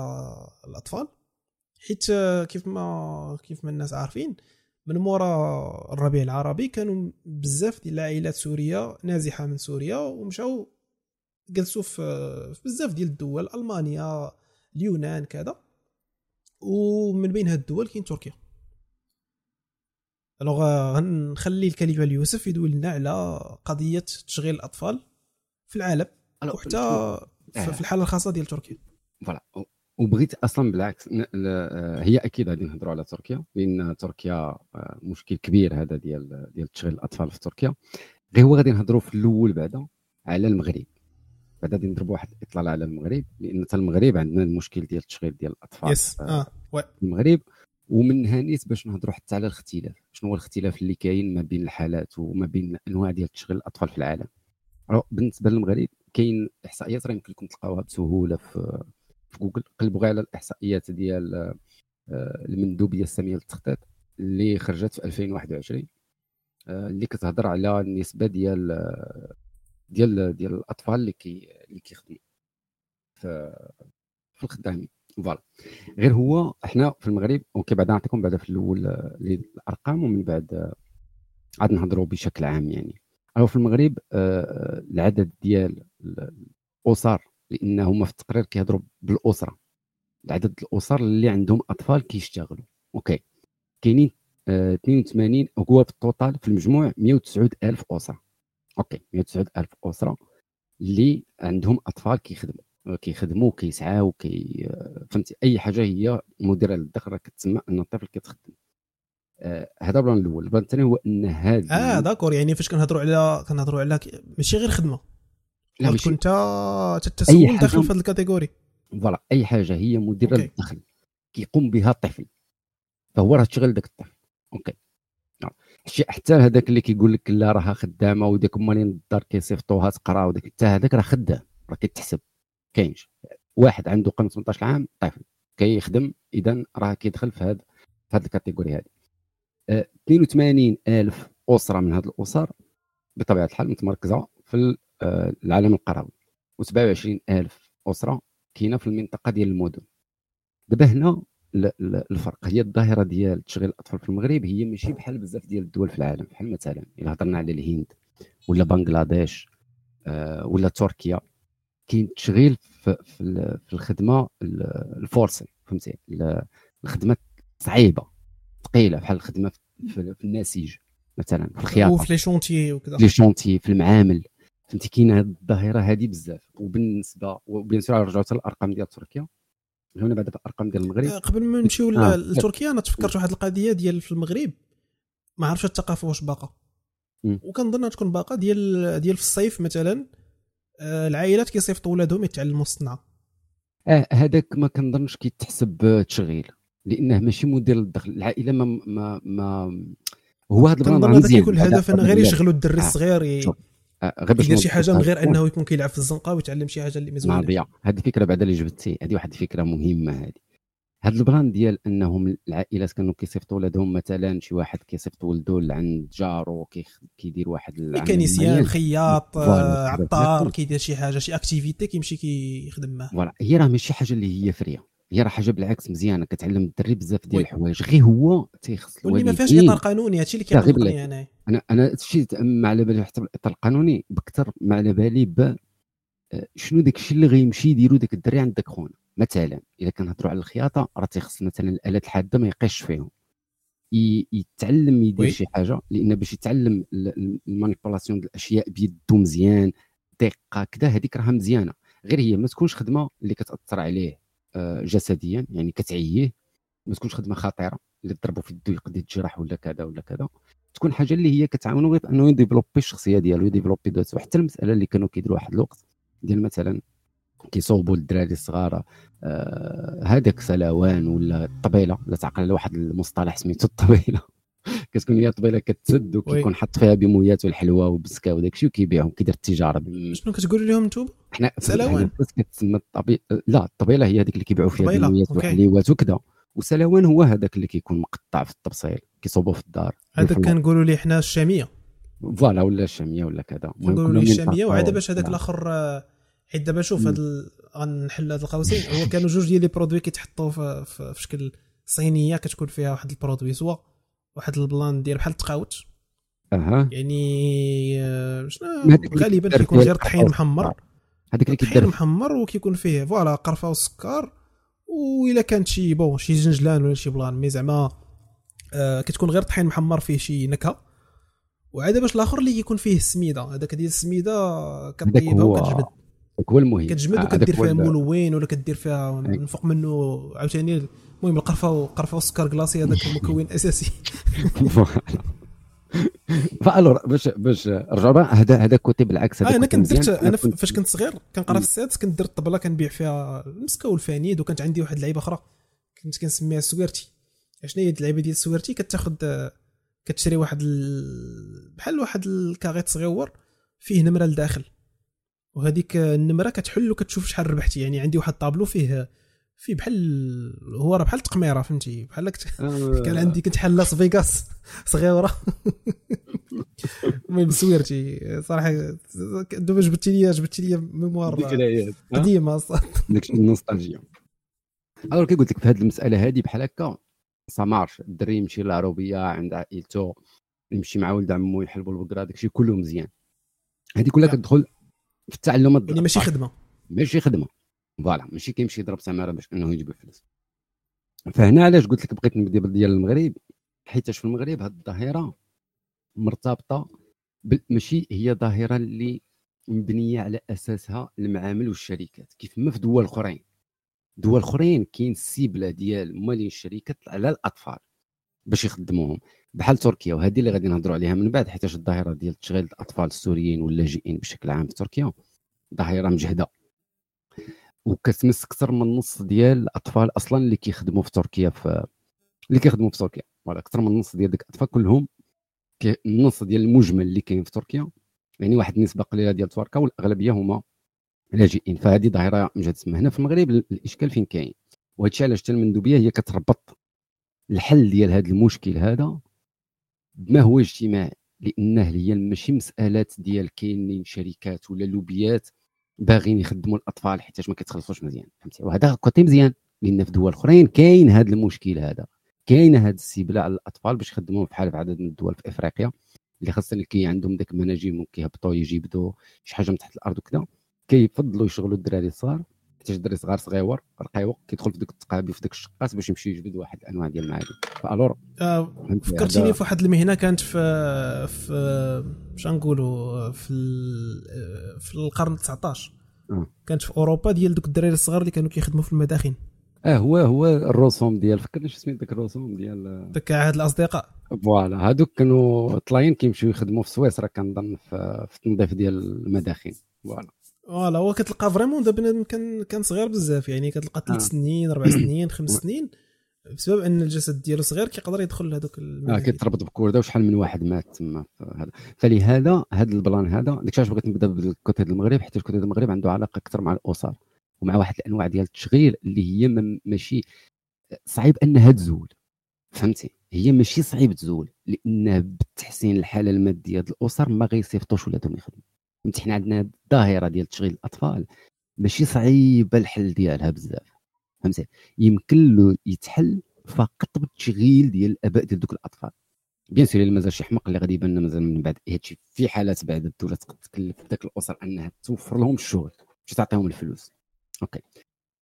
الأطفال؟ حيت كيف ما كيف ما الناس عارفين من مورا الربيع العربي كانوا بزاف ديال العائلات سورية نازحة من سوريا ومشاو جلسوا في بزاف ديال الدول ألمانيا اليونان كذا. ومن بين هاد الدول كاين تركيا. ألوغ غنخلي الكلمة ليوسف يدوي لنا على قضية تشغيل الأطفال في العالم وحتى في الحالة الخاصة ديال تركيا. voilà. وبغيت أصلا بالعكس هي أكيد غادي نهضروا على تركيا لأن تركيا آه، مشكل كبير هذا ديال ديال تشغيل الأطفال في تركيا. غير هو غادي نهضروا في الأول بعدا على المغرب. بعد غادي نضرب واحد الإطلالة على المغرب لأن حتى المغرب عندنا المشكل ديال التشغيل ديال الأطفال. yes آه. في المغرب ومنها نيت باش نهضروا حتى على الاختلاف. شنو هو الاختلاف اللي كاين ما بين الحالات وما بين أنواع ديال تشغيل الأطفال في العالم؟ بالنسبة للمغرب كاين إحصائيات راه يمكن لكم تلقاوها بسهولة في في جوجل. قلبوا غير على الإحصائيات ديال آه، المندوبية السامية للتخطيط اللي خرجت في 2021 آه، اللي كتهضر على النسبة ديال ديال ديال الأطفال اللي كي اللي كيخدموا. في في الخدامين. voilà. غير هو إحنا في المغرب OK بعد نعطيكم بعدا في الأول الارقام ومن بعد عاد نهضروا بشكل عام يعني. أو في المغرب العدد ديال الأسر لأن هما في التقرير كيهضروا بالأسرة. عدد الأسر اللي عندهم أطفال كيشتغلوا. OK. كاينين آه 82 هو في ال total في المجموع 109 ألف أسرة. OK 109 ألف أسرة اللي عندهم أطفال كيخدموا. كيخدموا كيسعاو كي فهمتي؟ أي حاجة هي مديرة للدخل راه كتسمى أن الطفل كيتخدم آه هذا ال plan الأول. ال plan الثاني هو أن هذا آه d'accord. يعني فاش كنهضروا على كنهضروا على ماشي غير خدمة. لا ماشي. كنت تتسول داخل في هذه ال catégorie voilà أي حاجة هي مديرة للدخل كيقوم بها الطفل. فهو راه تشغل داك الطفل. OK. حتى هذاك اللي كيقول لك لا راها خدامة وديك مالين الدار كيصيفطوها تقرا وداك حتى هذاك راه خدام راه كيتحسب. كاينش. واحد عنده قيمه 18 عام طفل كيخدم اذا راه كيدخل في هذا في هذه الكاتيجوري هذه 82 ألف أسرة من هذه الأسر بطبيعة الحال متمركزة في آه، العالم القروي. و27 ألف أسرة كاينة في المنطقة ديال المدن. دابا هنا الفرق. هي الظاهرة ديال تشغيل الأطفال في المغرب هي ماشي بحال بزاف ديال الدول في العالم بحال مثلا إلا هضرنا على الهند ولا بنغلاديش آه، ولا تركيا. كاين تشغيل في, في الخدمة ال forcé فهمتي؟ الخدمة صعيبة ثقيلة بحال الخدمة في, في النسيج مثلا في الخياطة. وفي les chantiers وكذا. les chantiers في المعامل. فهمتي؟ كاينة هذه الظاهرة هذه بزاف. وبالنسبة و bien sûr رجعوا حتى الأرقام ديال تركيا. هنا بعد الارقام ديال المغرب. آه، قبل ما نمشيو آه. لتركيا أنا تفكرت واحد القضية ديال في المغرب. ما عرفتش الثقافة واش باقا. وكنظن تكون باقا ديال ديال في الصيف مثلا. العائلات كيصيفطوا ولادهم يتعلموا الصنعة. آه هذاك ما كنظنش كيتحسب تشغيل لأنه ماشي مدير الدخل. العائلة ما ما, ما هو هذا ال plan هذا كيكون الهدف إنه غير يشغلوا الدري الصغير آه غير باش يدير شي حاجة من غير أنه يكون كيلعب في الزنقة ويتعلم شي حاجة اللي مزوينه هذه فكرة بعدا اللي جبتي هذه واحد الفكرة مهمة هذه. هذا ال plan ديال أنهم العائلات كانوا كيصيفطوا ولادهم مثلا شي واحد كيصيفط ولده لعند جارو كيدير واحد mécanicien خياط آه، عطار كيدير شي حاجة شي activité كيمشي كيخدم معاه. voilà. هي راه ماشي حاجة اللي هي فرية. هي راه حاجة بالعكس مزيانة. كتعلم الدري بزاف ديال الحوايج. غير هو تيخص واللي ما فيهاش إطار قانوني هادشي اللي كيعجبني أنا. أنا أنا هادشي ما على بالي حتى بالاطار القانوني بكثر ما على بالي ب آه، شنو داك الشيء اللي غيمشي يديروا داك الدري عند داك خونا. مثلا إذا كنهضروا على الخياطة راه تيخص مثلا الآلات الحادة ما يقيش فيهم. يتعلم يدير شي حاجة لأن باش يتعلم ال manipulation الأشياء بيدو مزيان دقة كذا هذيك راها مزيانة. غير هي ما تكونش خدمة اللي كتأثر عليه آه، جسديا يعني كتعييه. ما تكونش خدمة خطيرة اللي تضربوا في يدو يقدر يتجرح ولا كذا ولا كذا. تكون حاجة اللي هي كتعاونو غير انه ي développer الشخصية ديالو ي développer ذاته حتى المسألة اللي كانوا كيديروا واحد الوقت ديال مثلا كيصوبوا الدراري الصغار آه هذاك سلاوان ولا الطبيلة لا تعقل على واحد المصطلح سميتو الطبيلة. كتكون هي الطبيلة كتسد وكيكون حط فيها بمويات والحلوى ومسكا وداك الشيء وكيبيعهم كيدير التجارة شنو كتقولوا لهم أنتم؟ حنا سلاوان. كتسمى الطبيله لا الطبيلة هي هذيك اللي كيبيعوا فيها بمويات وحليوات وكذا. وسلاوان هو هذاك اللي كيكون مقطع في الطبصيل كيصوبوا في الدار. هذاك كنقولوا ليه حنا الشامية. voilà ولا الشامية ولا كذا. نقولوا ليه الشامية وعاد باش هذاك الآخر آه، حيت دابا شوف هاد غنحل هاد القوسين. هو كانوا جوج ديال les produits كيتحطوا في, في, في شكل صينية كتكون فيها واحد ال produit soit واحد ال plan ديال بحال التقاوت. أها. يعني آه، شنو؟ غالبا كيكون غير طحين محمر. هذاك اللي كيدير محمر وكيكون فيه voilà قرفة والسكر وإلا كانت شي bon شي جنجلان ولا شي plan mais زعما آه كتكون غير طحين محمر فيه شي نكهة. وعاد باش الآخر اللي كيكون فيه السميدة. هذاك ديال السميدة كطيبها وكتجبد. هو المهم. كتجمد وكدير فيها مولوين ولا كدير فيها من فوق منه عاوتاني. المهم القرفة والقرفه والسكر glacé هذاك المكون الاساسي voilà باش باش رجعوا بقى هذا هذا côté بالعكس هذا آه أنا كنت درت أنا فاش كنت صغير كنقرا في السادس كنت درت طبلة كنبيع فيها المسكه والفانيد وكانت عندي واحد اللعيبة أخرى. كنت كنسميها سويرتي. شنو هي اللعيبة ديال سويرتي؟ كتاخذ كتشري واحد ال... بحال واحد الكاغيط صغيور فيه نمرة لداخل. وهذيك النمرة كتحل وكتشوف شحال ربحتي. يعني عندي واحد الطابلو فيه فيه بحال هو راه بحال التقميره فهمتي؟ بحال آه. كان عندي كنت بحال لاس فيغاس صغيرة. المهم سويرتي. صراحة دابا جبتي لي جبتي لي mémoire قديمة. داك النوستالجيا. alors كي قلت لك في هذه المسألة هذه بحال هكا ça marche الدري يمشي للعروبيه عند عائلته يمشي مع ولد عمو يحلبوا البقرة داكشي كله مزيان. هذه كلها. كتدخل في التعلم يعني ماشي خدمة. ماشي خدمة. فوالا ماشي كيمشي يضرب سمارة باش إنه يجيب الفلوس. فهنا علاش قلت لك بغيت نبدا ديال المغرب؟ حيتاش في المغرب هذه الظاهرة مرتبطة ماشي هي ظاهرة اللي مبنية على أساسها المعامل والشركات. كيف ما في دول أخرين. دول أخرين كاين السيبله ديال مالين الشركات على الأطفال باش يخدموهم. بحال تركيا وهذه اللي غادي نهضروا عليها من بعد حيت الظاهرة ديال تشغيل الأطفال السوريين واللاجئين بشكل عام في تركيا ظاهرة مجهدة. وكتمس أكثر من نص ديال الأطفال أصلا اللي كيخدموا في تركيا في اللي كيخدموا في تركيا. ولا أكثر من نص ديال ديك الأطفال كلهم النص ديال المجمل اللي كاين في تركيا يعني واحد النسبة قليلة ديال تركيا والأغلبية هما لاجئين فهذه ظاهرة مجهد تسمى هنا في المغرب الإشكال فين كاين؟ وهذا الشيء علاش المندوبيه هي كتربط الحل ديال هذا المشكل هذا ما هو اجتماعي؟ لأنه هي ماشي مسألات ديال كاينين شركات ولا لوبيات باغيين يخدموا الأطفال حيت ما كيتخلصوش مزيان فهمتي؟ وهذا كوتي مزيان لأن في دول أخرين كاين هذا المشكل هذا. كاين هذا السيبله على الأطفال باش يخدموهم بحال في عدد من الدول في إفريقيا اللي خاصه اللي كي عندهم داك المناجم وكيهبطوا يجيبدوا شي حاجة من تحت الأرض وكذا كيفضلوا يشغلوا الدراري الصغار حتى الدري صغار صغيور رقيق كيدخل في ديك التقابي في ديك الشقات باش يمشي يجبد واحد الانواع ديال المعادن. ف alors آه فكرتيني في واحد المهنة كانت في في باش نقولوا في في القرن 19 آه. كانت في أوروبا ديال دوك الدراري الصغار اللي كانوا كيخدموا في المداخن. آه هو هو الرسوم ديال فكرني شو سميت ذاك الرسوم ديال ذاك عهد الأصدقاء. voilà هادوك كانوا طلاين كيمشيو يخدموا في سويسرا كنظن في التنظيف ديال المداخن. فوالا. فوالا هو كتلقى vraiment دا بنادم كان كان صغير بزاف يعني كتلقى ثلاث آه. سنين أربع سنين خمس سنين بسبب أن الجسد ديالو صغير كيقدر يدخل لهذوك آه كيتربط ب corde وشحال من واحد مات تما هذا. فلهذا هذا ال plan هذا داك علاش بغيت نبدأ بال côté المغرب حيت ال côté المغرب عنده علاقة أكثر مع الأسر ومع واحد الأنواع ديال التشغيل اللي هي ماشي صعيب انها تزول. فهمتي؟ هي ماشي صعيب تزول لأن بتحسين الحالة المادية ديال الأسر ما غيصيفطوش ولادهم يخدموا. فهمتي حنا عندنا الظاهرة ديال تشغيل الأطفال. ماشي صعيبه الحل ديالها بزاف. فهمتي؟ يمكن له يتحل فقط بالتشغيل ديال الآباء ديال دوك الأطفال. bien sûr مازال شي حمق اللي غادي يبان مازال من بعد. هادشي في حالات بعد الدولة تقدر تكلف ذاك الأسر أنها توفر لهم الشغل ماشي تعطيهم الفلوس. okay.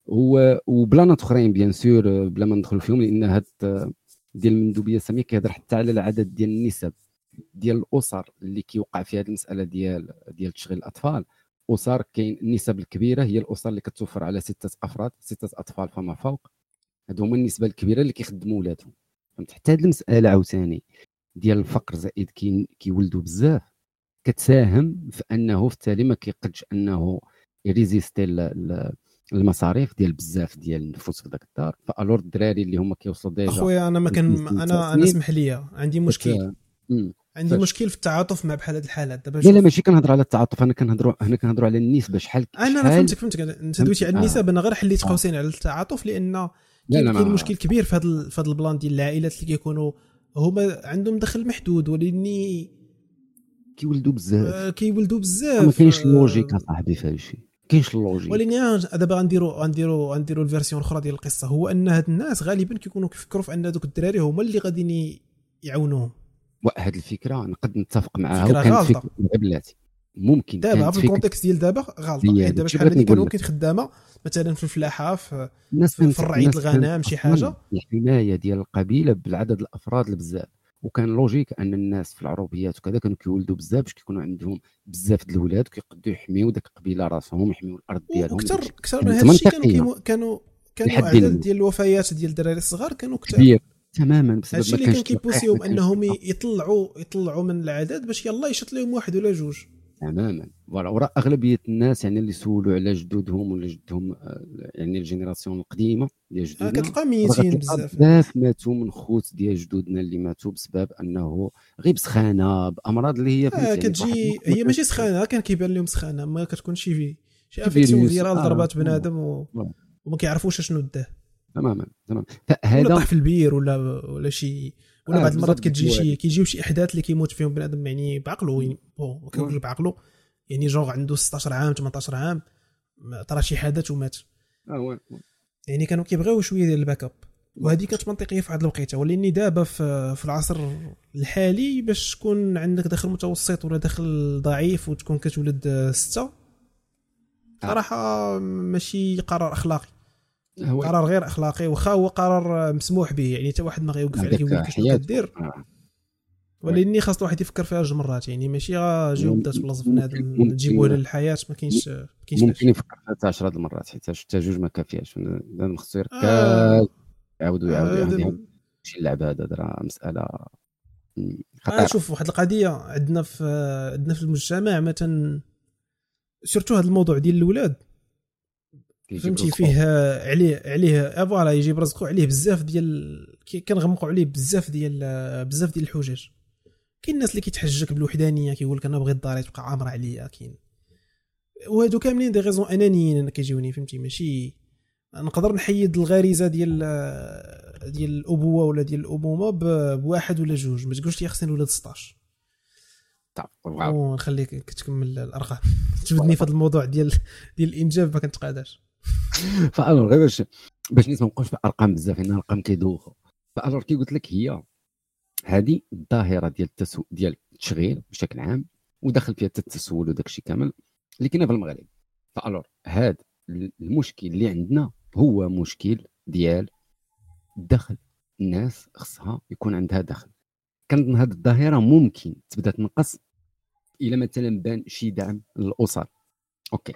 و... وبلانات أخرين bien sûr بلا ما ندخل فيهم لأن هاد ديال المندوبية الساميه كيهضر حتى على العدد ديال النسب. ديال الأسر اللي كيوقع فيها هذه المسألة ديال ديال تشغيل الأطفال. أسر كاين النسب الكبيرة هي الأسر اللي كتوفر على ستة أفراد ستة أطفال فما فوق. هادو هما النسبة الكبيرة اللي كيخدموا ولادهم. فهمت؟ حتى هذه المسألة عاوتاني ديال الفقر زائد كيولدوا بزاف. كتساهم في أنه في التالي ما كيقدش أنه يريزيستي المصاريف ديال بزاف ديال النفوس في ذاك الدار. ف alors الدراري اللي هما كيوصلوا déjà أخويا أنا ما كان أنا أنا اسمح لي عندي مشكل. عندي مشكل في التعاطف مع بحال هذه الحالات. دابا لا لا ماشي كنهضر على التعاطف. أنا كنهضروا هنا كنهضروا على النسبة شحال أنا أنا فهمتك فهمتك. أنت دويتي على النسب. أنا غير حليت قوسين على التعاطف لأن كاين مشكل كبير في هذا في هذا ال plan ديال العائلات اللي كيكونوا هما عندهم دخل محدود ولأني كيولدوا بزاف. آه كيولدوا بزاف. ما كاينش logique أصاحبي في هادشي كاينش ال logique. ولكن دابا غنديروا غنديروا غنديروا ال version الأخرى ديال القصة. هو أن هاد الناس غالبا كيكونوا كيفكروا في أن دوك الدراري هما اللي غاديين يعاونوهم. وهاد الفكرة نقد نتفق معها وكانت فكرة بلاتي. ممكن دابا في ال contexte ديال دابا غلطه حيت دابا شحال هذه كانوا خدامة مثلا في الفلاحة في, في رعيه الغنم شي حاجة. الحماية ديال القبيلة بالعدد الأفراد بزاف وكان logique أن الناس في العروبيات وكذا كانوا كيولدوا بزاف باش كيكونوا عندهم بزاف د الاولاد وكيقدروا يحميو داك القبيلة راسهم يحميو الأرض ديالهم. أكثر أكثر من هذا الشيء كانوا كانوا كانوا العدد ديال الوفيات ديال الدراري الصغار كانوا كثير تماما بسبب هادشي اللي كان كي pousser هم أنهم يطلعوا يطلعوا من العدد باش يلا يشط لهم واحد ولا جوج. تماما. وراه أغلبية الناس يعني اللي سولوا على جدودهم ولا جدهم آه، يعني ال génération القديمة ديال جدودنا كتلقى ميتين بزاف. بزاف ماتوا من خوت ديال جدودنا اللي ماتوا بسبب أنه غير بسخانة بأمراض اللي هي آه كتجي هي ماشي سخانة كان كيبان لهم سخانة ما كتكون شي شي infection virale ضربات بنادم و... وما كيعرفوش شنو داه. تماما تماما. ولا طاح في البير ولا ولا شي ولا آه بعض المرات كتجي شي كيجيو شي إحداث اللي كيموت فيهم بنادم يعني بعقله يعني bon ما كنقولش بعقله يعني jeune عنده 16 عام 18 عام طرا شي حدث ومات. آه يعني كانوا كيبغيو شوية ديال ال backup وهذه كانت منطقية في هذه الوقيتة. ولأني دابا في, في العصر الحالي باش تكون عندك دخل متوسط ولا دخل ضعيف وتكون كتولد ستة آه. صراحة ماشي قرار أخلاقي. هو قرار غير أخلاقي واخا هو قرار مسموح به. يعني حتى واحد ما غيوقف عليك يقول لك شنو كدير آه. ولاني خاص الواحد يفكر فيها جوج مرات. يعني ماشي غا بدا تبلص بنادم نجيبوه للحياة ما كاينش ما كاينش ممكن يفكر فيها 10 المرات حيت حتى جوج ما كافياش. بنادم خصو يركز آه. يعاود ويعاود يعاود ماشي اللعبه هذا راه مسألة. آه شوف واحد القضية عندنا في عندنا في المجتمع مثلا surtout هذا الموضوع ديال الاولاد فهمتي؟ فيه عليه عليه voilà يجيب رزقه عليه بزاف ديال كنغمقوا عليه بزاف ديال بزاف ديال الحجج كاين الناس اللي كيتحجك بالوحدانية كيقول لك أنا بغيت داري تبقى عامره عليا كاين. وهادو كاملين des raisons أنانيين أنا كيجيوني فهمتي؟ ماشي نقدر نحيد الغريزة ديال ديال الأبوة ولا ديال الأمومة بواحد ولا جوج. ما تقولش لي خصني ولاد 16 ونخليك تكمل الأرقام. تجبدني في هذا الموضوع ديال ديال الإنجاب ما كنتقاداش ف alors غير باش باش نسمع نبقاوش في الارقام بزاف لأن الارقام كيدوخوا ف alors كي قلت لك هي هذه الظاهرة ديال التسو ديال التشغيل بشكل عام ودخل فيها التسول وداك الشيء كامل اللي كاينة في المغرب. ف alors هذا المشكل اللي عندنا هو مشكل ديال الدخل الناس خصها يكون عندها دخل. كنظن هذه الظاهرة ممكن تبدأ تنقص إلى مثلا بان شي دعم للأسر. okay.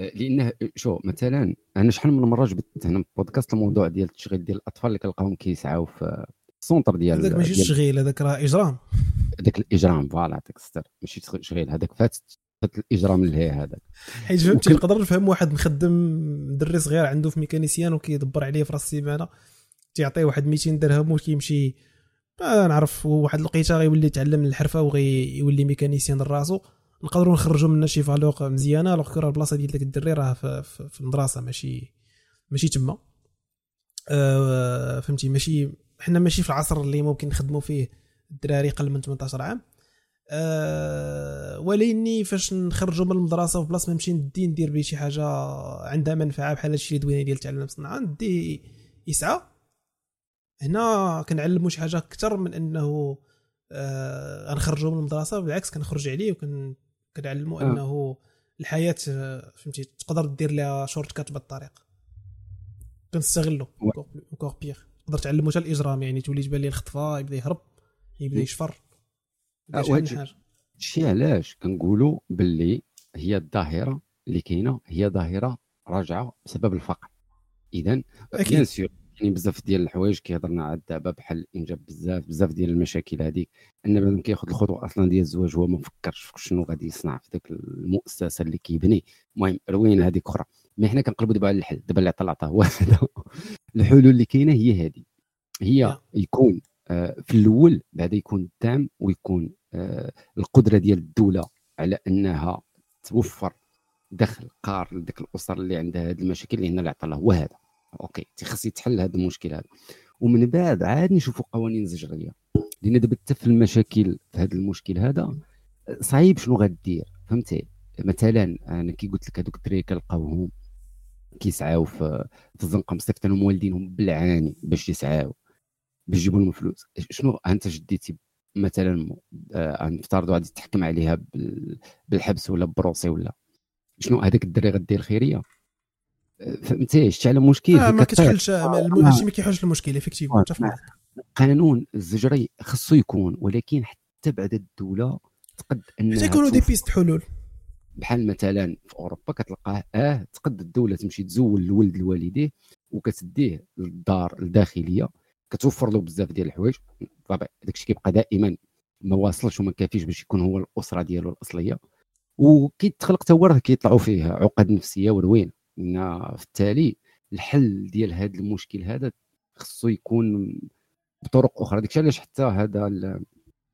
لأنه شو مثلا أنا شحال من مرة جبت هنا في البودكاست الموضوع ديال التشغيل ديال الأطفال اللي كنلقاهم كيسعاو في ال centre ديال هذاك ماشي تشغيل هذاك راه إجرام. هذاك الإجرام voilà عطيك الستر ماشي تشغيل هذاك فات فات الإجرام اللي هذاك. حيت فهمتي نقدر نفهم واحد مخدم دري صغير عنده في mécanicien وكيدبر عليه في رأس السيمانة تيعطيه واحد 200 درهم وكيمشي ما نعرف واحد الوقيته غيولي يتعلم الحرفة وغيولي mécanicien راسو نقدروا نخرجوا منها شي valeur مزيانة alors راه البلاصة ديال داك الدري راه في, في, في المدرسة ماشي ماشي تما. آه فهمتي؟ ماشي حنا ماشي في العصر اللي ممكن نخدموا فيه الدراري قل من 18 عام. أه ولكني فاش نخرجوا من المدرسة في بلاصة ما نمشي ندي ندير به شي حاجة عندها منفعة بحال هادشي اللي دوينا ديال تعلم الصناعه ندي يسعى. هنا كنعلموا شي حاجة أكثر من أنه آه من المدرسة بالعكس كنخرج عليه وكنعلموا آه. إنه الحياة آه، فهمتي تقدر دير لها shortcut بالطريق. كنستغلو encore pire تقدر تعلمو حتى الإجرام يعني تولي تبان ليه الخطفة يبدا يهرب يبدا يشفر شي علاش كنقولوا باللي هي الظاهرة اللي كاينة هي ظاهرة راجعة بسبب الفقر. اذا bien sûr كاين بزاف ديال الحوايج كيهضرنا عاد دابا بحال الإنجاب بزاف بزاف ديال المشاكل هذيك أن بنادم كياخذ الخطوة أصلا ديال الزواج هو ما مفكرش في شنو غادي يصنع في ذاك المؤسسة اللي كيبني. المهم روينه هذيك أخرى. mais حنا كنقلبوا دابا على الحل. دابا اللي عطى عطاه هو الحلول اللي كاينة هي هذه هي يكون آه، في الأول بعدا يكون الدعم ويكون آه، القدرة ديال الدولة على أنها توفر دخل قار لديك الأسر اللي عندها هذه المشاكل لأن اللي عطى الله. هو هذا أوكي تيخص يتحل هذا المشكل هذا ومن بعد عاد نشوفوا قوانين زجرية. لأن دابا حتى في المشاكل في هذا المشكل هذا صعيب شنو غدير فهمتي؟ مثلا أنا كي قلت لك هذوك الدراري كنلقاوهم كيسعاو في في الزنقه مصيفطينهم والدينهم بالعاني باش يسعاو باش يجيبوا لهم فلوس. شنو؟ أنت جديتي مثلا آه نفترضوا غادي تحكم عليها بالحبس ولا procès ولا. شنو؟ هذاك الدري غدير خيرية. فهمتي؟ شتي على مشكل آه ما كتحلش هادشي ما كيحلش المشكل effectivement القانون الزجري خصو يكون ولكن حتى بعد الدولة تقد أنها حتى يكونوا دي best حلول. بحال مثلا في أوروبا كتلقاه آه تقد الدولة تمشي تزول الولد لوالديه وكتديه للدار الداخلية كتوفر له بزاف ديال الحوايج. طبعا داكشي كيبقى دائما ما واصلش وما كافيش باش يكون هو الأسرة ديالو الأصلية. وكيتخلق حتى هو كيطلعوا فيه عقد نفسية وروين إن في التالي الحل ديال هذا المشكل هذا خصو يكون بطرق أخرى. داكشي علاش حتى هذا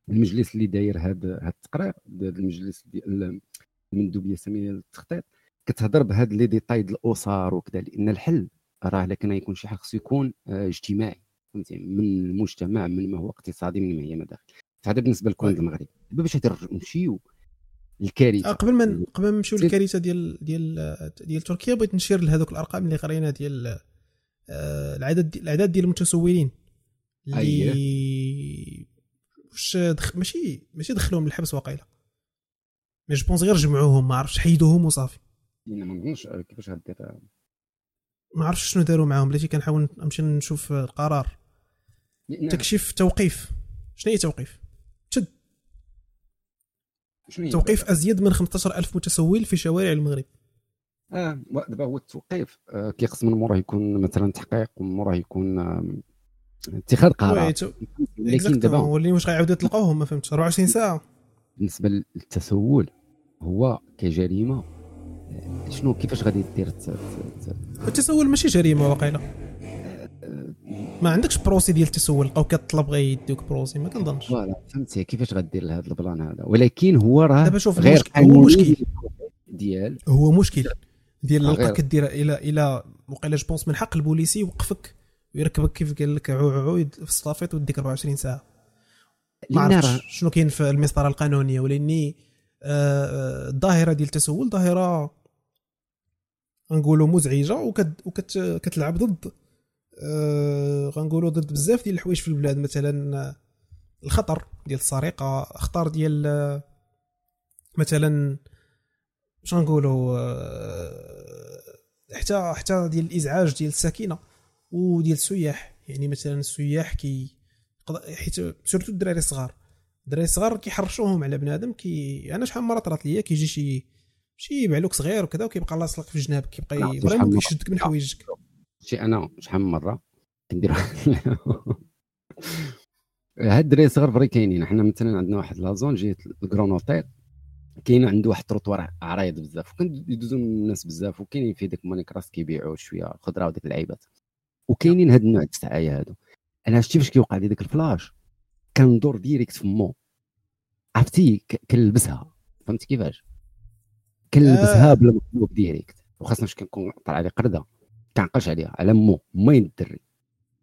المجلس اللي داير هذا هذا التقرير المجلس ديال المندوبية السامية للتخطيط كتهضر بهذا les détails ديال الأسر وكذا لأن الحل راه إلا كان يكون شي حاجة خصو يكون آه، اجتماعي فهمتي؟ من المجتمع من ما هو اقتصادي من ما هي مداخل. هذا بالنسبة لكون المغرب دابا باش نمشيو الكارثة. قبل ما قبل ما نمشيو للكارثة ديال ديال ديال تركيا بغيت نشير لهذوك الأرقام اللي قرينا ديال آه، العدد الأعداد ديال المتسولين اللي واش دخ... ماشي ماشي دخلوهم للحبس واقيلا mais je pense غير جمعوهم ما عرفتش حيدوهم وصافي. ما نظنش كيفاش غدير ما عرفتش شنو داروا معاهم بلاتي كنحاول نمشي نشوف القرار. تكشيف توقيف. شنو هي توقيف؟ توقيف أزيد من 15000 متسول في شوارع المغرب. آه دابا هو التوقيف آه كيخص من موراه يكون مثلا تحقيق ومن موراه يكون اتخاذ قرار. لكن دابا ولي واش غيعاودوا يطلقوهم ما فهمتش. 24 ساعة. بالنسبة للتسول هو كجريمة آه، شنو كيفاش غادي دير التسول ماشي جريمة واقيلا. ما عندكش بروسي ديال التسول؟ لقاو كطلب غيديوك procès؟ ما كنظنش. voilà فهمتي كيفاش غدير هذا ال plan هذا؟ ولكن هو راه دابا شوف غير هو مشكل. ديال هو مشكل. ديال لقاك كدير إلى إلى وقيلا je pense من حق البوليسي يوقفك ويركبك كيف قال لك عو عو في السطافيط ويديك 24 ساعة. ما عرفتش شنو كاين في المسطرة القانونية. ولأني آه، آه، الظاهرة ديال التسول ظاهرة نقولوا مزعجة وكتلعب ضد. غنقولوا ضد بزاف ديال الحوايج في البلاد. مثلا الخطر ديال السرقة أخطار ديال آه، مثلا شنو نقولوا آه حتى حتى ديال الإزعاج ديال الساكنة وديال السياح. يعني مثلا السياح كي حيت surtout الدراري الصغار الدراري الصغار كيحرشوهم على بنادم كي أنا شحال من مرة طرات ليا كيجي شي شي بعلوك صغير وكذا وكيبقى لاصق في جنابك كيبقى كيشدك من حوايجك. شي أنا شحال من مرة. كندير هاد الدراري الصغار فري كاينين. حنا مثلا عندنا واحد لازون جيت الكرونوتير كاين عنده واحد التروطوار عريض بزاف يدوزو الناس بزاف وكاينين في ديك مانيكراس كيبيعوا شوية الخضره وديك اللعيبات. وكاينين هاد النوع السعايه هادو. أنا شفتي فاش كيوقع لي ديك الفلاش كندور ديريكت في مو. عرفتي؟ كنلبسها. فهمت كيفاش؟ كنلبسها آه. بلا مطلوب ديريكت. وخاصنا فاش كنكون طالع لي قرده. كنعقلش عليها على مو مين الدري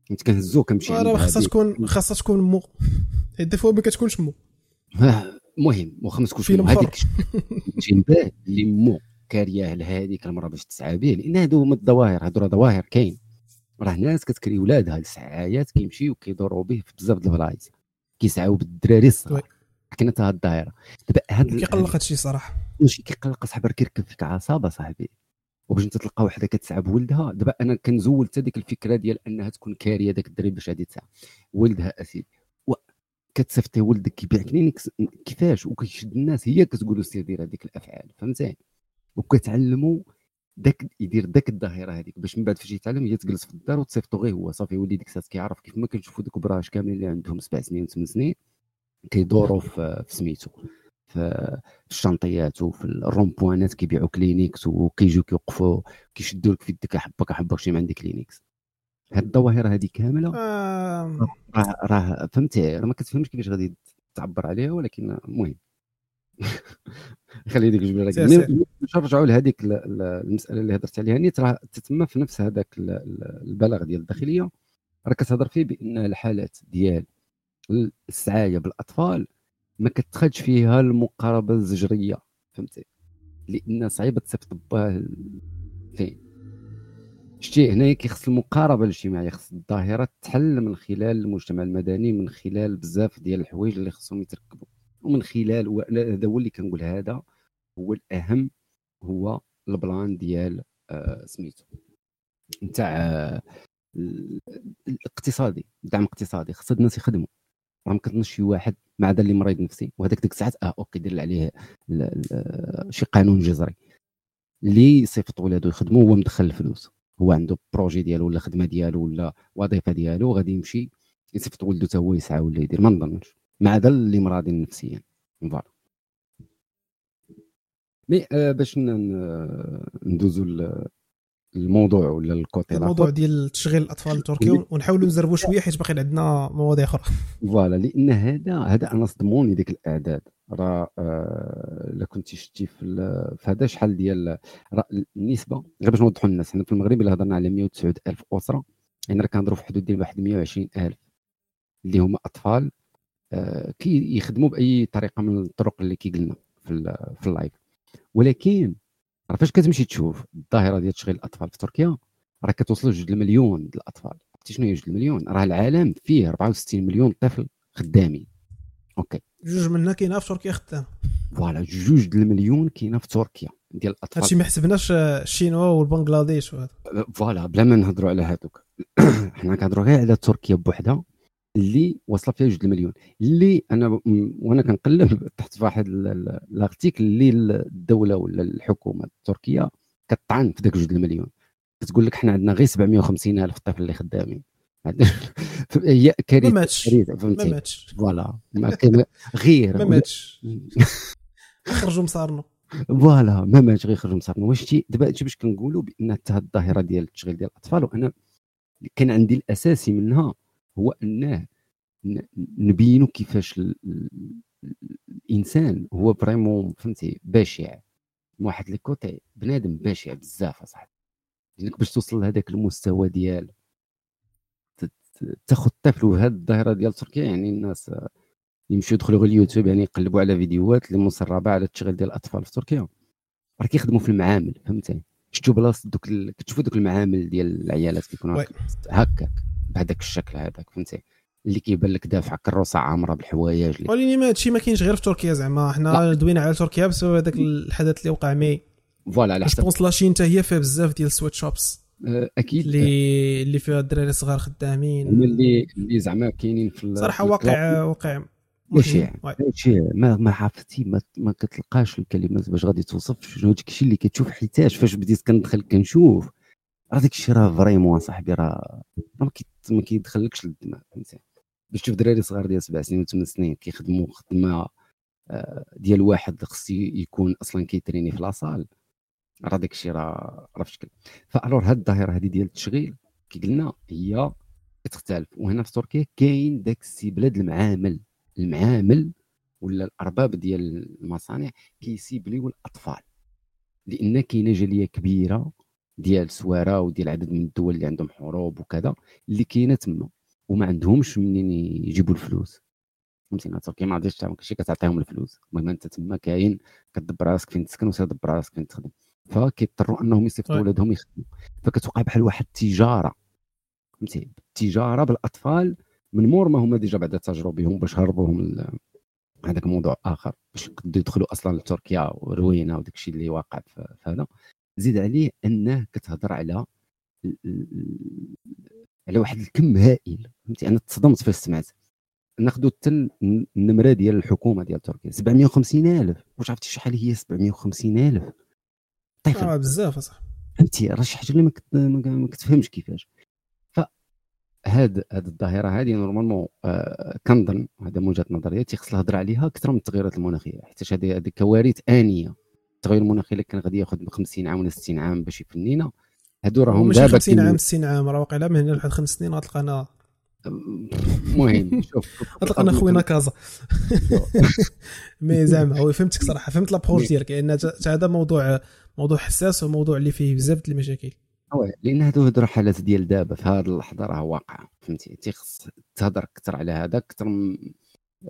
كنت كنهزو كنمشي راه خاصها تكون خاصها تكون مو. حيت دي فوا ما كتكونش مو. المهم واخا ما تكونش فيلم هذيك تنباه اللي مو. كارياه لهذيك المرأة باش تسعى به لأن هادو هما الظواهر هادو راه ظواهر كاين. راه ناس كتكري ولادها لسعايات كيمشيو كيدوروا به في بزاف د البلايص. كيسعاو بالدراري الصغار. كاينة حتى هاد الظاهره دابا هاد كيقلق هادشي صراحة. ماشي كيقلق صاحبي راه كيركب فيك عصابة صاحبي. وباش انت تلقى وحدة كتسعى بولدها دابا أنا كنزول حتى ديك الفكرة ديال أنها تكون كارية داك الدري باش غادي تسعى. ولدها أسيدي. كتصيفطي ولدك كيبيع كلينيكس كيفاش؟ وكيشد الناس. هي كتقول سير دير هذيك الأفعال. فهمتي وكتعلموا داك يدير داك الظاهرة هذيك. باش من بعد فاش يتعلم هي تجلس في الدار وتصيفطو غير هو. صافي يولي ديك الساعة كيعرف كيف ما كنشوفوا دوك براش كاملين اللي عندهم سبع سنين وثمان سنين كيدوروا في, في سميتو. في الشنطيات وفي ال rond-points كيبيعوا كلينيكس وكيجيو كيوقفوا كيشدوا لك في يدك احبك احبك شي ما عندي كلينيكس. هاد الظواهر هذه كاملة؟ آه. راه راه فهمتي راه ما كتفهمش كيفاش غادي تعبر عليها ولكن المهم. خلي ديك الجمله نرجعوا لهذيك المسألة اللي هضرت عليها. نيت راه تتم في نفس هذاك البلاغ ديال الداخلية. راه كتهضر فيه بأن الحالات ديال السعاية بالأطفال ما كتخدش فيها المقاربة الزجرية فهمتي؟ لأن صعيبة تصيفط باه فين شتي هنا كيخص المقاربة الاجتماعية خص الظاهرة تحل من خلال المجتمع المدني من خلال بزاف ديال الحوايج اللي خصهم يتركبوا. ومن خلال هذا هو اللي كنقول هذا هو الأهم هو البلان ديال آه سميتو. نتاع آه الاقتصادي الدعم الاقتصادي خص الناس يخدموا. راه ما كتنش شي واحد ما عدا اللي مريض نفسي. وهذاك ديك الساعات آه OK دير عليه شي قانون زجري. اللي يصيفط ولادو يخدموا هو مدخل الفلوس. هو عنده projet ديالو ولا خدمة ديالو ولا وظيفة ديالو غادي يمشي يصيفط ولده حتى هو يسعى ولا يدير. ما نظنش. ما عدا اللي مرضين نفسيا. voilà. mais آه باش ندوزو الموضوع ولا ال côté الموضوع ديال تشغيل الأطفال التركي ونحاولوا نزربوا شوية حيت باقي عندنا مواضيع آخرى. voilà لأن هذا هذا أنا صدموني ديك الأعداد. راه آه، الا كنتي شتي في, هذا شحال ديال راه النسبة غير باش نوضحوا للناس حنا في المغرب إلا هضرنا على 109 ألف أسرة يعني راه كنهضروا في حدود ديال واحد 120 ألف اللي هما أطفال آه كي يخدموا بأي طريقة من الطرق اللي كي في في ال live. ولكن راه فاش كتمشي تشوف الظاهرة ديال تشغيل الأطفال في تركيا راه كتوصل لجوج المليون الأطفال. عرفتي شنو هي جوج المليون؟ راه العالم فيه 64 مليون طفل خدامين. OK. جوج منا كاينة في تركيا خدام. voilà جوج المليون كاينة في تركيا ديال الأطفال. هادشي ما حسبناش الشينوا والبنغلاديش وهذا voilà بلا ما نهضروا على هذوك حنا كنهضروا غير على تركيا بوحدها. اللي واصله فيها جوج المليون. اللي أنا وأنا كنقلب تحت واحد ال article اللي الدولة ولا الحكومة التركية كطعن في ذاك جوج المليون. كتقول لك حنا عندنا غير 750 ألف طفل اللي خدامين. هي كارثة ما ماتش. ما ماتش. voilà. غير. ما ماتش. خرجوا مصارنو. voilà. ما ماتش غير خرجوا مصارنو. واش تي دابا باش كنقولوا بأن حتى الظاهرة ديال التشغيل ديال الأطفال وأنا كان عندي الأساسي منها هو انه نبينوا كيفاش الإنسان هو vraiment فهمتي بشع. واحد les côtés بنادم بشع بزاف أصاحبي. لانك باش توصل لهذاك المستوى ديال تاخذ طفل وهاد الظاهرة ديال تركيا يعني الناس يمشيو يدخلوا غير اليوتيوب يعني يقلبوا على فيديوهات اللي مسربه على التشغيل ديال الأطفال في تركيا. راه كيخدموا في المعامل فهمتي؟ شفتوا بلاصة دوك ال... كتشوفوا دوك المعامل ديال العيالات كيكونوا هكاك. بهذاك الشكل هذاك فهمتي؟ اللي كيبان لك دافع كروسة عامرة بالحوايج ولكن ما هادشي ما كاينش غير في تركيا زعما. حنا دوينا على تركيا بسبب هذاك الحدث اللي وقع. mais voilà على حسب. la Chine حتى هي فيها بزاف ديال ال sweatshops. أه، أكيد. اللي اللي فيها الدراري صغار خدامين. هما اللي اللي زعما كاينين في صراحة واقع واقع ماشي ماشي ما ما عرفتي ما, ما كتلقاش الكلمات باش غادي توصف. شنو داك الشيء اللي كتشوف حيتاش فاش بديت كندخل كنشوف. راه داك الشيء راه vraiment صاحبي راه ما كيدخلكش للدماغ فهمتي؟ باش تشوف دراري صغار ديال سبع سنين وثمان سنين كيخدموا خدمة آه، ديال واحد خص يكون أصلا كي traîner في la salle راه داك الشيء راه راه في شكل voilà. alors هاد الظاهرة هذه ديال التشغيل كي قلنا هي كتختلف وهنا في تركيا كاين داك الشي بلاد المعامل المعامل ولا الأرباب ديال المصانع كي cibler يو الأطفال لأن كاينة جالية كبيرة ديال السوريين وديال عدد من الدول اللي عندهم حروب وكذا اللي كاينة تما وما عندهمش منين يجيبوا الفلوس. فهمتينا تركيا ما غاديش تعمل شي كتعطيهم الفلوس. المهم أنت تما كاين كتدبر راسك فين تسكن وتدبر راسك فين تخدم. فكيضطروا أنهم يصيفطوا طيب. ولادهم يخدموا. فكتوقع بحال واحد التجارة. فهمتي؟ التجارة بالأطفال من مور ما هما déjà بعد تجربهم باش هربوهم هذاك موضوع آخر. باش يقدروا يدخلوا أصلا لتركيا وروينا وداك الشيء اللي واقع في هذا زيد عليه أنه كتهضر على على واحد الكم هائل فهمتي؟ أنا تصدمت فاش سمعت. ناخذوا حتى النمرة ديال الحكومة ديال تركيا 750 ألف. واش عرفتي شحال هي 750 ألف؟ طيب آه بزاف أصاحبي. فهمتي؟ راه شي حاجة اللي ما كتفهمش كيفاش. هاد هاد الظاهرة هذه normalement آه كنظن هذا من وجهة نظري تيخص الهضرة عليها أكثر من التغيرات المناخية حيت هذه كوارث آنية. التغير المناخي اللي كان غادي ياخذ 50 عام ولا 60 عام باش يفنينا. هادو راهم دابا 50 عام 60 عام. راه واقيلا من هنا لواحد خمس سنين غتلقانا المهم شوف غتلقانا خوينا كازا. mais زعما هو فهمتك صراحة فهمت l'approche ديالك لأن هذا موضوع موضوع حساس وموضوع اللي فيه بزاف د المشاكل. لأن هادو هادو حالات ديال دابا في هذه اللحظة راه واقعه فهمتي؟ تيخص تهضر أكثر على هذا أكثر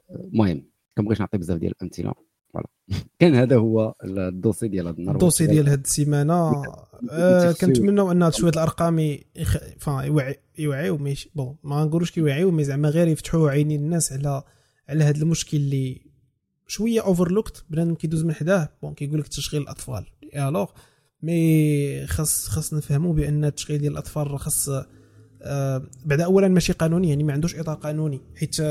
المهم كنبغيش نعطي بزاف ديال الأمثلة. voilà. كان هذا هو ال dossier ديال هذا النهار ال dossier ديال هذه السيمانة. آه كنتمناو أن شوية الأرقام يخ... يوعي يوعيو ماشي bon ما نقولوش كيوعيو mais زعما غير يفتحوا عينين الناس على على هذا المشكل اللي شوية overlooked بنادم كيدوز من حداه. bon كيقول لك تشغيل الأطفال. الوغ مي خاص خاص نفهموا بأن التشغيل ديال الأطفال خاص آه بعد اولا ماشي قانوني يعني ما عندوش إطار قانوني. حيت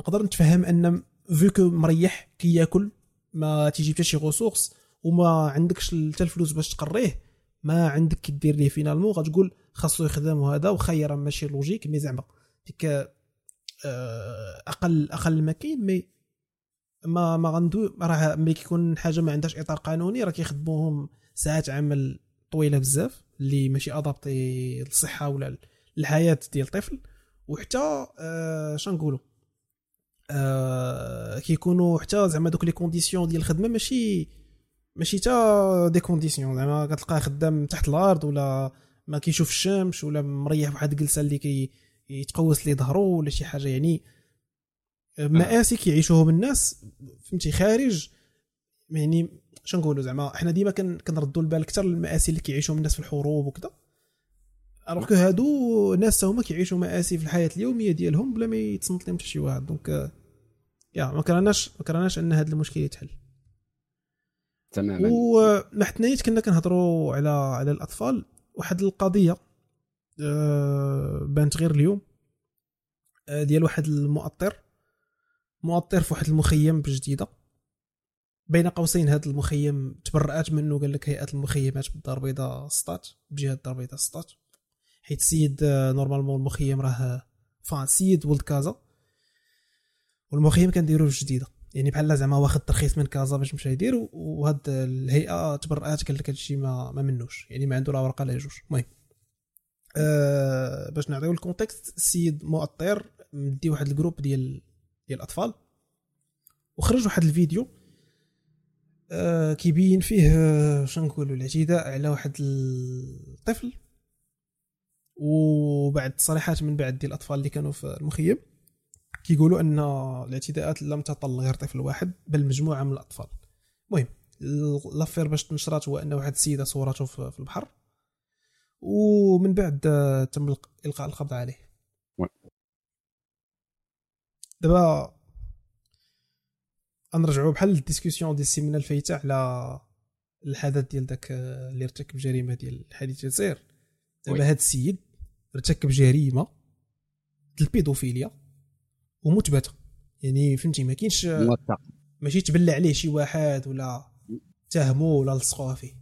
نقدر نتفهم أن فيكو مريح كي ياكل ما تيجي حتى شي غوسورس وما عندكش حتى الفلوس باش تقريه ما عندك كي دير ليه فينالمون غتقول خاصو يخدم وهذا وخا راه ماشي لوجيك مي زعما. ديك آه، أقل أقل ما كاين مي ما ما غندو راه ملي كيكون حاجة ما عندهاش إطار قانوني راه كيخدموهم ساعات عمل طويلة بزاف اللي ماشي adapté للصحة ولا الحياة ديال الطفل. وحتى آه نقولوا آه كيكونوا حتى زعما دوك les conditions ديال الخدمة ماشي ماشي تا des conditions. زعما كتلقاه خدام تحت الأرض ولا ما كيشوف الشمس ولا مريح واحد الجلسة اللي كي يتقوس ليه ظهرو ولا شي حاجة. يعني مآسي كيعيشوهم الناس فهمتي خارج. يعني شنو نقولوا زعما حنا ديما كنردوا البال أكثر للمآسي اللي كيعيشوهم الناس في الحروب وكذا. alors que هادو ناس هما كيعيشوا مآسي في الحياة اليومية ديالهم بلا ما يتصنت لهم حتى شي واحد. donc يا ما كرهناش ما كرهناش أن هذا المشكل يتحل. تماما. وما حتى كنا كنهضروا على على الأطفال واحد القضية أه بانت غير اليوم أه ديال واحد المؤطر مؤطر في واحد المخيم بجديدة. بين قوسين هذا المخيم تبرأت منه قال لك هيئة المخيمات بالدار البيضاء سطات بجهة الدار البيضاء سطات. حيت السيد آه، normalement المخيم راه فان السيد ولد كازا. والمخيم كنديروه في جديدة. يعني بحال زعما واخد ترخيص من كازا باش مشى يدير وهاد الهيئة تبرأت قال لك هادشي ما, ما منوش. يعني ما عنده لا ورقة لا جوج المهم أه باش نعطيو ال contexte السيد مؤطر مدي واحد ال groupe ديال ديال الأطفال وخرج واحد الفيديو آه كيبين فيه آه شنو نقولوا الاعتداء على واحد الطفل. وبعد تصريحات من بعد ديال الأطفال اللي كانوا في المخيم كيقولوا أن الاعتداءات لم تطل غير طفل واحد بل مجموعة من الأطفال. المهم l'affaire باش تنشرات هو أن واحد السيدة صورته في البحر ومن بعد آه، تم إلقاء القبض عليه. دابا غنرجعوا بحال ال discussion ديال السيمانه الفايتة على الحدث ديال داك اللي ارتكب جريمة ديال الحديث الجزائر دابا هذا السيد ارتكب جريمه ديال البيدوفيليا ومثبتة. يعني فهمتي ما كاينش ماشي تبلع عليه شي واحد ولا اتهموه ولا لصقوه فيه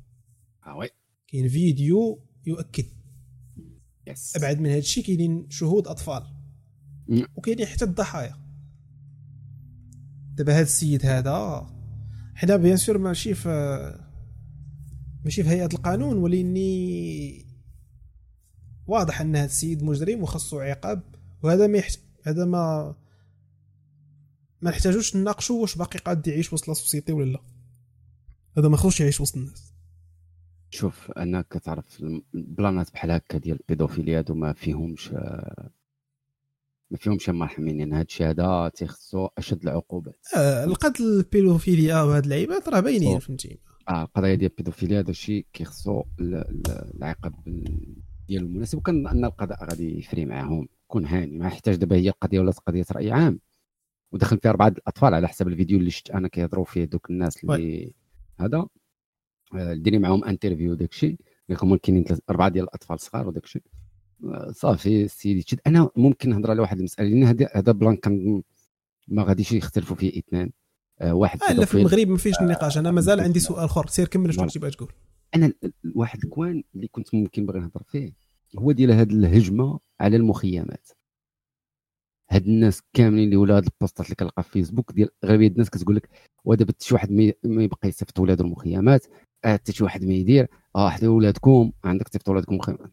آه oui. كاين فيديو يؤكد. yes أبعد من هذا الشيء كاينين شهود أطفال. وكاينين حتى الضحايا. دابا هذا السيد هذا حنا bien sûr ماشي في ماشي في هيئة القانون ولايني واضح أن هذا السيد مجرم وخصو عقاب وهذا ما يحت... هذا ما ما نحتاجوش نناقشوا واش باقي قاد يعيش وسط la société ولا لا. هذا ما خصوش يعيش وسط الناس. شوف انك كتعرف ال plan ات بحال هكا ديال البيدوفيليا هادو ما فيهمش ما فيهمش مرحمين. يعني هاد الشيء هذا تيخصو أشد العقوبات. آه القتل البيدوفيليا وهاد اللعيبات راه باينين فهمتي آه القضية ديال البيدوفيليا هذا الشيء كيخصو العقاب ديال المناسب وكان أن القضاء غادي يفري معاهم. كون هاني ما يحتاج دابا هي القضية ولات قضية رأي عام. ودخل فيها أربعة الأطفال على حسب الفيديو اللي شفت أنا كيهضروا فيه دوك الناس اللي هذا. آه، ديري معاهم interview داك الشيء. هما كاينين أربعة ديال الأطفال صغار وداك الشيء. آه، صافي سيدي. تشد أنا ممكن نهضر على واحد المسألة لأن هذا هذا plan كان ما غاديش يختلفوا فيه اثنان. آه واحد آه لا في المغرب ما فيش النقاش أنا مازال عندي سؤال آخر. سير كمل شنو كنتي باغي تقول. أنا واحد ال coin اللي كنت ممكن باغي نهضر فيه هو ديال هذه الهجمة على المخيمات. هاد الناس كاملين اللي ولا هاد ال post ات اللي كنلقى في فيسبوك ديال اغلبيه الناس كتقول لك ودابا شي واحد ما يبقى يصيفط ولادو المخيمات آه، حتى شي واحد ما يدير آه حدا ولادكم عندك تصيفط ولادكم المخيمات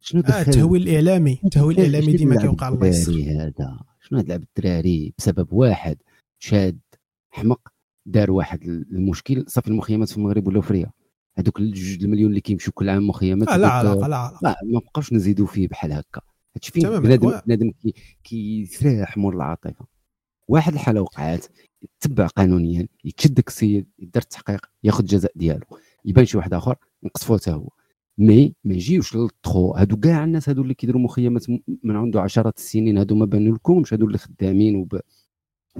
شنو دخل آه التهويل الإعلامي التهويل الإعلامي ديما كيوقع الله هذا؟ شنو هاد لعب الدراري؟ بسبب واحد شاد حمق دار واحد المشكل صافي المخيمات في المغرب ولاو فريه هذوك الجوج المليون اللي كيمشيو كل عام مخيمات آه لا علاقه لا علاقه ما بقاوش نزيدوا فيه بحال هكا. هادشي فين بنادم بنادم كيسرح مور العاطفة. واحد الحالة وقعات يتبع قانونيا يتشدك السيد يدير التحقيق ياخذ الجزاء ديالو. يبان شي واحد آخر نقصفوه حتى هو. mais ما يجيوش للطخو هادو كاع الناس هادو اللي كيديروا مخيمات من عنده عشرات السنين هادو ما بانوا لكمش هادو اللي خدامين وب...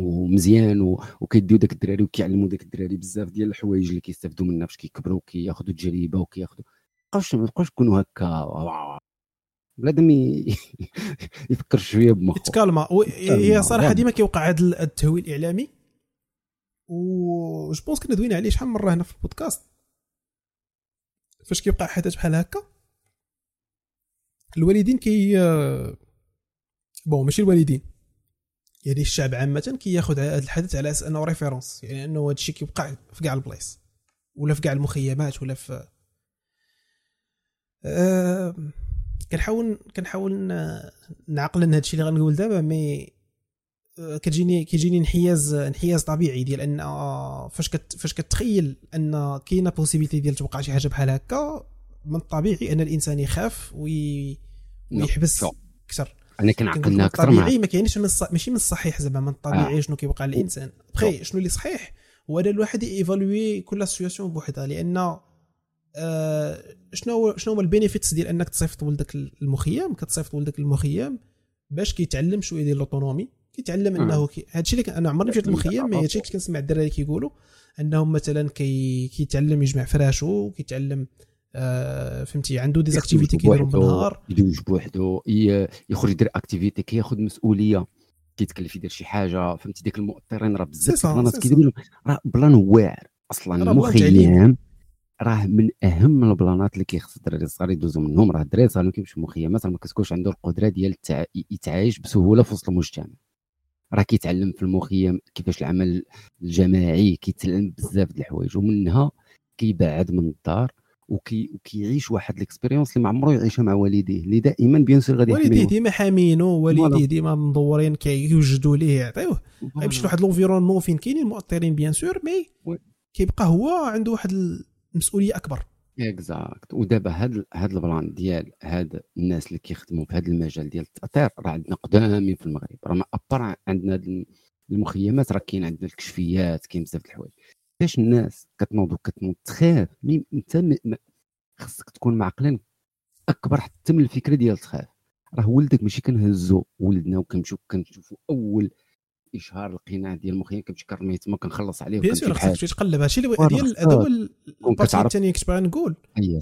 ومزيان و... وكيديو داك الدراري وكيعلموا داك الدراري بزاف ديال الحوايج اللي كيستافدوا منها فاش كيكبروا وكياخذوا التجربه وكياخذوا بقاوش ما بقاوش يكونوا هكا بنادم يفكر شوية بمخه. يتكالما. هي صراحة ديما كيوقع هذا التهويل الإعلامي. و je pense كنا دوينا عليه شحال من مرة هنا في البودكاست. فاش كيوقع حدث بحال هكا. الوالدين كي bon ماشي الوالدين. يعني الشعب عامة كياخذ هذا الحدث على أساس أنه référence يعني أنه هذا الشيء كيوقع في كاع البلايص. ولا في كاع المخيمات ولا في أه كنحاول كنحاول نعقل ان هادشي اللي غنقول دابا mais آه، كتجيني كيجيني انحياز انحياز طبيعي ديال أن آه، فاش كت فاش كتخيل أن كاينة possibilité ديال توقع شي حاجة بحال هكا من الطبيعي أن الإنسان يخاف وي... ويحبس أكثر. انا كنعقلنا أكثر طبيعي ما كاينش من الص... ماشي من الصحيح زعما من الطبيعي آه. شنو كيوقع للانسان بخي شنو اللي صحيح؟ هو الواحد évaluer كل situation بوحدها لأن آه شنو شنو هو ال benefits ديال أنك تصيفط ولدك المخيم؟ كتصيفط ولدك المخيم باش كيتعلم شوية ديال ال autonomie. كيتعلم آه. أنه كي... هادشي اللي أنا عمرني مشيت المخيم mais هادشي اللي كنسمع الدراري كيقولوا أنهم مثلا كي... كيتعلم يجمع فراشو كيتعلم آه فهمتي؟ عنده des activités كيديرهم بالنهار. يدوز بوحدو يخرج يدير activité كياخذ مسؤولية كيتكلف يدير شي حاجة فهمتي؟ ديك المؤطرين راه بزاف الناس كيديروا راه plan واعر. أصلا المخيم راه من أهم ال plan ات اللي كيخص الدراري الصغار يدوزوا منهم. راه الدراري الصغار كيمشيو مخيمات ما كتكونش عنده القدرة ديال يتعايش بسهولة في وسط المجتمع. راه كيتعلم في المخيم كيفاش العمل الجماعي كيتعلم بزاف د الحوايج ومنها كيبعد من الدار. وكي وكيعيش واحد ال expérience اللي ما عمره يعيشها مع والديه اللي دائما bien sûr غادي والديه ديما حامينه والديه ديما مدورين كيوجدوا ليه يعطيوه غيمشي لواحد l'environnement فين كاينين المؤطرين bien sûr mais كيبقى هو عنده واحد مسؤوليه أكبر. exact ودابا هاد هاد ال plan ديال هاد الناس اللي كيخدموا في هاد المجال ديال التأطير راه عندنا قدامين في المغرب. راه ما ابار عندنا المخيمات راه كاين عندنا الكشفيات كاين بزاف د الحوايج. كيفاش الناس كتنوض وكتنوض تخاف. انت خصك تكون معقل أكبر حتى من الفكرة ديال تخاف راه ولدك ماشي كنهزو ولدنا وكنمشيو كنشوفوا أول إشهار لقيناه ديال المخيم كنمشي كنرميه تما كنخلص عليه bien sûr خصك تقلب. هادشي اللي ديال هذا هو ال partie الثانية كنت باغي نقول.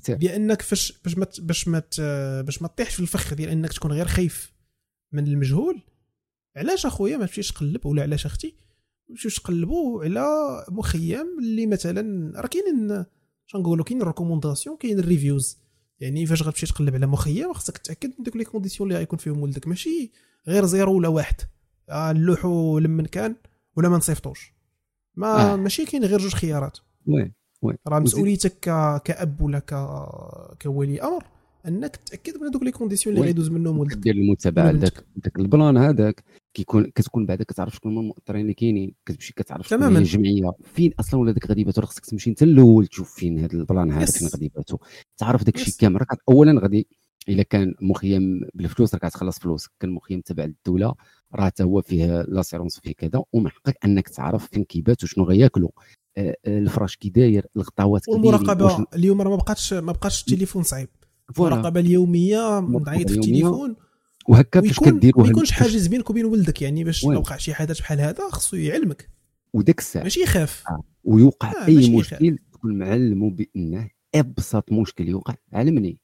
بأنك فاش باش ما باش ما باش ما تطيحش في الفخ ديال أنك تكون غير خايف من المجهول علاش أخويا ما تمشيش تقلب؟ ولا علاش أختي؟ نمشيو تقلبوا على مخيم اللي مثلا راه كاينين نقولوا كاين الـ recommandations كاين الـ reviews يعني فاش غتمشي تقلب على مخيم خصك تاكد من دوك les conditions اللي غيكون فيهم ولدك. ماشي غير zéro ولا واحد. آه نلوحو لمن كان ولا ما نصيفطوش. ما آه. ماشي كاين غير جوج خيارات. oui oui. راه مسؤوليتك كأب ولا ك... كولي أمر أنك تاكد من دوك les conditions اللي غيدوز منهم ولدك. دير المتابعة لذاك داك ال plan هذاك. كيكون كتكون بعدا كتعرف شكون هما المؤطرين اللي كاينين. كتمشي كتعرف شكون تماماً. هي الجمعية. فين أصلا ولادك غادي يباتوا راه خصك تمشي أنت الأول تشوف فين هذا ال plan هذا. فين غادي يباتوا تعرف داك الشيء. كامل. راك اولا غادي إلا كان مخيم بالفلوس راك غتخلص فلوسك. كان مخيم تبع الدولة راه حتى هو فيه l'assurance فيه كذا ومن حقك أنك تعرف فين كيبات وشنو غياكلوا آه، آه، الفراش كي داير الغطاوات والمراقبة. اليوم راه ما بقاتش ما بقاتش التليفون صعيب. المراقبة اليومية نعيط في. التليفون. وهكا فاش ويكون كديروا ما يكونش حاجز بينك وبين ولدك يعني باش وقع شي حدث بحال هذا خصو يعلمك. وداك الساعة. ماشي يخاف. ويوقع آه، أي مشكل تكون معلمو بأنه أبسط مشكل يوقع. علمني.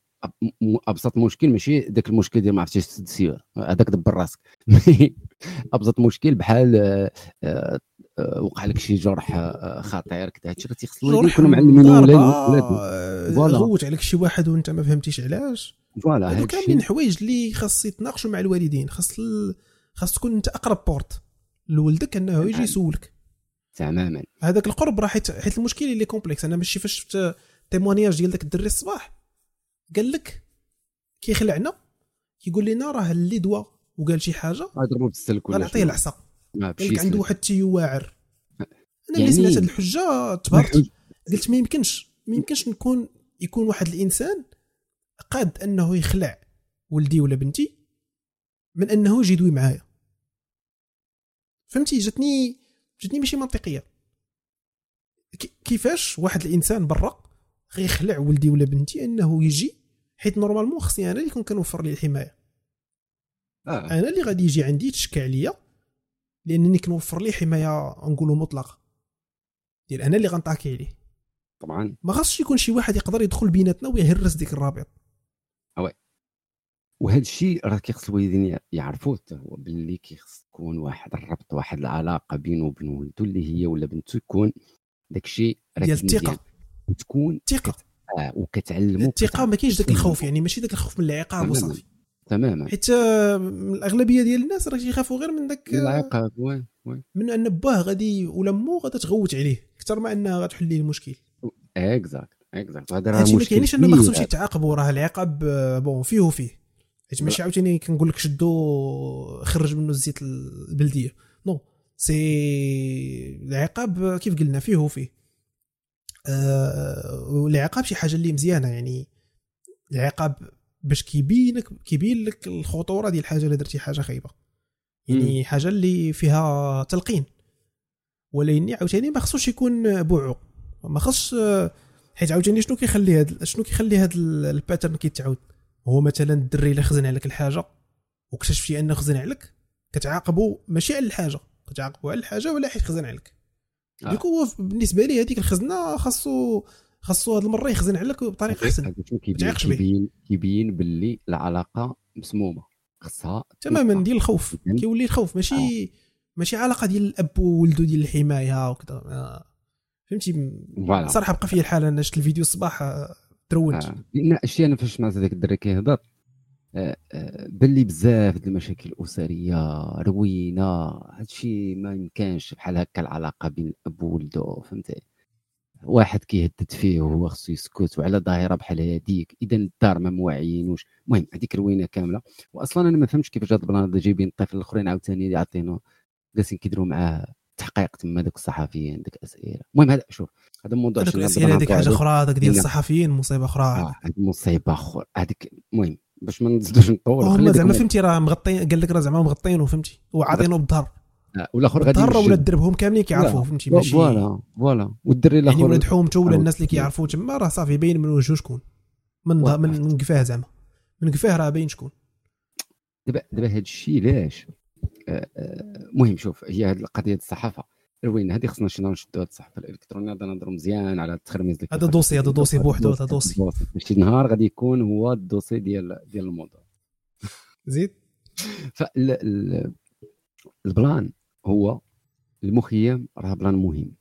أبسط مشكل ماشي ذاك المشكل ديال ما عرفتيش تسد السيارة. هذاك دبر راسك أبسط مشكل بحال آه، آه، آه، وقع لك شي جرح آه، خطير كذا هادشي راه تيخص الوالدين جرح يكونوا معلمين ولادهم. آه، فوالا. غوت عليك شي واحد وانت ما فهمتيش علاش فوالا هادو كاملين حوايج اللي خاص يتناقشوا مع الوالدين خاص ال... خاص تكون انت أقرب بورت لولدك أنه يجي. يسولك تماما هذاك القرب راه حيت حيت المشكل اللي كومبلكس أنا ماشي فاش شفت تيمونياج ديال داك الدري الصباح قال لك كيخلعنا كيقول لنا راه اللي دوا وقال شي حاجة غيضربوا بالسلك ولا غنعطيه. العصا ما قال بشي لك عنده. واحد التيو واعر. أنا يعني- ملي سمعت هذه الحجة تبهرت قلت ما يمكنش ما يمكنش نكون يكون واحد الإنسان قاد أنه يخلع ولدي ولا بنتي من أنه يجي يدوي معايا. فهمتي؟ جاتني جاتني ماشي منطقية. كي- كيفاش واحد الإنسان برا غيخلع ولدي ولا بنتي أنه يجي؟ حيت نورمالمون خصني أنا اللي كون كنوفر ليه الحماية. آه. أنا اللي غادي يجي عندي يتشكى عليا لأنني كنوفر ليه حماية نقولوا مطلقه ديال أنا اللي غنطاكي عليه. طبعا. ما خاصش يكون شي واحد يقدر يدخل بيناتنا ويهرس ديك الرابط. وهذا الشيء راه كيخص الوالدين يع- يعرفوه حتى هو باللي كيخص تكون واحد الربط واحد العلاقة بينه وبين ولده اللي هي ولا بنته يكون داك الشيء ديال الثقة. وتكون الثقة. آه وكتعلمو الثقة ما كاينش داك الخوف يعني ماشي داك الخوف من العقاب. وصافي. تماما. حيت آه، الأغلبية ديال الناس راه تيخافوا غير من داك آه، العقاب وين وين من أن باه غادي ولا مو غادا تغوت عليه أكثر ما أنها غتحل ليه المشكل. اكزاكت اكزاكت هذا راه هادشي ما مشكل كاينش أنه ما. خصوش يتعاقبوا راه العقاب آه، بون فيه وفيه. حيت ماشي عاوتاني كنقول لك شدو خرج منه الزيت البلدية. نو سي العقاب آه، كيف قلنا فيه وفيه. آه والعقاب شي حاجة اللي مزيانة يعني العقاب باش كيبين كيبين لك الخطورة ديال الحاجة اللي درتي حاجة خايبة. يعني حاجة اللي فيها تلقين. ولكن عاوتاني ما خصوش يكون بوعو. ما خصش حيت عاوتاني شنو كيخلي هاد شنو كيخلي هاد ال- ال pattern كيتعاود؟ هو مثلا الدري اللي خزن عليك الحاجة واكتشفتي أنه خزن عليك كتعاقبه ماشي على الحاجة. كتعاقبه على الحاجة ولا حيت خزن عليك. آه. هو بالنسبة لي هذيك الخزنة خاصو خاصو هاد المرة يخزن عليك بطريقة أحسن. تعيقش به. كيبين كيبين باللي العلاقة مسمومة. خصها تماما. ديال الخوف. كيولي الخوف. ماشي ماشي علاقة ديال الأب وولده ديال الحماية وكذا. آه. فهمتي؟ صراحة بقى فيا الحال أنا شفت الفيديو الصباح آه، trente. آه. لأن الشيء أنا فاش سمعت هذاك الدري كيهضر آه، آه، باللي بزاف د المشاكل الأسرية روينة هادشي ما يمكنش بحال هكا العلاقة بين الأب وولده فهمتي؟ واحد كيهدد فيه وهو خصو يسكت وعلى ظاهرة بحال هذيك إذا الدار ما موعيينوش المهم هذيك روينة كاملة. واصلا أنا ما فهمتش كيفاش هاد البلان هذا جايبين الطفل الأخرين عاوتاني يعطينو جالسين كيديروا معاه تحقيق تما دوك الصحفيين ديك اسئله المهم هذا شوف هذا الموضوع هذوك الأسئلة هذيك حاجة. أخرى هذاك ديال. الصحفيين مصيبة أخرى. هذه مصيبة اخر هذيك المهم باش ما نزيدوش خلي هما زعما. فهمتي راه مغطين قال لك راه زعما مغطينه فهمتي؟ وعاطينه بالظهر آه، والاخر غادي ولا يمشي. الدرب هم كاملين كيعرفوه. فهمتي؟ ماشي. فوالا فوالا. والدري يعني الآخر ولاد حومته ولا. الناس اللي كيعرفوه تما راه صافي باين من وجهه شكون. من. من من قفاه زعما. من قفاه راه باين شكون. دابا دابا هذا الشيء علاش؟ آه، آه، المهم شوف هي هذه القضية الصحافة. وين هذه خصنا شنو نشدوا هذه الصحافة الإلكترونية غادي نهضروا مزيان على التخرميز هذا دوسي هذا دوسي بوحدو هذا دوسي. شي نهار غادي يكون هو الدوسي ديال ديال الموضوع. زيد؟ فال plan هو المخيم راه plan مهم.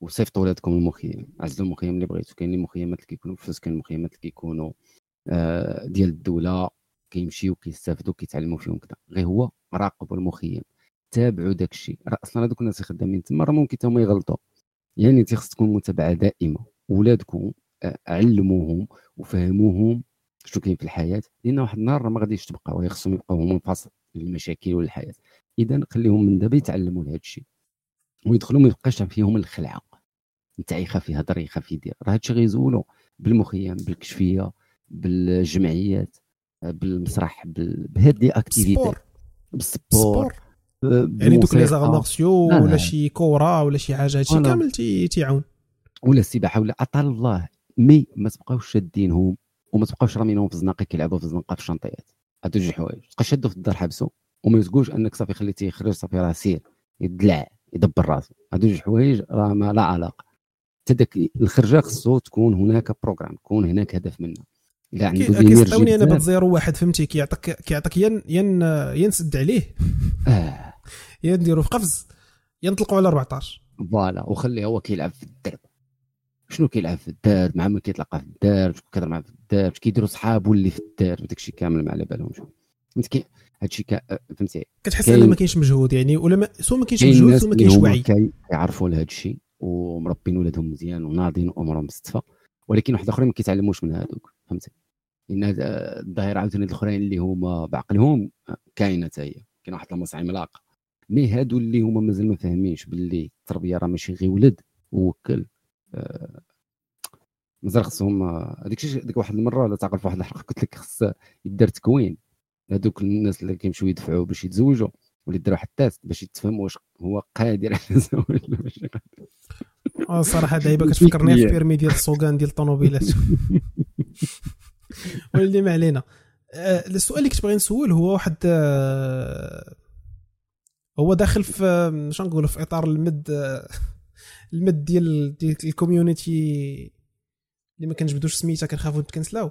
وصيفطوا ولادكم المخيم. عزلوا المخيم اللي بغيتو. كاينين مخيمات اللي كيكونوا بفلوس كاين مخيمات اللي كيكونوا آه، ديال الدولة. كيمشيو كيستافدوا كيتعلموا فيهم كذا غير هو راقبوا المخيم. تابعوا داك الشيء راه أصلا هذوك الناس اللي خدامين تما راه ممكن حتى هما يغلطوا. يعني تيخص تكون متابعة دائمة. ولادكم آه، علموهم وفهموهم شنو كاين في الحياة. لأن واحد النهار ما غاديش تبقى وهي خصهم يبقاو هما منفصل للمشاكل والحياة. إذا خليهم من دابا يتعلموا لهذا الشيء ويدخلوا ما يبقاش فيهم الخلعة. انت يخاف يهضر يخاف يدير. راه هادشي غيزولوا بالمخيم بالكشفية بالجمعيات بالمسرح بهاد les activités. بال sport يعني دوك les arts martiaux. ولا شي كورة ولا شي حاجة هادشي كامل تيعاون. ولا السباحة ولا عطال الله. مي ما تبقاوش شادينهم وما تبقاوش رامينهم في الزناقه كيلعبوا في الزنقه في الشنطيات. هادو جوج حوايج. تبقى شادو في الدار حبسو وما تقولش أنك صافي خليتيه يخرج صافي راه سير يدلع يدبر راسو هادو جوج حوايج راه ما لا علاقة. حتى داك الخرجة خصو تكون هناك بروغرام يكون هناك هدف منه إلا عنده كيستاوني أنا بات زيرو واحد فهمتي؟ كيعطيك كيعطيك ين ين ينسد عليه. آه. يا نديرو في قفز ينطلقوا على 14 فوالا وخليه هو كيلعب في الدرب. شنو كيلعب في الدار مع من كيتلاقى في الدار شكون كيهضر معاه في الدار كيديروا صحابو اللي في الدار وداك الشيء كامل ما على بالهمش. فهمتي هادشي فهمتي؟ كتحس ان ما كاينش مجهود يعني ولا ما سو ما كاينش مجهود سو ما كاينش وعي. كيعرفوا لهذا الشيء ومربين ولادهم مزيان وناضين وامورهم مستفى ولكن واحد آخرين ما كيتعلموش من هذوك فهمتي؟ ان الظاهرة عاوتاني الأخرين اللي هما بعقلهم كاينة حتى هي. كاين واحد المصعي عملاق mais هادو اللي هما مازال ما فاهمينش باللي التربية راه ماشي غير ولد ووكل آه، مازال خصهم هذيك ديك واحد المرة ولا تعقل في واحد الحلقة قلت لك خص يدار تكوين. هذوك الناس اللي كيمشيو يدفعوا باش يتزوجوا ولا يديروا واحد ال test باش يتفهم واش هو قادر على الزواج ولا ماشي قادر. الصراحه دايما كتفكرني في permis ديال السوغان ديال الطوموبيلات. واللي ما علينا. آه، السؤال اللي كنت باغي نسول هو واحد آه، هو داخل في شنو نقولوا في إطار المد المد ديال ديال ال community اللي ما كنجبدوش سميتها كنخافوا نتكنسلاو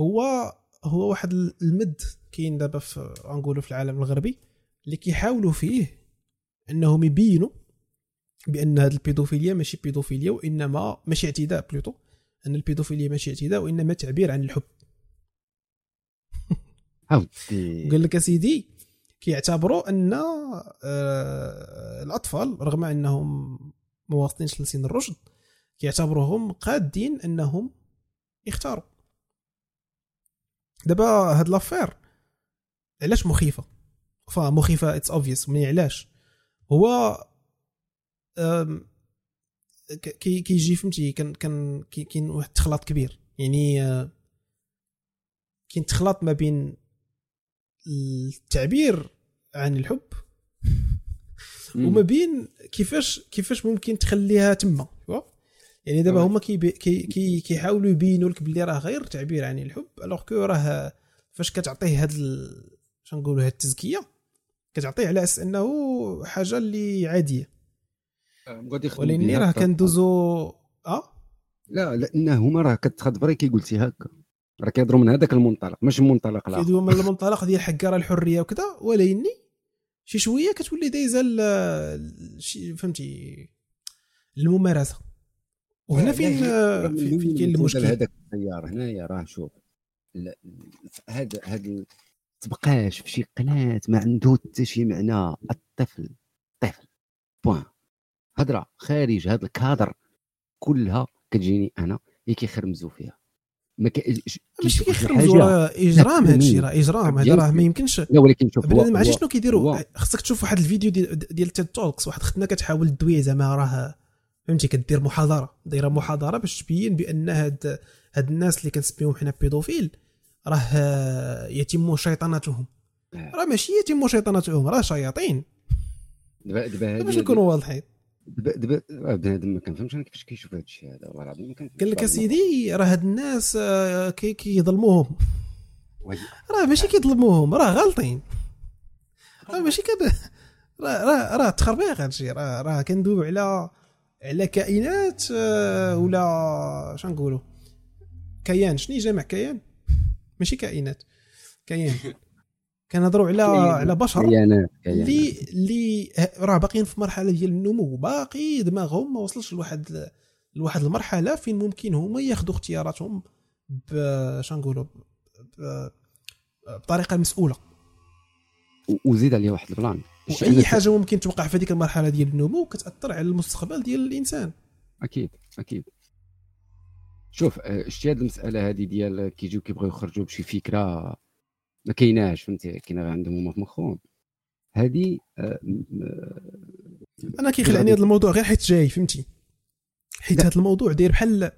هو هو واحد المد كاين دابا في نقولوا في العالم الغربي اللي كيحاولوا فيه إنهم يبينوا بأن هذه ال pédophilie ماشي pédophilie وإنما ماشي اعتداء plutôt أن ال pédophilie ماشي اعتداء وإنما تعبير عن الحب. قال لك أسيدي كيعتبروا أن آه، الأطفال رغم أنهم ما واصلينش لسن الرشد كيعتبروهم قادين أنهم يختاروا. دابا هاد l'affaire. علاش مخيفة؟ فمخيفه it's obvious mais علاش؟ هو كي كيجي فهمتي كان كان كاين واحد التخلاط كبير. يعني آه، كاين تخلاط ما بين التعبير عن الحب وما بين كيفاش كيفاش ممكن تخليها تما يعني دابا هما كي كي كيحاولوا يبينوا لك باللي راه غير تعبير عن الحب alors que راه فاش كتعطيه هاد ال... نقولوا هاد التزكية كتعطيه على أساس أنه حاجة اللي عادية. ولكن راه كندوزو آه؟ لا لأن هما راه كتخدبري كي قلتي هكا. راه كيهضروا من هذاك المنطلق ماشي المنطلق لا كيدويو من المنطلق ديال حكاره الحرية وكذا ولكن شي شوية كتولي دايزة فهمتي الممارسة. وهنا فين فين كاين المشكل هذاك التيار هنايا راه شوف هذا هذا تبقاش في شي قناة ما عنده حتى شي معنى. الطفل طفل point هضرة خارج هذا الكادر كلها كتجيني أنا اللي كيخرمزوا فيها. ما ماشي كيخرمزوا إجرام هذا الشيء راه إجرام. هذا راه ما يمكنش لا ولكن شوف ما عرفتش شنو كيديروا خصك تشوف واحد الفيديو ديال ديال TED Talks واحد اختنا كتحاول تدوي زعما راه فهمتي كدير محاضرة. دايرة محاضرة باش تبين بأن هاد هاد الناس اللي كنسميهم حنا pédophiles راه يتم شيطنتهم. آه. راه ماشي يتم شيطنتهم راه شياطين. دابا دابا باش نكونوا واضحين. دابا دابا بنادم ما كنفهمش أنا كيفاش كيشوف هذا الشيء هذا؟ والله العظيم ما كنفهمش. قال لك أسيدي راه هاد الناس آه، كيظلموهم. راه ماشي كيظلموهم راه غالطين. راه ماشي كذا. راه راه راه تخربيق هادشي. راه راه كندويو على على كائنات آه، ولا شنو نقولوا؟ كيان. شنو جمع كيان؟ ماشي كائنات. كيان. كنهضروا على على بشر. اللي اللي راه باقيين في مرحلة ديال النمو باقي دماغهم ما وصلش لواحد لواحد المرحلة فين ممكن هما ياخذوا اختياراتهم باش نقولوا؟ بطريقة مسؤولة. وزيد عليه واحد البلان. اي حاجة ممكن توقع في هذيك المرحلة ديال النمو كتاثر على المستقبل ديال الإنسان. أكيد أكيد. شوف آه، شتي هذه المسألة هذه ديال كيجيو كيبغيو يخرجوا بشي فكرة ما كايناش فهمتي؟ كاينة عندهم هما في مخهم. هذه أنا كيخلعني هذا الموضوع غير حيت جاي فهمتي؟ حيت هذا الموضوع داير بحال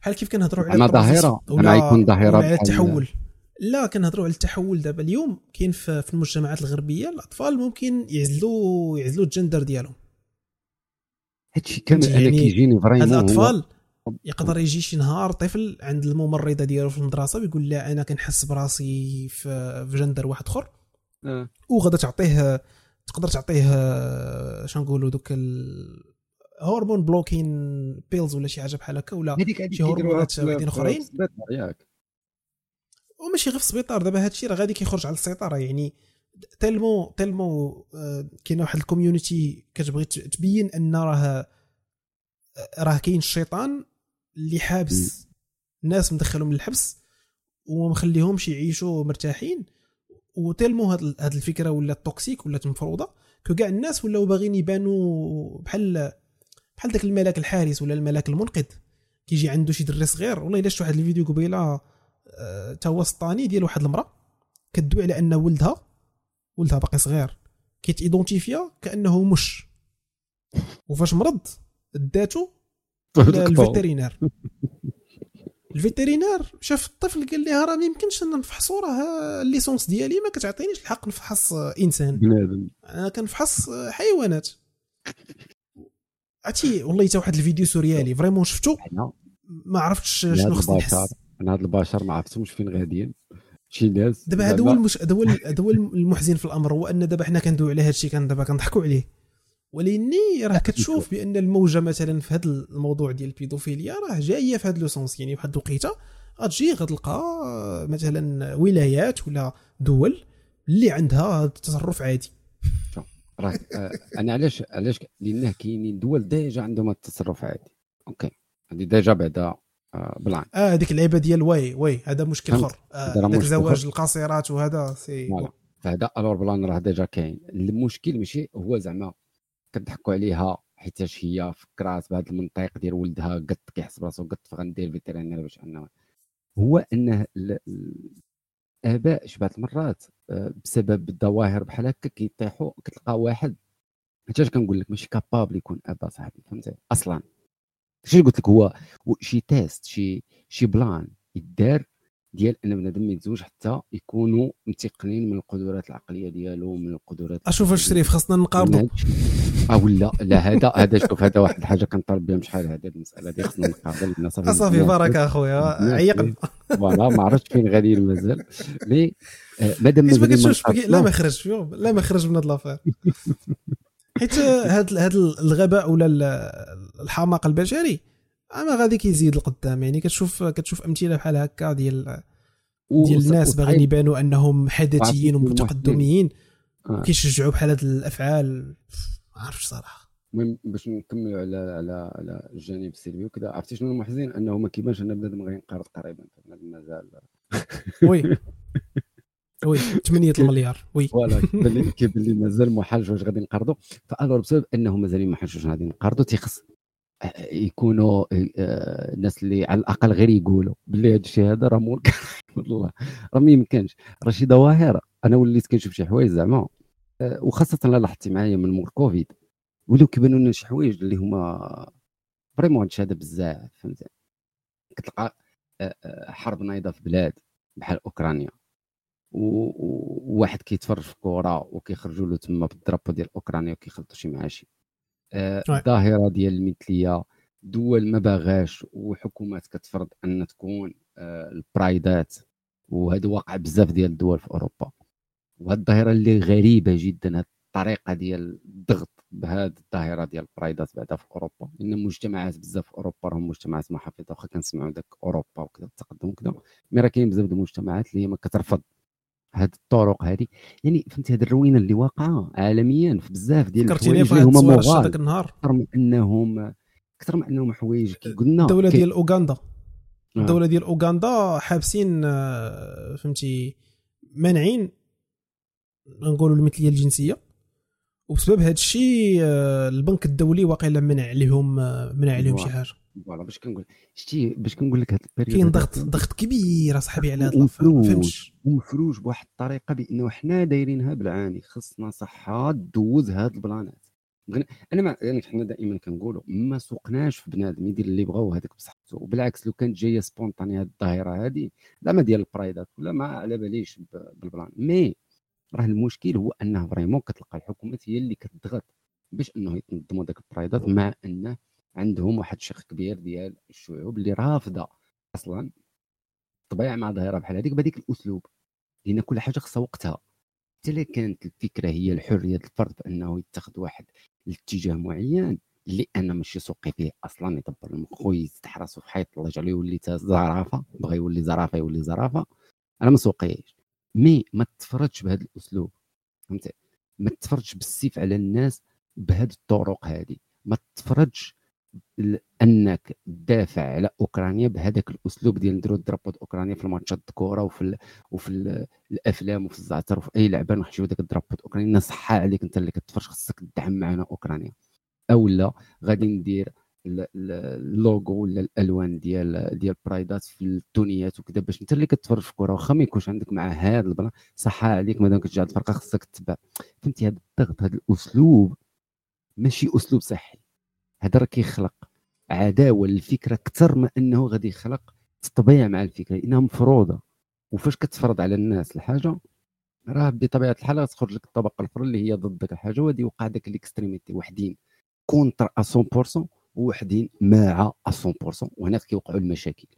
بحال كيف كنهضروا على ظاهرة أنا يكون ظاهرة على التحول. لا كنهضروا على التحول دابا اليوم كاين في المجتمعات الغربية الأطفال ممكن يعزلوا يعزلوا الجندر ديالهم. هادشي كامل يعني أنا كيجيني vraiment هاد الأطفال يقدر يجي شي نهار طفل عند الممرضة ديالو في المدرسة ويقول لها أنا كنحس براسي في جندر واحد أخر. أه. وغادا تعطيه تقدر تعطيه شنو نقولوا دوك hormone blocking pills ولا شي حاجة بحال هكا ولا شي هرمونات واحدين أخرين. وماشي غير في السبيطار. دابا هادشي راه غادي كيخرج على السيطرة. يعني تلمو تلمو آه، كاينة واحد الكوميونيتي كتبغي تبين أن راه راه كاين الشيطان اللي حابس الناس مدخلهم للحبس وما مخليهمش يعيشوا مرتاحين. وتلمو هاد الفكرة ولا توكسيك ولا مفروضة. كو كاع الناس ولاو باغيين يبانوا بحال بحال داك الملاك الحارس ولا الملاك المنقذ. كيجي عنده شي دري صغير والله إلا شفت واحد الفيديو قبيلة آه، تا هو سطاني ديال واحد المرأة كدوي على أن ولدها ولدها باقي صغير كيتيدونتيفيا كأنه مش. وفاش مرض داتو الفيترينير. الفيترينير شاف الطفل قال لها راه ما يمكنش ان نفحصو راه الليسونس ديالي ما كتعطينيش الحق نفحص إنسان. بنادم. أنا كنفحص حيوانات. عرفتي والله حتى واحد الفيديو سوريالي فريمون شفتو؟ ما عرفتش شنو خصني نحس. أنا هاد البشر ما عرفتهمش فين غاديين. شي ناس دابا هذا هو المش... هذا هو المحزن في الأمر هو أن دابا حنا كندوي على هذا الشيء كان دابا كنضحكوا عليه. ولكني راه كتشوف بأن الموجة مثلا في هذا الموضوع ديال ال pédophilie راه جاية في هذا le sens يعني بواحد الوقيته غتجي غتلقى مثلا ولايات ولا دول اللي عندها التصرف عادي. راه آه، أنا علاش علاش لأنه كاينين دول déjà عندهم التصرف عادي. أوكي. هذه ديجا بعدا بلان آه هذيك اللعيبة ديال واي واي هذا مشكل آخر. آه زواج القاصرات وهذا سي فهذا الور بلان راه ديجا كاين. المشكل ماشي هو زعما كضحكوا عليها حيتاش هي فكرات بهذا المنطق ديال ولدها قد كيحس براسو قد فغندير فيترينير باش انه هو انه الاباء بعض المرات آه، بسبب الظواهر بحال هكا كيطيحوا كتلقى واحد حيتاش كنقول لك ماشي capable يكون أبا صاحبي فهمتي؟ أصلا. شنو قلت لك هو شي test شي شي plan يدار ديال أن بنادم يتزوج حتى يكونوا متقنين من القدرات العقلية ديالو من القدرات أشوف الشريف خاصنا نقارضوا آه ولا لا هذا هذا شوف هذا واحد الحاجة كنطالب بها شحال هذه المسألة هذه خاصنا نقارضوا لأن صافي صافي بارك أخويا. عيقنا. voilà ما عرفتش فين غادي مازال mais آه، مادام ما لا ما خرج لا ما خرج من هذا لافير. حيت هذا هذا الغباء ولا الحماقه البشري أما غادي كيزيد القدام. يعني كتشوف كتشوف أمثلة بحال هكا ديال ديال الناس باغيين يبانوا أنهم حدثيين ومتقدمين آه. كيشجعوا بحال هاد الأفعال. ما عرفتش صراحة. المهم باش نكملوا على على على الجانب السلبي وكذا عرفتي شنو المحزن؟ أنه ما كيبانش أن بنادم غينقرض قريبا. مازال oui. oui 8 المليار oui. voilà كيبان لي مازال محال واش غادي نقرضوا ف alors بسبب انه مازال ما حاجوش غادي نقرضوا تيخص يكونوا آه، الناس اللي على الأقل غير يقولوا باللي هذا الشيء هذا راه ممكن والله راه ما يمكنش. راه شي ظواهر. أنا وليت كنشوف شي حوايج زعما آه، وخاصة لا لاحظتي معايا من مور كوفيد. ولاو كيبانوا لنا شي حوايج اللي هما vraiment هادشي هذا بزاف فهمتي؟ كتلقى آه، حرب نايضة في بلاد بحال أوكرانيا. وواحد كيتفرج في كره وكيخرجوا له تما بالدرابو ديال اوكرانيا وكيخلطوا شي مع شي الظاهره ديال المثلية دول ما باغاش وحكومات كتفرض أن تكون آه، البرايدات. وهذا واقع بزاف ديال الدول في أوروبا. وهذه الظاهرة اللي غريبة جدا هذه الطريقة ديال الضغط بهذه الظاهرة ديال البرايدات بعدا في أوروبا. لأن مجتمعات بزاف في أوروبا راهم مجتمعات محافظة واخا كنسمعوا داك أوروبا وكذا التقدم وكذا. مي راه كاين بزاف ديال المجتمعات اللي هي ما كترفض هذه الطرق هذه يعني فهمتي هذه الروينة اللي واقعة عالميا في بزاف ديال الحوايج اللي هما مغال هذاك النهار؟ أكثر من انهم أكثر من أنهم حوايج. كي قلنا الدولة كي... ديال أوغندا. آه. الدولة ديال أوغندا حابسين آه، فهمتي مانعين نقولوا المثلية الجنسية. وبسبب هذا الشيء آه، البنك الدولي واقيلا منع عليهم آه، منع عليهم شي حاجة. voilà. باش كنقول شتي باش كنقول لك هذا ال période كاين ضغط ضغط كبير أصاحبي على هذا فهمتش. ومفروج بواحد الطريقة بأنه حنا دايرينها بالعاني. خصنا صحة دوز هاد البلانات. أنا ما يعني حنا دائما كنقولوا ما سوقناش في بنادم يدير اللي بغا وهذاك بصحته. وبالعكس لو كانت جاية spontanée هذه الظاهرة هذه لا ما ديال البرايدات ولا ما على باليش بال plan. mais راه المشكل هو أنه vraiment كتلقى الحكومات هي اللي كتضغط باش أنه ينظموا ذاك البرايدات مع انه عندهم واحد الشق كبير ديال الشعوب اللي رافضة أصلا طبيعة مع ظاهرة بحال هذيك بهذيك الأسلوب لأن كل حاجة خصها وقتها. حتى كانت الفكرة هي الحرية الفرد انه يتخذ واحد الاتجاه معين اللي أنا ماشي سوقي فيه أصلا يدبر المخ ويستحرس في حيط الله يجعله يولي زرافة بغى يولي زرافة يولي زرافة. أنا ما سوقيش. مي ما تفرجش بهذا الأسلوب فهمت ما تفرجش بالسيف على الناس بهذه الطرق هذه ما تفرجش أنك تدافع على أوكرانيا بهذاك الأسلوب ديال نديرو درابات اوكرانيا في الماتشات الكره وفي وفي ال الأفلام وفي الزعتر وفي أي لعبة نحشيو داك الدرابات اوكرانيا صحة عليك أنت اللي كتفرج خصك تدعم معنا أوكرانيا. أو لا غادي ندير اللوغو ولا الألوان ديال ديال برايدات في التونيات وكذا باش أنت اللي كتفرج في الكره واخا ما يكونش عندك مع هذا ال plan صحة عليك مادام كتشجع الفرقة خصك تتبع. فهمتي؟ هذا الضغط هذا الأسلوب ماشي أسلوب صحي. هذا راه كيخلق عداوة للفكرة أكثر ما أنه غادي يخلق تطبيع مع الفكرة انها مفروضة. وفاش كتفرض على الناس الحاجة راه بطبيعة الحال غتخرج لك الطبقة الأخرى اللي هي ضد ديك الحاجة وغادي يوقع داك ال extrémité وحدين. contre 100% ووحدين مع 100% وهنا كيوقعوا المشاكل.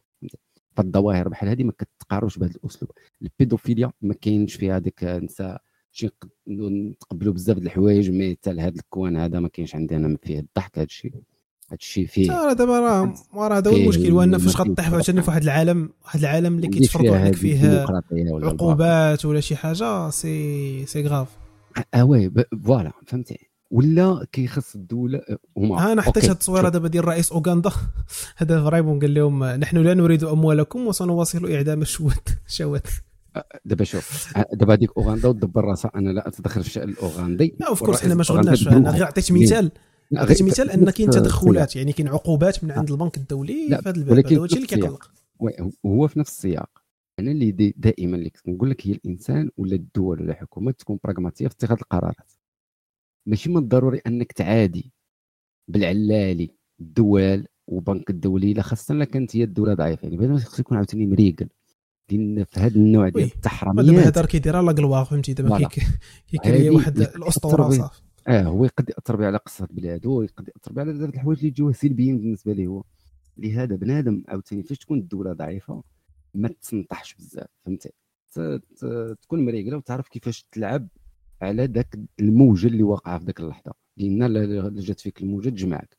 فالظواهر بحال هذه ما كتقارنش بهذا الأسلوب. البيدوفيليا ما كاينش فيها ديك نساء شي نتقبلوا بزاف د الحوايج mais حتى لهذا ال coin هذا ما كاينش عندنا فيه الضحك هذا الشيء هذا الشيء فيه راه دابا راه راه هذا هو المشكل هو ان فاش غطيح عاوتاني في واحد العالم واحد العالم اللي كيتفرضوا عليك فيه عقوبات ولا شي حاجة c'est c'est grave آه oui voilà فهمتي. ولا كيخص الدولة هما أنا حطيت هذه التصويره دابا ديال رئيس أوغندا. هذا vraiment قال لهم نحن لا نريد أموالكم وسنواصل إعدام الشوات شوات دابا شوف دابا هذيك أوغندا ودبر راسها أنا لا أتدخل في الشأن الأوغندي. لا of course إحنا ما شغلناش أنا غير عطيت مثال. عطيت مثال أن كاين تدخلات يعني كاين عقوبات من عند البنك الدولي في هذا الباب هذا هو الشيء اللي كيقلق هو في نفس السياق. أنا اللي دائما اللي كنقول لك هي الإنسان ولا الدول ولا الحكومات تكون براغماتيه في اتخاذ القرارات. ماشي من الضروري أنك تعادي بالعلالي الدول وبنك الدولي لا خاصة إلا كانت هي الدولة ضعيفة. يعني بعد خصو يكون عاوتاني مريقل. لأن في هذا النوع ديال التحرميات. دابا هذا كيديرها لا قلوا فهمتي؟ دابا كيكري واحد الأسطورة صافي. آه هو يقد يأثر على قصة بلاده ويقد يأثر على بزاف الحوايج اللي يجيوه سلبيين بالنسبة ليه هو. لهذا بنادم عاوتاني فاش تكون الدولة ضعيفة ما تسنطحش بزاف فهمتي؟ تكون مريقلة وتعرف كيفاش تلعب على ذاك الموجه اللي واقعه في ذاك اللحظة. لأن جات فيك الموجه تجمعك.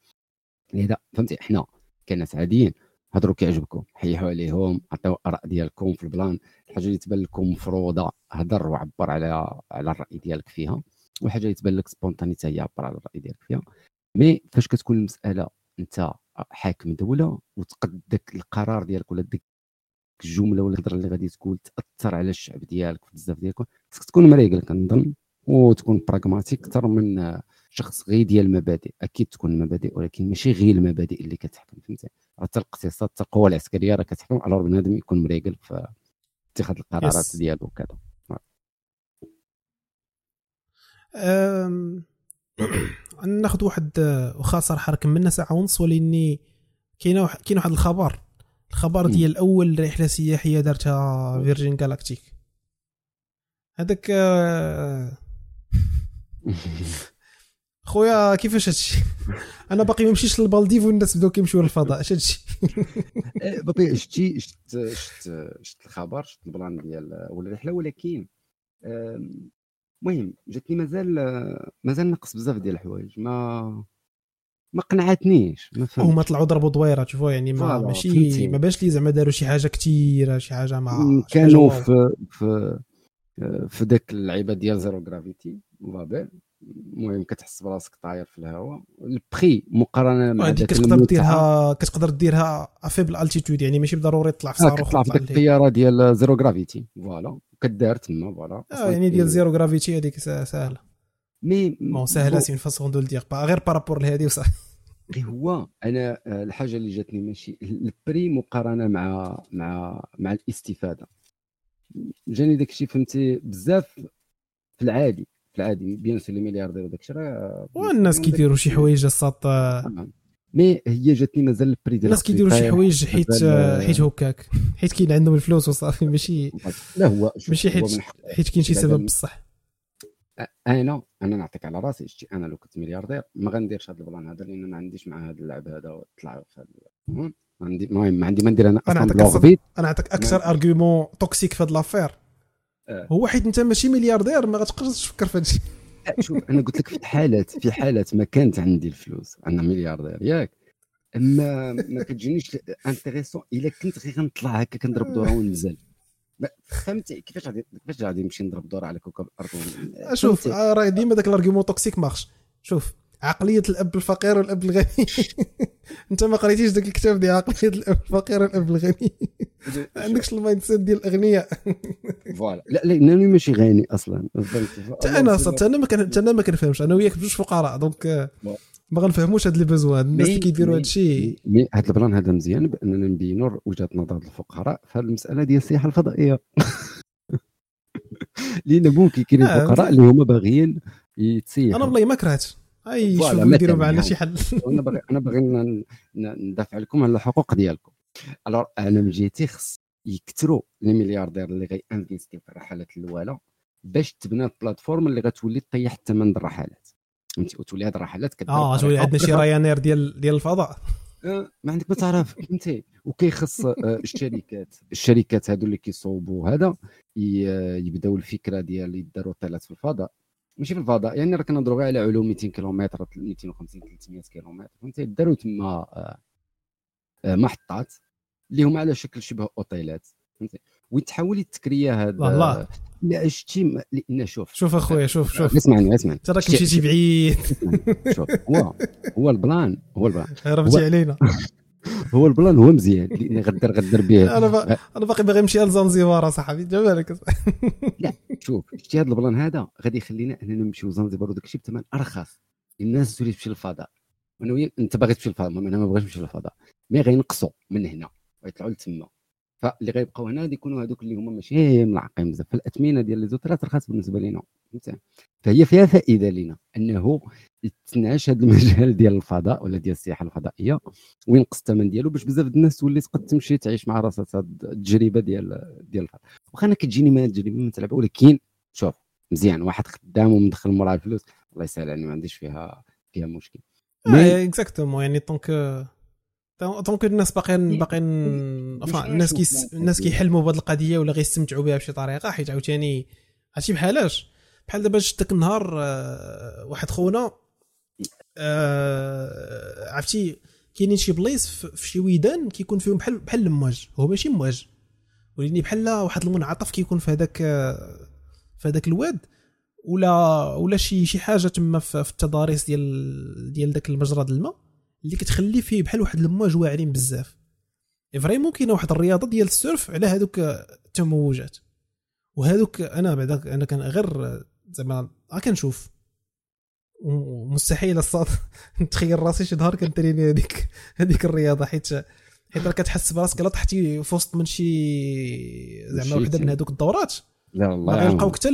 لهذا فهمتي؟ إحنا كناس عاديين هضروا كيعجبكم. حيحوا عليهم عطيو الاراء ديالكم في ال plan. الحاجة اللي تبان لكم مفروضة هضر وعبر على على الرأي ديالك فيها. والحاجة اللي تبان لك spontanée هي عبر على الرأي ديالك فيها. mais فاش كتكون المسألة أنت حاكم دولة وتقد داك القرار ديالك ولا ديك الجملة ولا الهضرة اللي غادي تقول تأثر على الشعب ديالك بزاف ديالكم خصك تكون مريقل كنظن وتكون براغماتيك أكثر من شخص غير ديال المبادئ. أكيد تكون المبادئ ولكن ماشي غير المبادئ اللي كتحكم فهمتي؟ حتى الاقتصاد حتى القوى العسكرية راه كتحكم على بنادم يكون مريقل في اتخاذ القرارات ديالو وكذا. ناخذ واحد واخا صراحة كملنا ساعة ونص ولأني كاين كاين واحد الخبر. الخبر ديال أول رحلة سياحية دارتها Virgin Galactic هذاك خويا كيفاش هادشي؟ أنا باقي ما مشيتش للبالديف والناس بداو كيمشيو للفضاء اش هادشي؟ إيه، باقي شتي شت شت شت الخبر شت ال plan ديال ولا الرحله ولكن المهم جاتني مازال مازال نقص بزاف ديال الحوايج ما ما قنعتنيش ما هما طلعوا ضربوا دويرة تشوفوا يعني ما ماشي ما باش لي زعما داروا شي حاجة كثيره شي حاجة مع كانوا في في في ذاك اللعيبة ديال zéro gravité فابيل المهم كتحس براسك طاير في الهواء. البخي مقارنة مع ديك كتقدر ديرها كتقدر ديرها à faible altitude يعني ماشي بالضروري تطلع في صاروخ تطلع في ديك الطيارة ديال zéro gravité voilà. كدار تما voilà. آه يعني ديال zéro gravité هذيك ساهلة. mais bon ساهله c'est une façon de dire با غير par rapport لهادي وصافي غير هو أنا آه، الحاجة اللي جاتني ماشي ال prix مقارنة مع مع مع الاستفادة. جاني داك الشيء فهمتي؟ بزاف في العادي في العادي bien sûr لي ملياردير وداك الشيء راه والناس كيديروا شي حوايج الساط آه. mais هي جاتني مازال ال prix ديال الناس كيديروا شي حوايج حيت مازال- حيت هكاك. حيت كاين عندهم الفلوس وصافي ماشي لا هو ماشي حيت حيت كاين شي سبب بصح. أنا أنا نعطيك على راسي شتي أنا لو كنت ملياردير ما غنديرش هذا ال plan هذا لأن ما عنديش مع هذا اللعب هذا وطلع في هذا عندي المهم ما عندي ما ندير أنا أصلاً- حيت أنا نعطيك أكثر argument toxique في هاد l'affaire آه. هو حيت أنت ماشي ملياردير ما غتقدرش تفكر في هادشي شوف أنا قلت لك في حالات في حالات ما كانت عندي الفلوس أنا ملياردير ياك. أما ما كتجينيش intéressant إلا كنت غير غنطلع هكا كنضرب دورة وننزل. فهمتي؟ كيفاش غادي كيفاش غادي نمشي نضرب دورة على كوكب الأرض؟ شوف؟ آه، راه ديما داك ال argument toxique ماخش. شوف عقلية الأب الفقير والأب الغني. أنت ما قريتيش داك الكتاب ديال عقلية الأب الفقير والأب الغني. ما عندكش ال mindset ديال الأغنياء. voilà. لا لانني ماشي غني أصلا؟ حتى أنا أصلا حتى أنا ما حتى أنا ما كنفهمش. أنا وياك بجوج فقراء donc. ما غنفهموش هاد les besoins الناس اللي كيديروا هاد الشيء mais هذا ال plan هذا مزيان بأننا نبينوا وجهة نظر الفقراء في هذه المسألة ديال السياحة الفضائية. لأن ممكن كاينين آه، فقراء اللي هما باغيين يتسيحوا. أنا والله ما كرهت. أي مثلاً معنا يعني. شي حل أنا باغي أنا باغي ندافع لكم على الحقوق ديالكم. alors أنا من جهتي خص يكثروا لي ملياردير اللي غي investi في الرحلات الاولى باش تبنى ال plateforme اللي غتولي تطيح الثمن ديال الرحلات. فهمتي؟ وتولي هذه الرحلات كدير آه تولي عندنا شي رايانير ديال ديال الفضاء. آه، ما عندك ما تعرف. فهمتي؟ وكيخص آه، الشركات. الشركات هادو اللي كيصوبوا هذا يبداو الفكرة ديال يداروا طيلات في الفضاء. ماشي في الفضاء يعني راه كنهضروا غير على علوم 200 كيلومتر 250 300 كيلومتر فهمتي؟ داروا تما آه، آه، محطات اللي هما على شكل شبه أوتيلات فهمتي؟ وتحول التكريه هذا والله. لا شتي لأن شوف. شوف أخويا شوف شوف. اسمعني اسمعني. انت راك مشيتي بعيد. شوف. هو هو ال plan هو ال plan. هربتي علينا. هو ال plan هو مزيان لأن غدر غدر به أنا با... أنا باقي باغي نمشي لزنزبار اصاحبي جمالك شوف شتي هذا ال plan هذا غادي يخلينا أننا نمشيو زنزبار وداك الشيء بثمن أرخص. الناس تولي تمشي للفضاء. وأنا وياك أنت باغي تمشي للفضاء أنا ما بغيتش نمشي للفضاء. mais غينقصوا من هنا غيطلعوا لتما. فاللي غيبقاو هنا غادي يكونوا هذوك اللي هما ماشي ملعقين بزاف. فالاثمنه ديال لي زوترات رخاص بالنسبة لنا فهي فيها فائدة لنا أنه يتنعش هذا المجال ديال الفضاء ولا ديال السياحة الفضائية وينقص الثمن ديالو باش بزاف الناس تولي تقد تمشي تعيش مع راسها التجربة ديال ديال الفضاء. واخا أنا كتجيني ما التجربة ما تلعب ولكن شوف مزيان واحد خدام ومدخل موراه الفلوس الله يسهل عليه ما عنديش فيها فيها مشكل. exactement يعني donc donc الناس باقيين باقيين الناس. شوف الناس. كيحلموا بهذه القضية ولا غيستمتعوا بها بشي طريقة حيت عاوتاني هادشي بحالاش بحال دابا شفت داك النهار آه، واحد خونا آه، عرفتي كاينين شي بلايص في شي ويدان كيكون فيهم بحال بحال المواج هو ماشي مواج ولكن بحال واحد المنعطف كيكون في هذاك آه، في هذاك الواد ولا ولا شي شي حاجة تما في التضاريس ديال ديال داك المجرى ديال الماء اللي كتخلي فيه بحال واحد المواج واعرين بزاف. vraiment كاينة واحد الرياضة ديال ال surf على هذوك التموجات وهذوك أنا بعدا أنا كان غير زعما ها كنشوف. ومستحيل الصاد نتخيل راسي شي نهار كنتريني هذيك هذيك الرياضة حيت حيت راه كتحس براسك لا طحتي في وسط من شي زعما وحدة من هذوك الدورات. لا الله ما يعاون غيلقاوك حتى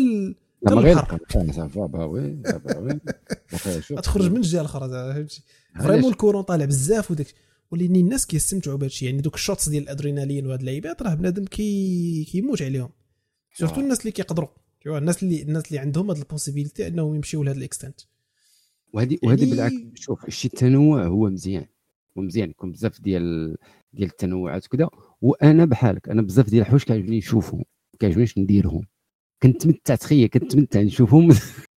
لا ما غير. آه، صافي bah oui. غتخرج من الجهة الأخرى فهمتي؟ vraiment ال courant طالع بزاف وداك ولكن الناس كيستمتعوا بهذا الشيء. يعني دوك ال shots ديال الأدرينالين وهاد اللعيبات راه بنادم كي كيموت عليهم. surtout آه. الناس اللي كيقدروا. تيوا الناس اللي الناس اللي عندهم هاد ال possibilité أنهم يمشيو لهاد ال extent. وهذه وهذه يعني- بالعكس شوف الشيء التنوع هو مزيان. هو مزيان. يكون بزاف ديال ديال التنوعات وكذا وأنا بحالك أنا بزاف ديال الحوايج كيعجبني نشوفهم ما كيعجبنيش نديرهم. كنتمتع تخيل كنتمتع نشوفهم.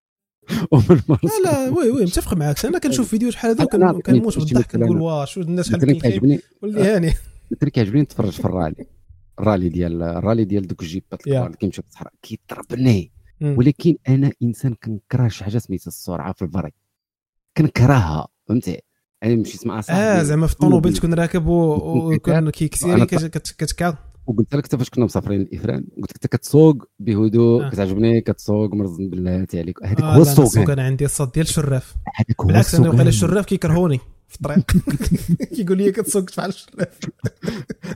ومن لا لا oui oui متفق معاك. أنا كنشوف أنا كن- عطيني كنموت بالضحك كنقول. واه شو الناس شحال كيعجبني واللي هاني مثلا كيعجبني نتفرج في الرالي. الرالي ديال الرالي ديال دوك الجيبات. الكبار اللي كيمشيو في الصحراء كيضربني. ولكن أنا إنسان كنكره شي حاجة سميتها السرعة في البري كنكرهها فهمتي؟ أنا مشيت مع صاحبي آه زعما في الطوموبيل تكون راكب و- تكون ويكون أنا كيكسيري كتكا وقلت لك حتى فاش كنا مسافرين الافران قلت لك انت كتسوق بهدوء آه. كتعجبني كتسوق مرزن بلاتي عليك هذاك آه هو السوق أنا عندي السوق ديال الشراف هذاك هو بالعكس أنا وقال الشراف كيكرهوني في الطريق. كيقول لي كتسوق بحال الشراف.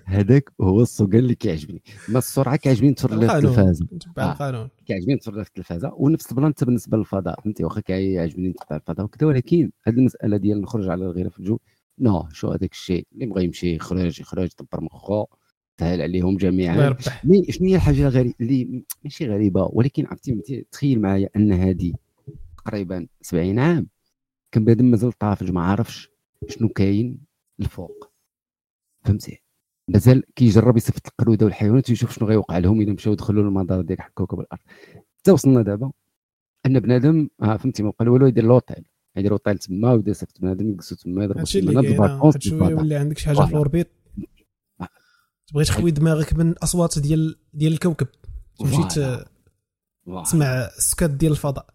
هذاك هو السوق اللي كيعجبني. ما السرعة كيعجبني نتفرج في التلفازه. القانون. كيعجبني نتفرج في التلفازه ونفس ال plan حتى بالنسبة للفضاء. فهمتي؟ واخا كيعجبني نتبع الفضاء وكذا. ولكن هذه المسألة ديال نخرج على الغيره في الجو نو شو هذاك الشيء اللي بغى يمشي يخرج يخرج يدبر مخه. سهل عليهم جميعا. شنو هي الحاجة غريبه اللي ماشي غريبة ولكن عرفتي تخيل معايا أن هذه تقريبا 70 عام كان بنادم مازال طافج ما عارفش شنو كاين الفوق. فهمتي؟ مازال كيجرب يصيفط القروده والحيوانات ويشوف شنو غيوقع لهم اذا مشاو دخلوا للمدار ديال كوكب الأرض. حتى وصلنا دابا أن بنادم آه فهمتي ما بقى والو يدير لوطيل يدير لوطيل تما ويدير صيفط بنادم يجلسوا تما يضربوا هادشي تما اللي ناض كاين ال vacances هاد شوية بالفضاء. يولي عندك شي حاجة في. ال orbite. تبغي تخوي دماغك من الاصوات ديال ديال الكوكب. تمشي. تسمع السكات ديال الفضاء.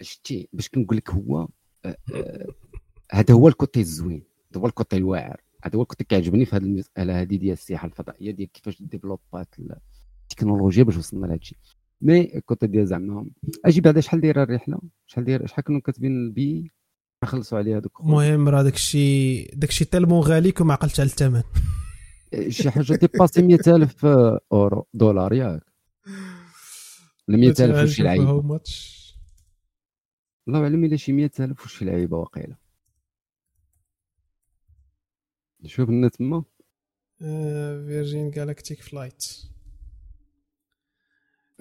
شتي باش كنقول لك هو آه، آه، هذا هو ال côté الزوين. هذا هو ال côté الواعر. هذا هو ال côté كيعجبني في هذه المساله هذه ديال السياحة الفضائية ديال كيفاش ديفلوبات التكنولوجيا باش وصلنا لهذا الشيء mais ال côté ديال زعما أجي بعدا شحال دايره الرحلة؟ شحال داير شحال كانوا كاتبين البي؟ خلصوا عليها دوك المهم راه داك الشيء داك الشيء tellement غالي كون ما عقلتش على الثمن. شي حاجة dépassé 100000 اورو دولار ياك. ولا 100000 وشي لعيبة. الله اعلم الا شي 100000 وشي لعيبة واقيلا. شوف لنا تما. Virgin Galactic flight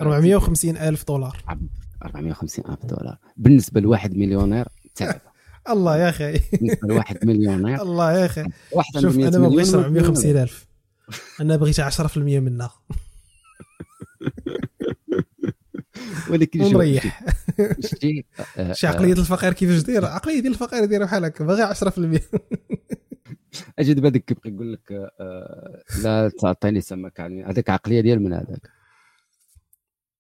450 ألف دولار. 450 ألف دولار. بالنسبة لواحد مليونير تعب. الله يا أخي. لواحد مليونير الله يا أخي. واحد شوف عنده 100 أنا ما بغيتش مليون 450 ألف. أنا بغيت 10% منها ولكن ونريح شتي آه، شي آه، عقليه الفقير كيفاش داير؟ عقلية ديال الفقير دايره بحال هكا باغي 10% أجي دابا داك كيبقى يقول لك آه، لا تعطيني سمك علمي هذاك عقلية ديال من هذاك.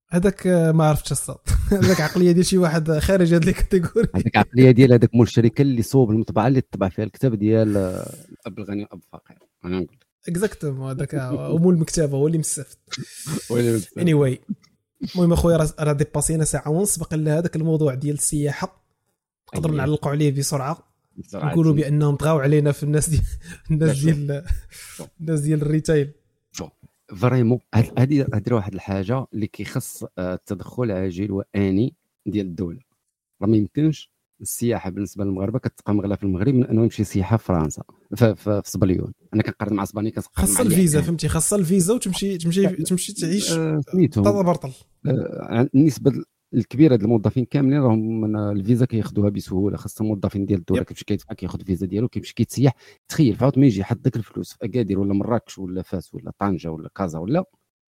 هذاك ما عرفتش الصوت. هذاك عقلية ديال شي واحد خارج هاد ال catégorie هذيك عقلية ديال هذاك مول الشركة اللي صوب المطبعة اللي طبع فيها الكتاب ديال الاب الغني والأب الفقير. أنا نقول. exactement هذاك مول المكتبه هو اللي لك. اني واي المهم أخويا راه dépass ينا ساعة ونص بقى لنا هذاك الموضوع ديال السياحة. نقدر أيه. نعلقوا عليه بسرعة. بسرعة. نقولوا بأنهم طغاو علينا في الناس ديال الناس. ديال الناس ديال ال retail vraiment هادي راه واحد الحاجة اللي كيخص آه، التدخل عاجل وآني ديال الدولة. راه ما يمكنش السياحة بالنسبة للمغاربه كتبقى مغلا في المغرب من أنه يمشي سياحة في فرنسا في, في, في صبانيا. أنا كنقارن مع صبانيا كنقارن خاصها مع الفيزا. فهمتي؟ خاصها الفيزا وتمشي تمشي تمشي تعيش آه، سميتو طازه برطل. آه، النسبة الكبيره ديال الموظفين كاملين راهم من الفيزا كياخذوها بسهولة خاصة الموظفين ديال الدولة. كيمشي كيدفع كياخذ الفيزا ديالو كيمشي كيتسيح تخيل فعاود ما يجي يحط ديك الفلوس في أكادير ولا مراكش ولا فاس ولا طنجة ولا كازا ولا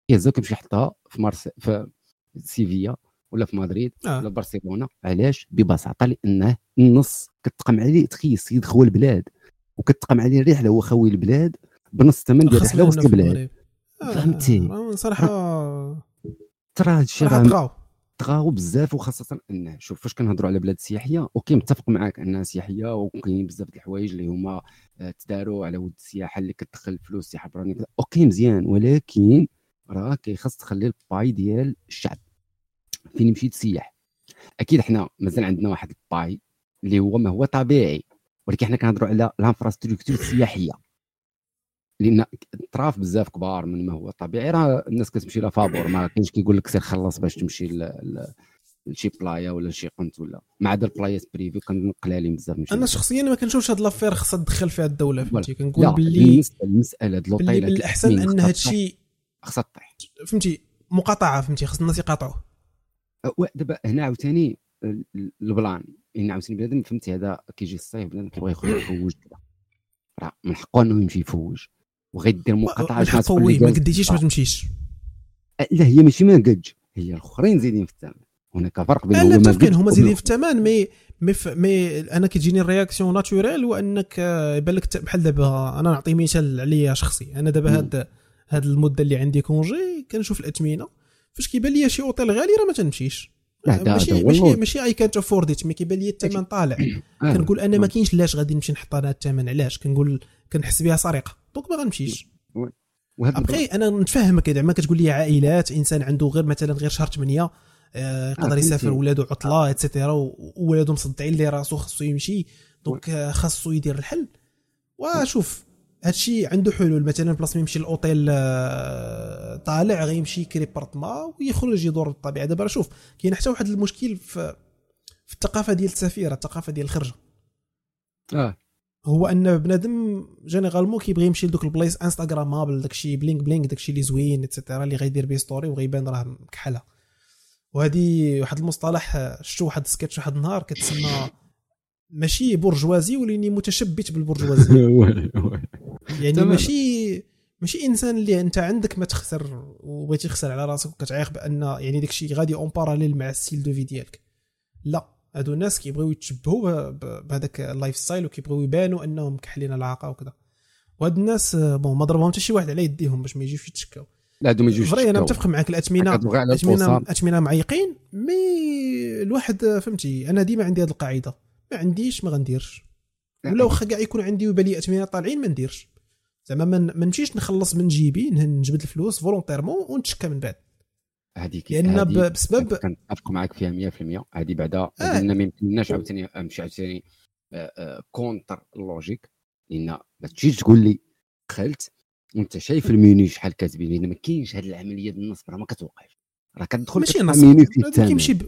كيهزها كيمشي يحطها في ماربيا في سيفيا ولا في مدريد آه. ولا برشلونة علاش ببساطة لأنه النص كتقام عليه تخيل السيد خوا البلاد وكتقام عليه الرحله هو خوي البلاد بنص الثمن ديال خاص الرحله وسط البلاد. آه، فهمتي؟ آه، صراحة ترى صراحة راه طغاو بزاف وخاصة انه شوف فاش كنهضروا على بلاد سياحية OK متفق معاك أنها سياحية وكاينين بزاف د الحوايج اللي هما آه، تداروا على ود السياحة اللي كتدخل فلوس السياحة كذا. OK مزيان ولكن راه كيخص تخلي الباي ديال الشعب. فين مشيت تسيح أكيد حنا مازال عندنا واحد الباي اللي هو ما هو طبيعي ولكن حنا كنهضروا على ال infrastructure السياحية. لأن طراف بزاف كبار من ما هو طبيعي راه الناس كتمشي لها فابور ما كاينش كيقول لك سير خلص باش تمشي لشي بلايا ولا لشي قنت ولا. ما عدا البلايات privées كنقلالين بزاف أنا شخصيا ما كنشوفش هاد l'affaire خاصها تدخل فيها الدولة فهمتي؟ كنقول باللي بالنسبة للمساله د باللي لوطيلات من الاحسن إن هاد الشيء خاصها تطيح. فهمتي؟ مقاطعة فهمتي؟ خاص الناس يقاطعوه. أه، دابا هنا عاوتاني ال- ال- ال plan. ان عاوتاني بنادم فهمتي؟ هذا كيجي الصيف بنادم كيبغي يخرج يفوج راه من حقه إنه يمشي يفوج. وغيدير مقاطعة الحق شنو oui ما قديتيش ما آه. تمشيش. لا هي ماشي ما قدش هي الأخرين زايدين في الثمن. هناك فرق بين لا متفقين هما زايدين في الثمن مي مي مي أنا كتجيني ال réaction naturelle وأنك آه، يبان لك بحال دابا أنا نعطي مثال عليا شخصي. أنا دابا. هاد هاد المدة اللي عندي congé كنشوف الاثمنه فاش كيبان لي شي أوتيل غالي راه ما تنمشيش دا- ماشي ماشي. ماشي اي كانت افورد مي كيبان لي الثمن طالع. آه. كنقول أنا ما آه. كاينش لاش غادي نمشي نحط أنا الثمن؟ علاش؟ كنقول كنحس بها سرقة. donc ما غنمشيش. ابخي أنا نتفهمك زعما كتقول لي عائلات إنسان عنده غير مثلا غير شهر 8 آه، يقدر فهمتي. يسافر ولادو عطلة et cetera وولادو مصدعين ليه راسو خاصو يمشي donc آه، خاصو يدير الحل. وشوف هادشي عنده حلول مثلا بلاص ما يمشي الاوتيل آه، طالع غيمشي يكري بارتما ويخرج يدور بالطبيعة. دابا راه شوف كاين حتى واحد المشكل في في الثقافة ديال التسافيره الثقافة ديال الخرجة. آه. هو أن بنادم généralement كيبغي يمشي لدوك البلايص instagrammable داكشي bling bling داكشي اللي زوين et cetera اللي غيدير بيه story وغيبان راه مكحلة وهذه واحد المصطلح شفتو واحد سكتش واحد النهار كتسمى ماشي برجوازي ولاني متشبت بالبرجوازيه oui. يعني. ماشي ماشي إنسان اللي أنت عندك ما تخسر وبغيتي تخسر على راسك وكتعيق بأن يعني داكشي غادي en parallèle مع ال style de vie ديالك لا هادو الناس كيبغيو يتشبهوا بهذاك ال lifestyle وكيبغيو يبانوا أنهم كحلين العاقة وكذا. وهاد الناس bon ما ضربهم حتى شي واحد على يديهم باش ما يجيوش يتشكاو. لا هادو mais vrai أنا. متفق معاك. الاثمنه الاثمنه الاثمنه معيقين mais الواحد فهمتي أنا ديما عندي هذه القاعدة. ما عنديش ما غنديرش. ولا واخا كاع يكون عندي وبالي اثمنه طالعين ما نديرش. زعما ما نمشيش نخلص من جيبي نجبد الفلوس volontairement ونتشكى من بعد. هذيك لأن بسبب كنتفق معك فيها 100% هذه بعدا آه. لأن ما يمكنناش عاوتاني امشي عاوتاني آه، آه، contre ال logique لأن ما تجيش تقول لي دخلت وانت شايف المينيو شحال كاتبين؟ لأن ما كاينش هذه العملية ديال النصب راه ما كتوقعش. راه كتدخل ماشي نصب بنادم كيمشي ب...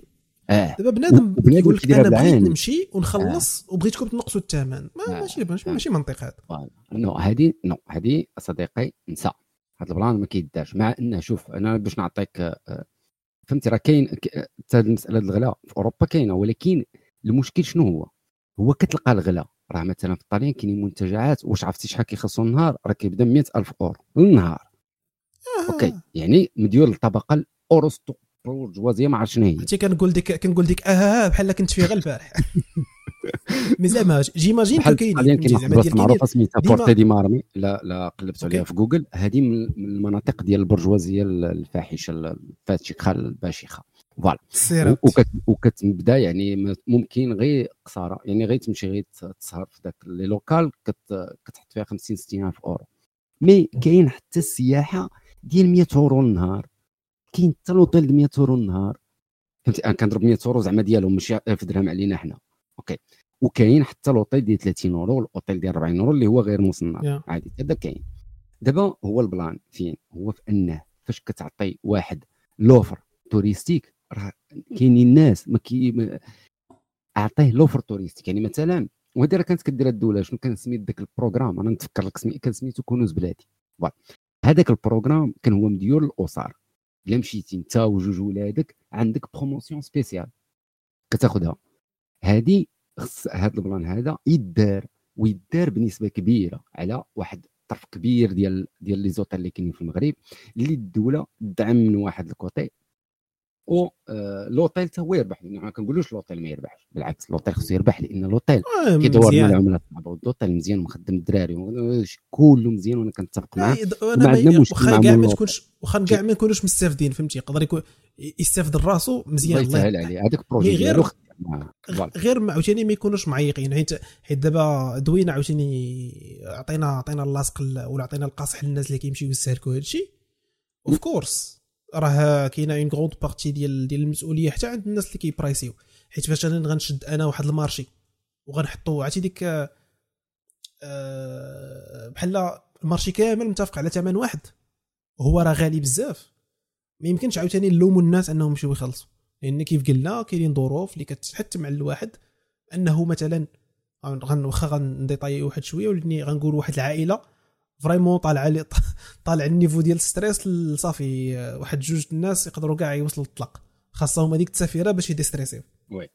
آه. دابا بنادم يقول لك أنا بغيت. نمشي ونخلص وبغيتكم تنقصوا الثمن ما آه. ماشي ماشي, آه. منطق هذا. non هذه non هذه صديقي نسى هذا ال plan ما كيدارش. مع انه شوف أنا باش نعطيك آه، فهمتي؟ راه كاين آه، حتى المسألة ديال الغلاء في أوروبا كاينة ولكن المشكل شنو هو؟ هو كتلقى الغلاء. راه مثلا في الطاليان كاينين منتجعات واش عرفتي شحال كيخلصوا النهار؟ راه كيبدا 100000 اورو النهار آه. OK يعني مديول الطبقة الأرستو برجوازية ما عرفت شنو هي. عرفتي كنقول ديك كنقول ديك آه آه، بحال كنت فيها غير البارح. mais زعما j'imagine كاينين البلاصه ديال معروفه سميتها فورتي دي مارمي. لا لا قلبت عليها. في جوجل. هذه من من المناطق ديال البرجوازية الفاحشة الفاتشة الباشخه voilà. وكتبدا يعني ممكن غير قصاره يعني غير تمشي غير تسهر في ذاك le local كت كتحط فيها 50 60 ألف أورو. mais كاين حتى السياحة ديال 100 أورو النهار. كاين حتى لوطيل د 100 أورو النهار. فهمتي؟ أنا كنضرب 100 أورو زعما ديالهم ماشي 1000 درهم علينا حنا. Okay. وكاين حتى l'hôtel ديال 30 euros و l'hôtel ديال 40 أورو اللي هو غير النهار Yeah. عادي هذا كاين. دابا هو ال plan فين؟ هو في أنه فاش كتعطي واحد l'offre touristique راه كاينين الناس ما كي ما- أعطيه l'offre touristique. يعني مثلا وهذه راه كانت كدير الدولة شنو كان سميت ذاك ال programme؟ أنا نتفكر لك سمي كان سميتو كنوز بلادي. هذاك ال programme كان هو مديور للاسر إلا مشيتي انت وجوج ولادك عندك promotion spéciale كتاخذها هذه خص هذا ال plan هذا يدار ويدار بنسبة كبيرة على واحد طرف كبير ديال ديال les hôtels اللي كاينين في المغرب اللي الدولة تدعم من واحد ال côté و آه، لوطيل حتى هو يربح ما كنقولوش لوطيل ما يربحش. بالعكس لوطيل خصو يربح لأن لوطيل آه، كيدور مع مزيان العملاء صعبه واللوطيل مزيان مخدم الدراري. كله مزيان وأنا كنتفق معاه. أنا عندنا ما- مشكل واخا مع كاع ما تكونش واخا كاع ما نكونوش مستافدين فهمتي؟ يقدر يكون يستافد راسو مزيان. الله يسهل عليه. هذاك ال projet غير-. غير ما عاوتاني ما يكونوش معيقين. حيت حيت دابا دوينا عاوتاني عطينا عطينا الرطب ولا عطينا القاصح للناس اللي كيمشيو يستهلكوا هادشي. Of course راه كاينة une grande partie ديال ديال المسؤوليه حتى عند الناس اللي كيبرايسيو. حيت فاش أنا غنشد أنا واحد marché وغنحطو عرفتي ديك آه، بحال ال marché كامل متفق على ثمن واحد. وهو راه غالي بزاف. ما يمكنش عاوتاني نلوموا الناس انهم يمشيو يخلصوا لأن كيف قلنا كاينين ظروف اللي كتحتم على الواحد انه مثلا واخا غنديطاي واحد شوية ولاني غنقول واحد العائلة فريمون طالع علي طالع النيفو ديال الستريس صافي واحد جوج الناس يقدروا كاع يوصلوا للطلاق. خاصهم هذيك التسافيرة باش يديستريسيو. وي.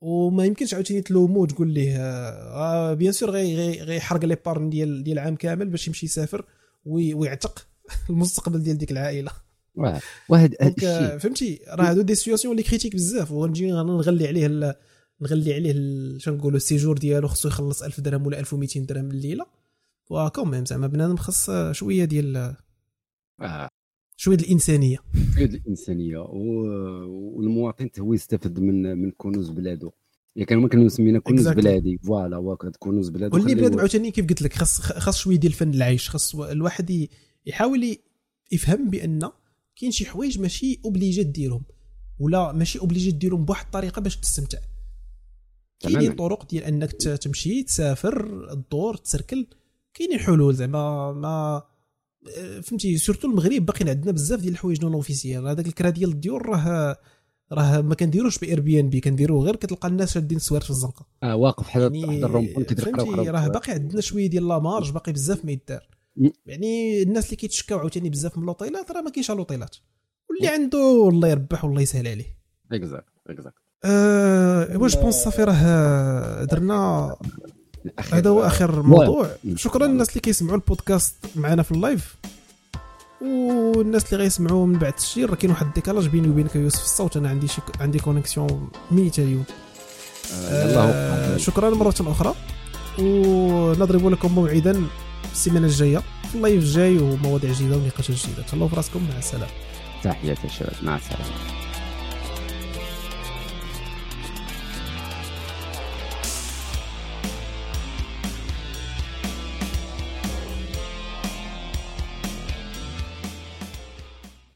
وما يمكنش عاوتاني تلومو وتقول ليه آه بيان سور غي غي غيحرق لي بارن ديال ديال العام كامل باش يمشي يسافر وي- ويعتق المستقبل ديال ديك العائلة. وهذا هذا donc آه، الشيء. فهمتي؟ راه هادو des situations اللي critiques بزاف. ونجي نغلي عليه ال- نغلي عليه ال- شنو نقولوا ال séjour ديالو خصو يخلص 1000 درهم ولا 1200 درهم الليلة. و quand même زعما بنادم خص شوية ديال آه. شوية الإنسانية. قيد الإنسانية. و- والمواطن هو يستافد من من كنوز بلادو يعني كانوا كانوا سمينا كنوز Exactly. بلادي. Voilà هو كنوز بلادو. واللي هو- عاوتاني كيف قلت لك خاص خاص شوية ديال الفن العيش. خاص الواحد يحاول يفهم بأن كاين شي حوايج ماشي obligé ديرهم. ولا ماشي obligé ديرهم بواحد الطريقة باش تستمتع. كاينين طرق ديال أنك تمشي تسافر الدور تسركل. كاينين حلول زعما ما فهمتي surtout المغرب باقيين عندنا بزاف ديال الحوايج non officiel هذاك الكرا ديال الديور راه راه ما كنديروش ب Airbnb كنديروه غير كتلقى الناس شادين السوارت في الزنقة. آه واقف حدا يعني ال rond-point كيدير راه باقي عندنا شوية ديال la marge باقي بزاف ما يدار. يعني الناس اللي كيتشكاو عاوتاني بزاف من اللوطيلات راه ما كاينش اللوطيلات واللي عنده الله يربح والله يسهل عليه. Exact exact أه واش بونس صافي راه درنا هذا هو آخر موضوع. شكرا للناس اللي كيسمعوا البودكاست معنا في ال live. والناس اللي غيسمعوا من بعد التسجيل راه كاين واحد ال décalage بيني وبينك يوسف الصوت. أنا عندي شي عندي connexion ميتة اليوم. آه, آه شكرا مرة أخرى. ونضرب لكم موعدا السيمانة الجاية. في اللايف الجاي ومواضيع جديدة ونقاشات جديدة. تهلاو في راسكم. مع السلامة. تحياتي الشباب مع السلامة.